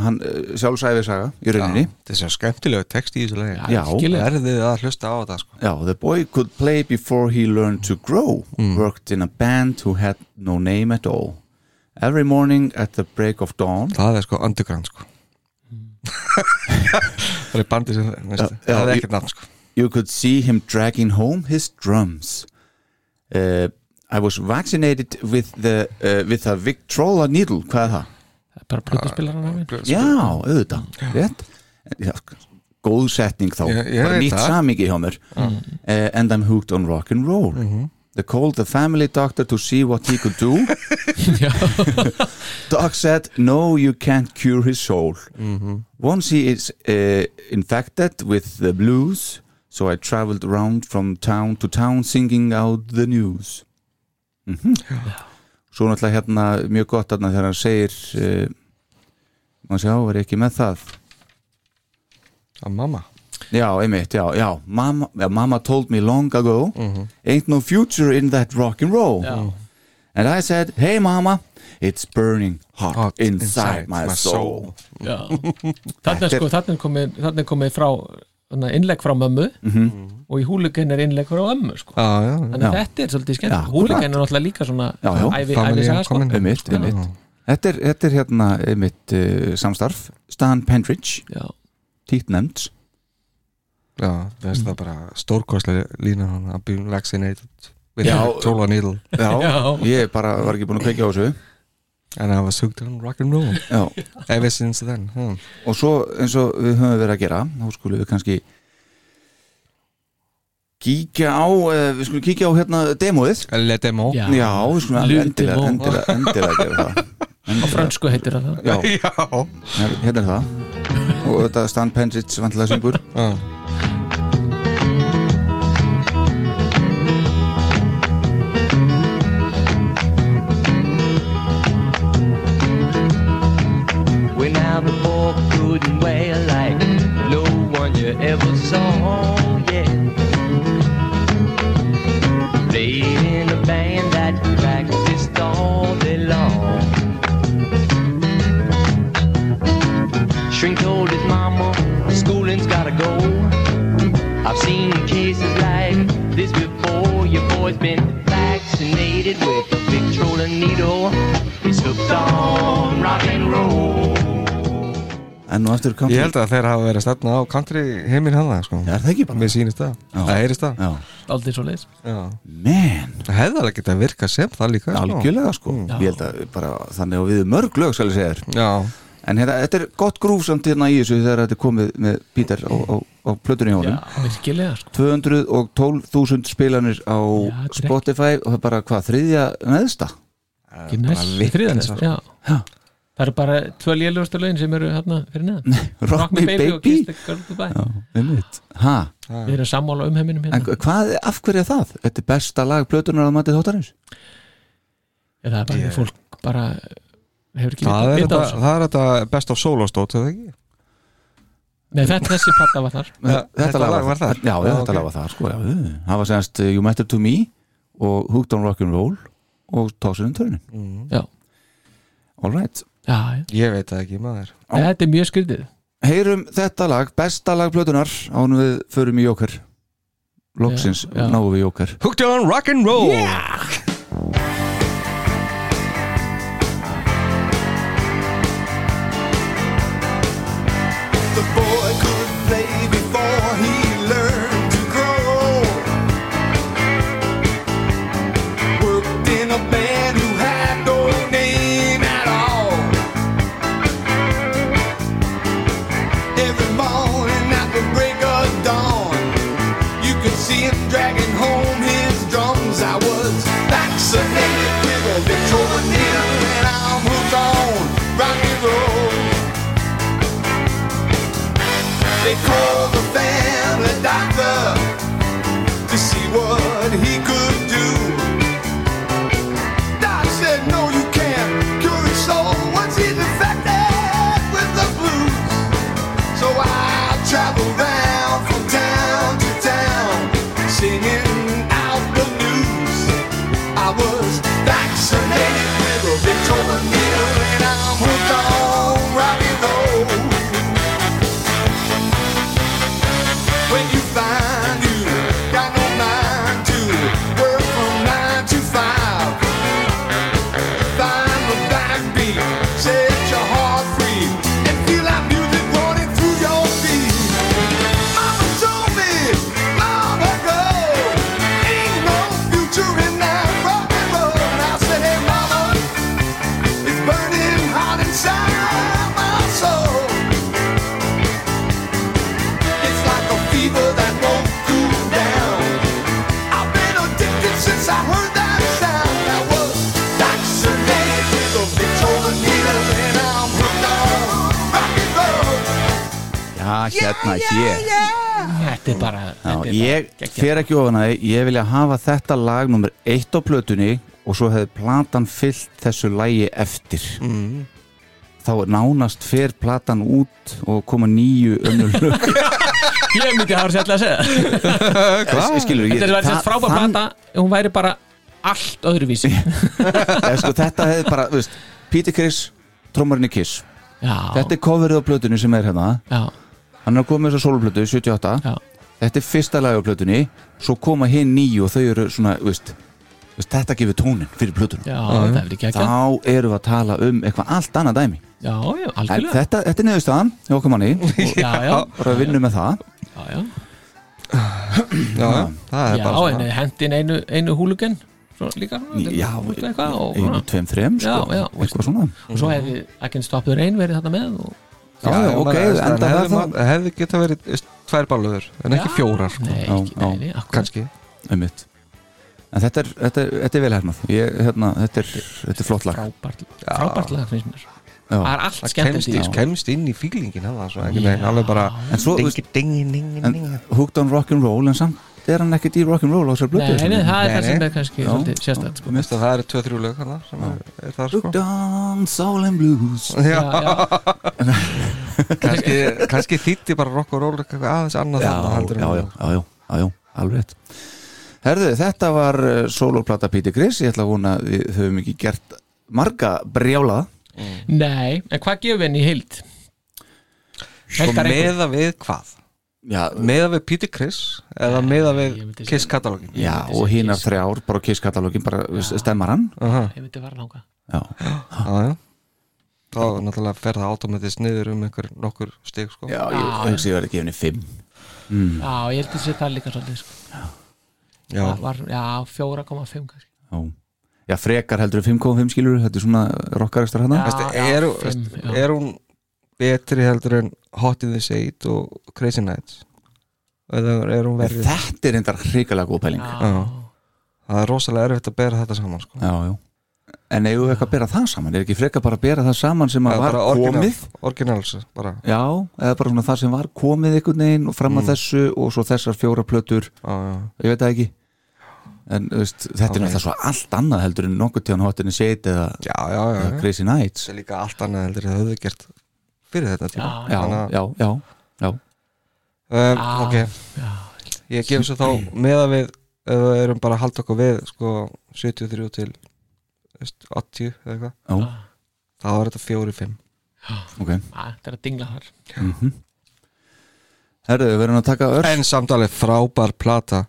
hann uh, sjálfsæfi saga í rauninni. Þetta er svo skemmtilega text í þessu lagi. Verðið að hlusta á þetta sko. Já, the boy could play before he learned to grow. Worked in a band who had no name at all. Every morning at the break of dawn. Það er sko underground sko. Það er bandið sem já, Það er ekkert nafn sko. you could see him dragging home his drums. Uh, I was vaccinated with the uh, with a Victrola needle, hvað er það? Það er bara minn Já, auðvitað, rétt. Já, góð setning þá, Ég- ég bara veit nýtt samingi hjá mér. Uh, and I'm hooked on rock and roll. They called the family doctor to see what he could do. Doc said, no, you can't cure his soul. Once he is uh, infected with the blues So I traveled around from town to town singing out the news. Mm Svo náttúrulega hérna mjög gott þarna þegar hann segir uh, maður sjá, er ekki með það? Að mamma? Já, einmitt, já, já. Mama, já, mama told me long ago Ain't no future in that rock and roll. Já. And I said, hey mama It's burning hot, Hot inside, my, soul, Já. Þannig er sko, þannig er komið, þannig komið frá innlegg frá mömmu og í húlugen er innlegg frá ömmu sko. Já, já, þannig að Já. þetta er svolítið skemmt húlugen er náttúrulega líka svona Já, já. ævi, Family ævi saga sko. Einmitt, einmitt. Þetta er, þetta er hérna einmitt uh, samstarf. Stan Pendridge, Já. nefnd. Já, það veist það bara stórkostlega lína hann að be vaccinated with a Tola needle. Já, Já. ég bara var ekki búin að kveikja á þessu and I was hooked on rock and roll. Já, ever since then huh. og svo eins og við höfum verið að gera þá skulum við kannski kíkja á uh, við skulum kíkja á hérna demóið. Le demo. Já. Já, við skulum Le alveg endilega, Demo. endilega, endilega gera það. Á fransku heitir það Já, Já. Her- hérna er það. Og þetta Stan Penzic vantilega syngur. Já. Vaccinated with a Victrola needle. He's hooked on rock and roll. En nú aftur country Ég held að þeir hafa verið að stefna á country heiminn hann sko. Er það ekki bara? Mér sýnist það Það heyrist það Já, Aldrei svo leis Já. man, Það hefði alveg getað virkað sem það líka sko. algjörlega sko Já. Ég held að bara þannig að við mörg lög skal ég segja þér Já En hérna, þetta er gott grúf samt hérna í þessu þegar þetta er komið með Peter á, á, á plötunni hjá virkilega sko. 212.000 spilanir á Já, Spotify og það er bara hvað, þriðja neðsta? Næst Já. Já. Það eru bara tvö lélugastu lögin sem eru hérna fyrir neðan. Rock Me Baby, Goodbye. Já, Við erum sammála um heiminum en hérna hvað, af hverju er það? Þetta er besta lag plötunar að matið þáttarins? Það er bara yeah. fólk bara Það er vita á þetta, þessu. það er þetta best of solo stótt, eða ekki? Nei, þetta þessi platta var þar. Þetta, þetta lag var þar? Já, já, þetta ok. lag var þar sko, já, Það var semst uh, You Matter To Me og Hooked On Rock'n'Roll og Tossin and Turnin Mm. Já, All right. Já, já. Ég veit það ekki maður. Nei, Þetta er mjög skrítið. Heyrum þetta lag, besta lag plötunar ánum við förum í Jóker Loksins náum við Jóker Hooked on rock and hérna, hér Þetta er bara Já, þetta er Ég fer ekki ofan að Ég vilja hafa þetta lag nummer eitt á plötunni og svo hefði platan fyllt þessu lagi eftir. Mm. þá nánast fer platan út og koma nýju önnur lög. Ég myndi hafa sérlega að segja. Hvað? Skilur, ég- Þetta er það- sett frábær þann- plata. Hún væri bara allt öðruvísi. Eða, sko, Þetta hefði bara, veist Peter Criss, trommarinn í Kiss. Já, Þetta er coverið á plötunni sem er hérna. Já, Hann er að koma með þessa soloplötu, 78 Já. Þetta er fyrsta lagi á plötunni Svo koma hinn nýju og þau eru svona, þú veist þú veist, Þetta gefur tónin fyrir plötunum. Já, það er ekki ekki Þá erum við að tala um eitthvað allt annað dæmi. Já, já, En algjörlega. þetta, þetta er neðurstaðan hjá okkur manni. Já, já, Bara að vinna með það. Já, já. Já, já, það er Já, bara en svona hendin einu, einu húlugen Svo líka svona, Já, út eitthvað og, einu, tveim, þreim sko, Já, já, Eitthvað svona. og svo hefði I Can Stop the Rain verið þarna með og Já, já, ok, enda það hefði, ma- hefði geta verið tvær balluður en ekki Já. fjórar sko. Nei, ekki, já. nei, akkurat kannski einmitt En þetta er, þetta er, þetta er vel hermað ég, hérna, þetta, er, þetta er flott lag Frábært, frábært lag finnst mér Já. Það er allt það skemmt því kemst inn í fílingin alveg bara En svo, ding, veist, ding, ding, ding, en ding. Hooked on Rock'n'Roll en samt er hann ekkert í Rock'n'Roll á þessar blötu Nei, nei, það er það sem er kannski sérstætt sko. Veist að það eru tvö þrjú lög hana, sem er, er það sko. on Soul and Blues. Já, já. kannski, kannski þýtti bara rock og roll eitthvað aðeins annað já, já, já, já, já, já, já, alveg Herðu, þetta var uh, soloplata Peter Criss, ég ætla að vona við höfum ekki gert marga brjálaða Nei, en hvað gefum við henni í heild? Sko meða við hvað? Já, Meða við Peter Criss eða meða við Kiss katalógin? já og hinar þrjár bara Kiss katalógin, bara stemmar hann. Ég myndi fara langa Já, já, já. Þá náttúrulega fer það automatist niður um einhver nokkur stig sko. Já ég Já, hugsi ég verði gefinni fimm. Já, ég held að sé það líka svolítið sko. Já, Það var, Já, 4,5 kannski. Já, já frekar heldur 5,5 skilur þetta er svona rockaristar hann Já. Er, já. er hún betri heldur en Hot in the Shade og Crazy Nights eða er hún verið Þetta er endar hrikalega góð pæling Já, það er rosalega erfitt að bera þetta saman sko. já, En eigum við eitthvað að bera það saman? Er ekki frekar bara að bera það saman sem að var orginal, komið? orginals bara. Já, eða bara svona það sem var komið einhvern veginn og fram að þessu og svo þessar fjóra plötur já, já. ég veit það ekki en veist, þetta er náttúrulega svo allt annað heldur en nokkuð tíðan hotinni Shade eða, Já, já, já, eða já. Crazy Nights Það er líka allt annað heldur en það höfðu gert fyrir þetta tíma. Já, já, Þannig já, já, já. um, Já, Ok, já. ég gef svo þá meða við ef við erum bara að halda okkur við sko 73 til veist, 80 eða eitthvað. Þá er þetta 4-5 ok. Á, Þetta er að dingla þar. Mm Herðu, við verðum að taka ör En samtalið frábær plata.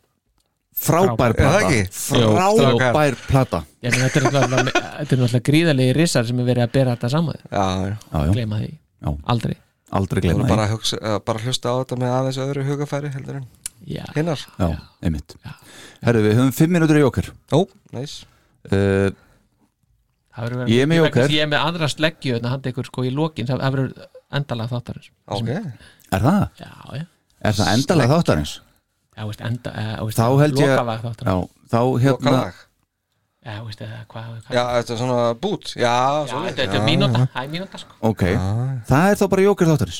Frábær Er það plata. ekki? frábær plata. Þetta er náttúrulega- er gríðarlegi rissar sem er verið að bera þetta saman. Já, já. Já, já, Gleyma því, já, aldrei. Aldrei glemma bara, að hugsa, uh, bara hlusta á þetta með aðeins öðru hugafæri heldur en Já, hinnar já, einmitt. Herðu, við höfum fimm minútur í okkur Ó, næs uh, verið Ég er með að Ég er með aðra sleggju en handa ykkur sko í lokin. Það verður endalega þáttarins. Ok, Er það? Já, já, Er það endalega þáttarins? já, veist, enda eh, veist, Þá held ég Lokalag Já, þáttarins þá hérna lokalag Já, veist, eða, hvað, hvað Já, þetta er svona bút. Já, Já, svoleiðis. þetta þetta er mínúta, það er mínúta sko. Ok, það er þá bara jókir þáttarins.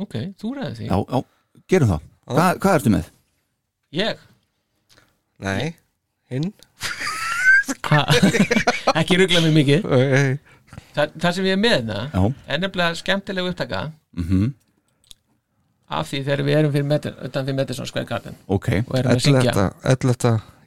Ok, þú ræði því. Já, já, gerum það. Hva, Hvað ertu með? Ég? Nei, hinn. Ekki ruggla mig mikið. Nei. Þa, Það sem ég er með það Já, er nefnilega skemmtilega upptaka mhm, af því þegar við erum fyrir metin, utan fyrir Metisson Square Garden ok. og erum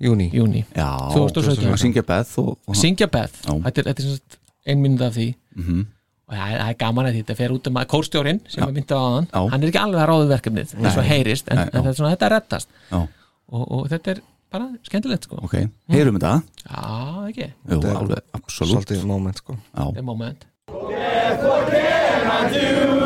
að syngja 11. 11. júni júni Já, 2017. að syngja Beth og, og syngja Beth, þetta er, þetta er sem sagt ein mínúta af því. Mhm, og það er, það er gaman að þetta fer út um að kórstjórin sem við myndum á hann, Já. hann er ekki alveg að ráðu verkefnið eins og Nei. heyrist, en, Nei, en þetta, er svona, þetta er rettast Já, og, og þetta er bara skemmtilegt sko. Ok, heyrum þetta? Já, ekki, Jú, Þetta er alveg, absolutt. Svolítið moment sko. Já, þetta er moment. Just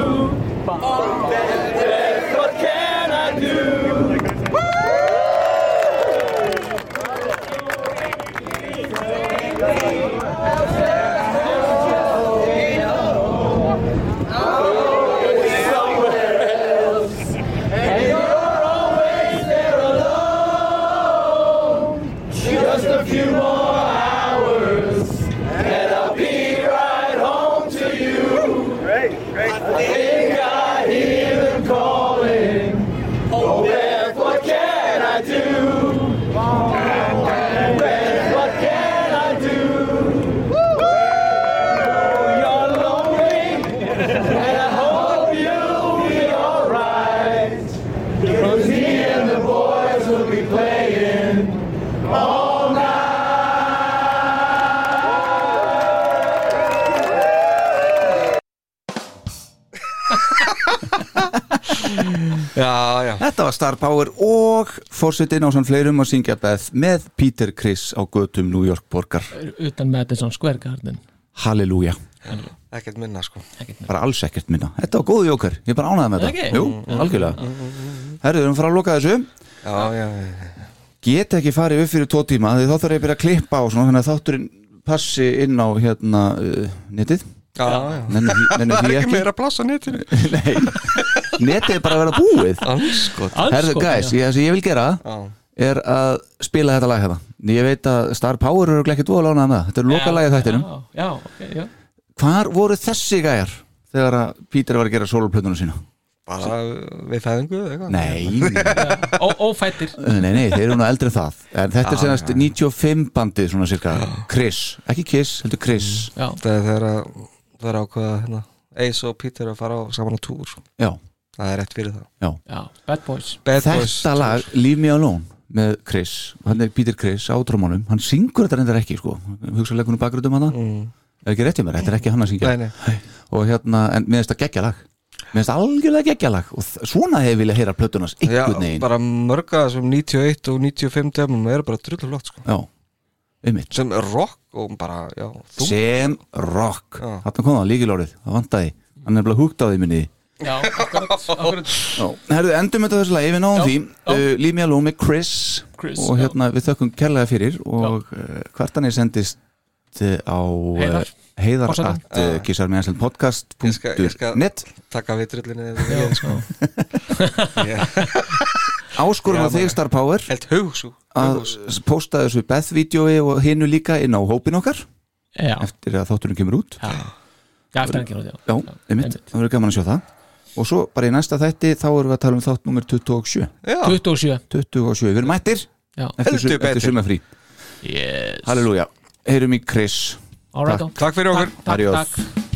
Já, já. Þetta var Star Power og fórsetin á sann fleirum að syngja Beth með Peter Criss á götum New York borgar. Utan Madison Square Garden. Halleluja, Ekkert minna sko. Bara alls ekkert minna. Þetta var góðu jókar, ég bara ánægði með Ekki? þetta Jú, algjörlega. Herðu, við erum að fara að loka þessu. Já, já, já Get ekki farið upp fyrir tvo tíma því þá þarf ég að byrja að klippa á svona þannig að þátturinn passi inn á hérna uh, netið. Já, já. Nenni nenni Það er því ekki. meira pláss á netinu. Nei, netið er bara að vera búið. Anskot Herðu, guys, ég, það sem ég vil gera er að spila þetta lag hérna. Ég veit að Star Power eru ekki dvoða lánað með það Þetta er loka lagið þættinum. Já, já, ok, já. Hvar voru þessi gæjar þegar að Peter var að gera soloplötunum sína? Bara við fæðingu eða eitthvað? Nei, Ó, Ófættir nei, nei, þeir eru nú eldri en það. En þetta er Já, senast 95 bandið svona cirka. Chris, ekki Kiss, heldur Chris. Já, Það er þegar að er ákveða hérna, Ace og Peter að fara á saman á túr já, Það er rétt fyrir það já. Já, Bad Boys. Bad Boys. Þetta lag, Leave Me Alone með Chris, hann er Peter Chris á trómanum, hann syngur þetta reyndar ekki sko. Hugsaðleikunum bakgröndum hann mm. er ekki rétt í mér, þetta er ekki hann að syngja. Nei, nei. og hérna, en mér finnst það geggja lag. Mér finnst það algjörlega geggja lag. Og þ- svona hefur viljað heyra plötunars Já, einhvern veginn. bara mörga sem 91 og 95 demum eru bara drullu flott sko. Já, einmitt. Sem er rock og bara, já, þú sem rock, Já. þarna kom það líkilórið það vantaði, hann er bara húgt á því minni Já, akkurat, akkurat. Herðu, endum þetta þessu lagi, við náðum Já, því. já. uh, Leave Me Alone með Chris, Chris, og já. hérna við þökkum kærlega fyrir og uh, hvert hann er sendist uh, á uh, Heiðar. heiðar at uh, kissar með Ég skal, ég skal podcast.net taka vitrullinni Já, sko. Áskorun á Já, þig. Star Power. Helt hugsú að posta þessu Beth-vídeói og hinnu líka inn á hópin okkar. Já, eftir að þátturinn kemur út. Já, já, eftir hann kemur út, já. Já, einmitt, það verður gaman að sjá það og svo bara í næsta þætti þá erum við að tala um þátt nummer 27 Já, 27 27, við erum mættir Já, eftir, su eftir sumafrí yes. Halleluja, heyrum í Chris. Alright, Takk. Takk fyrir okkur. Takk, takk, Adiós. takk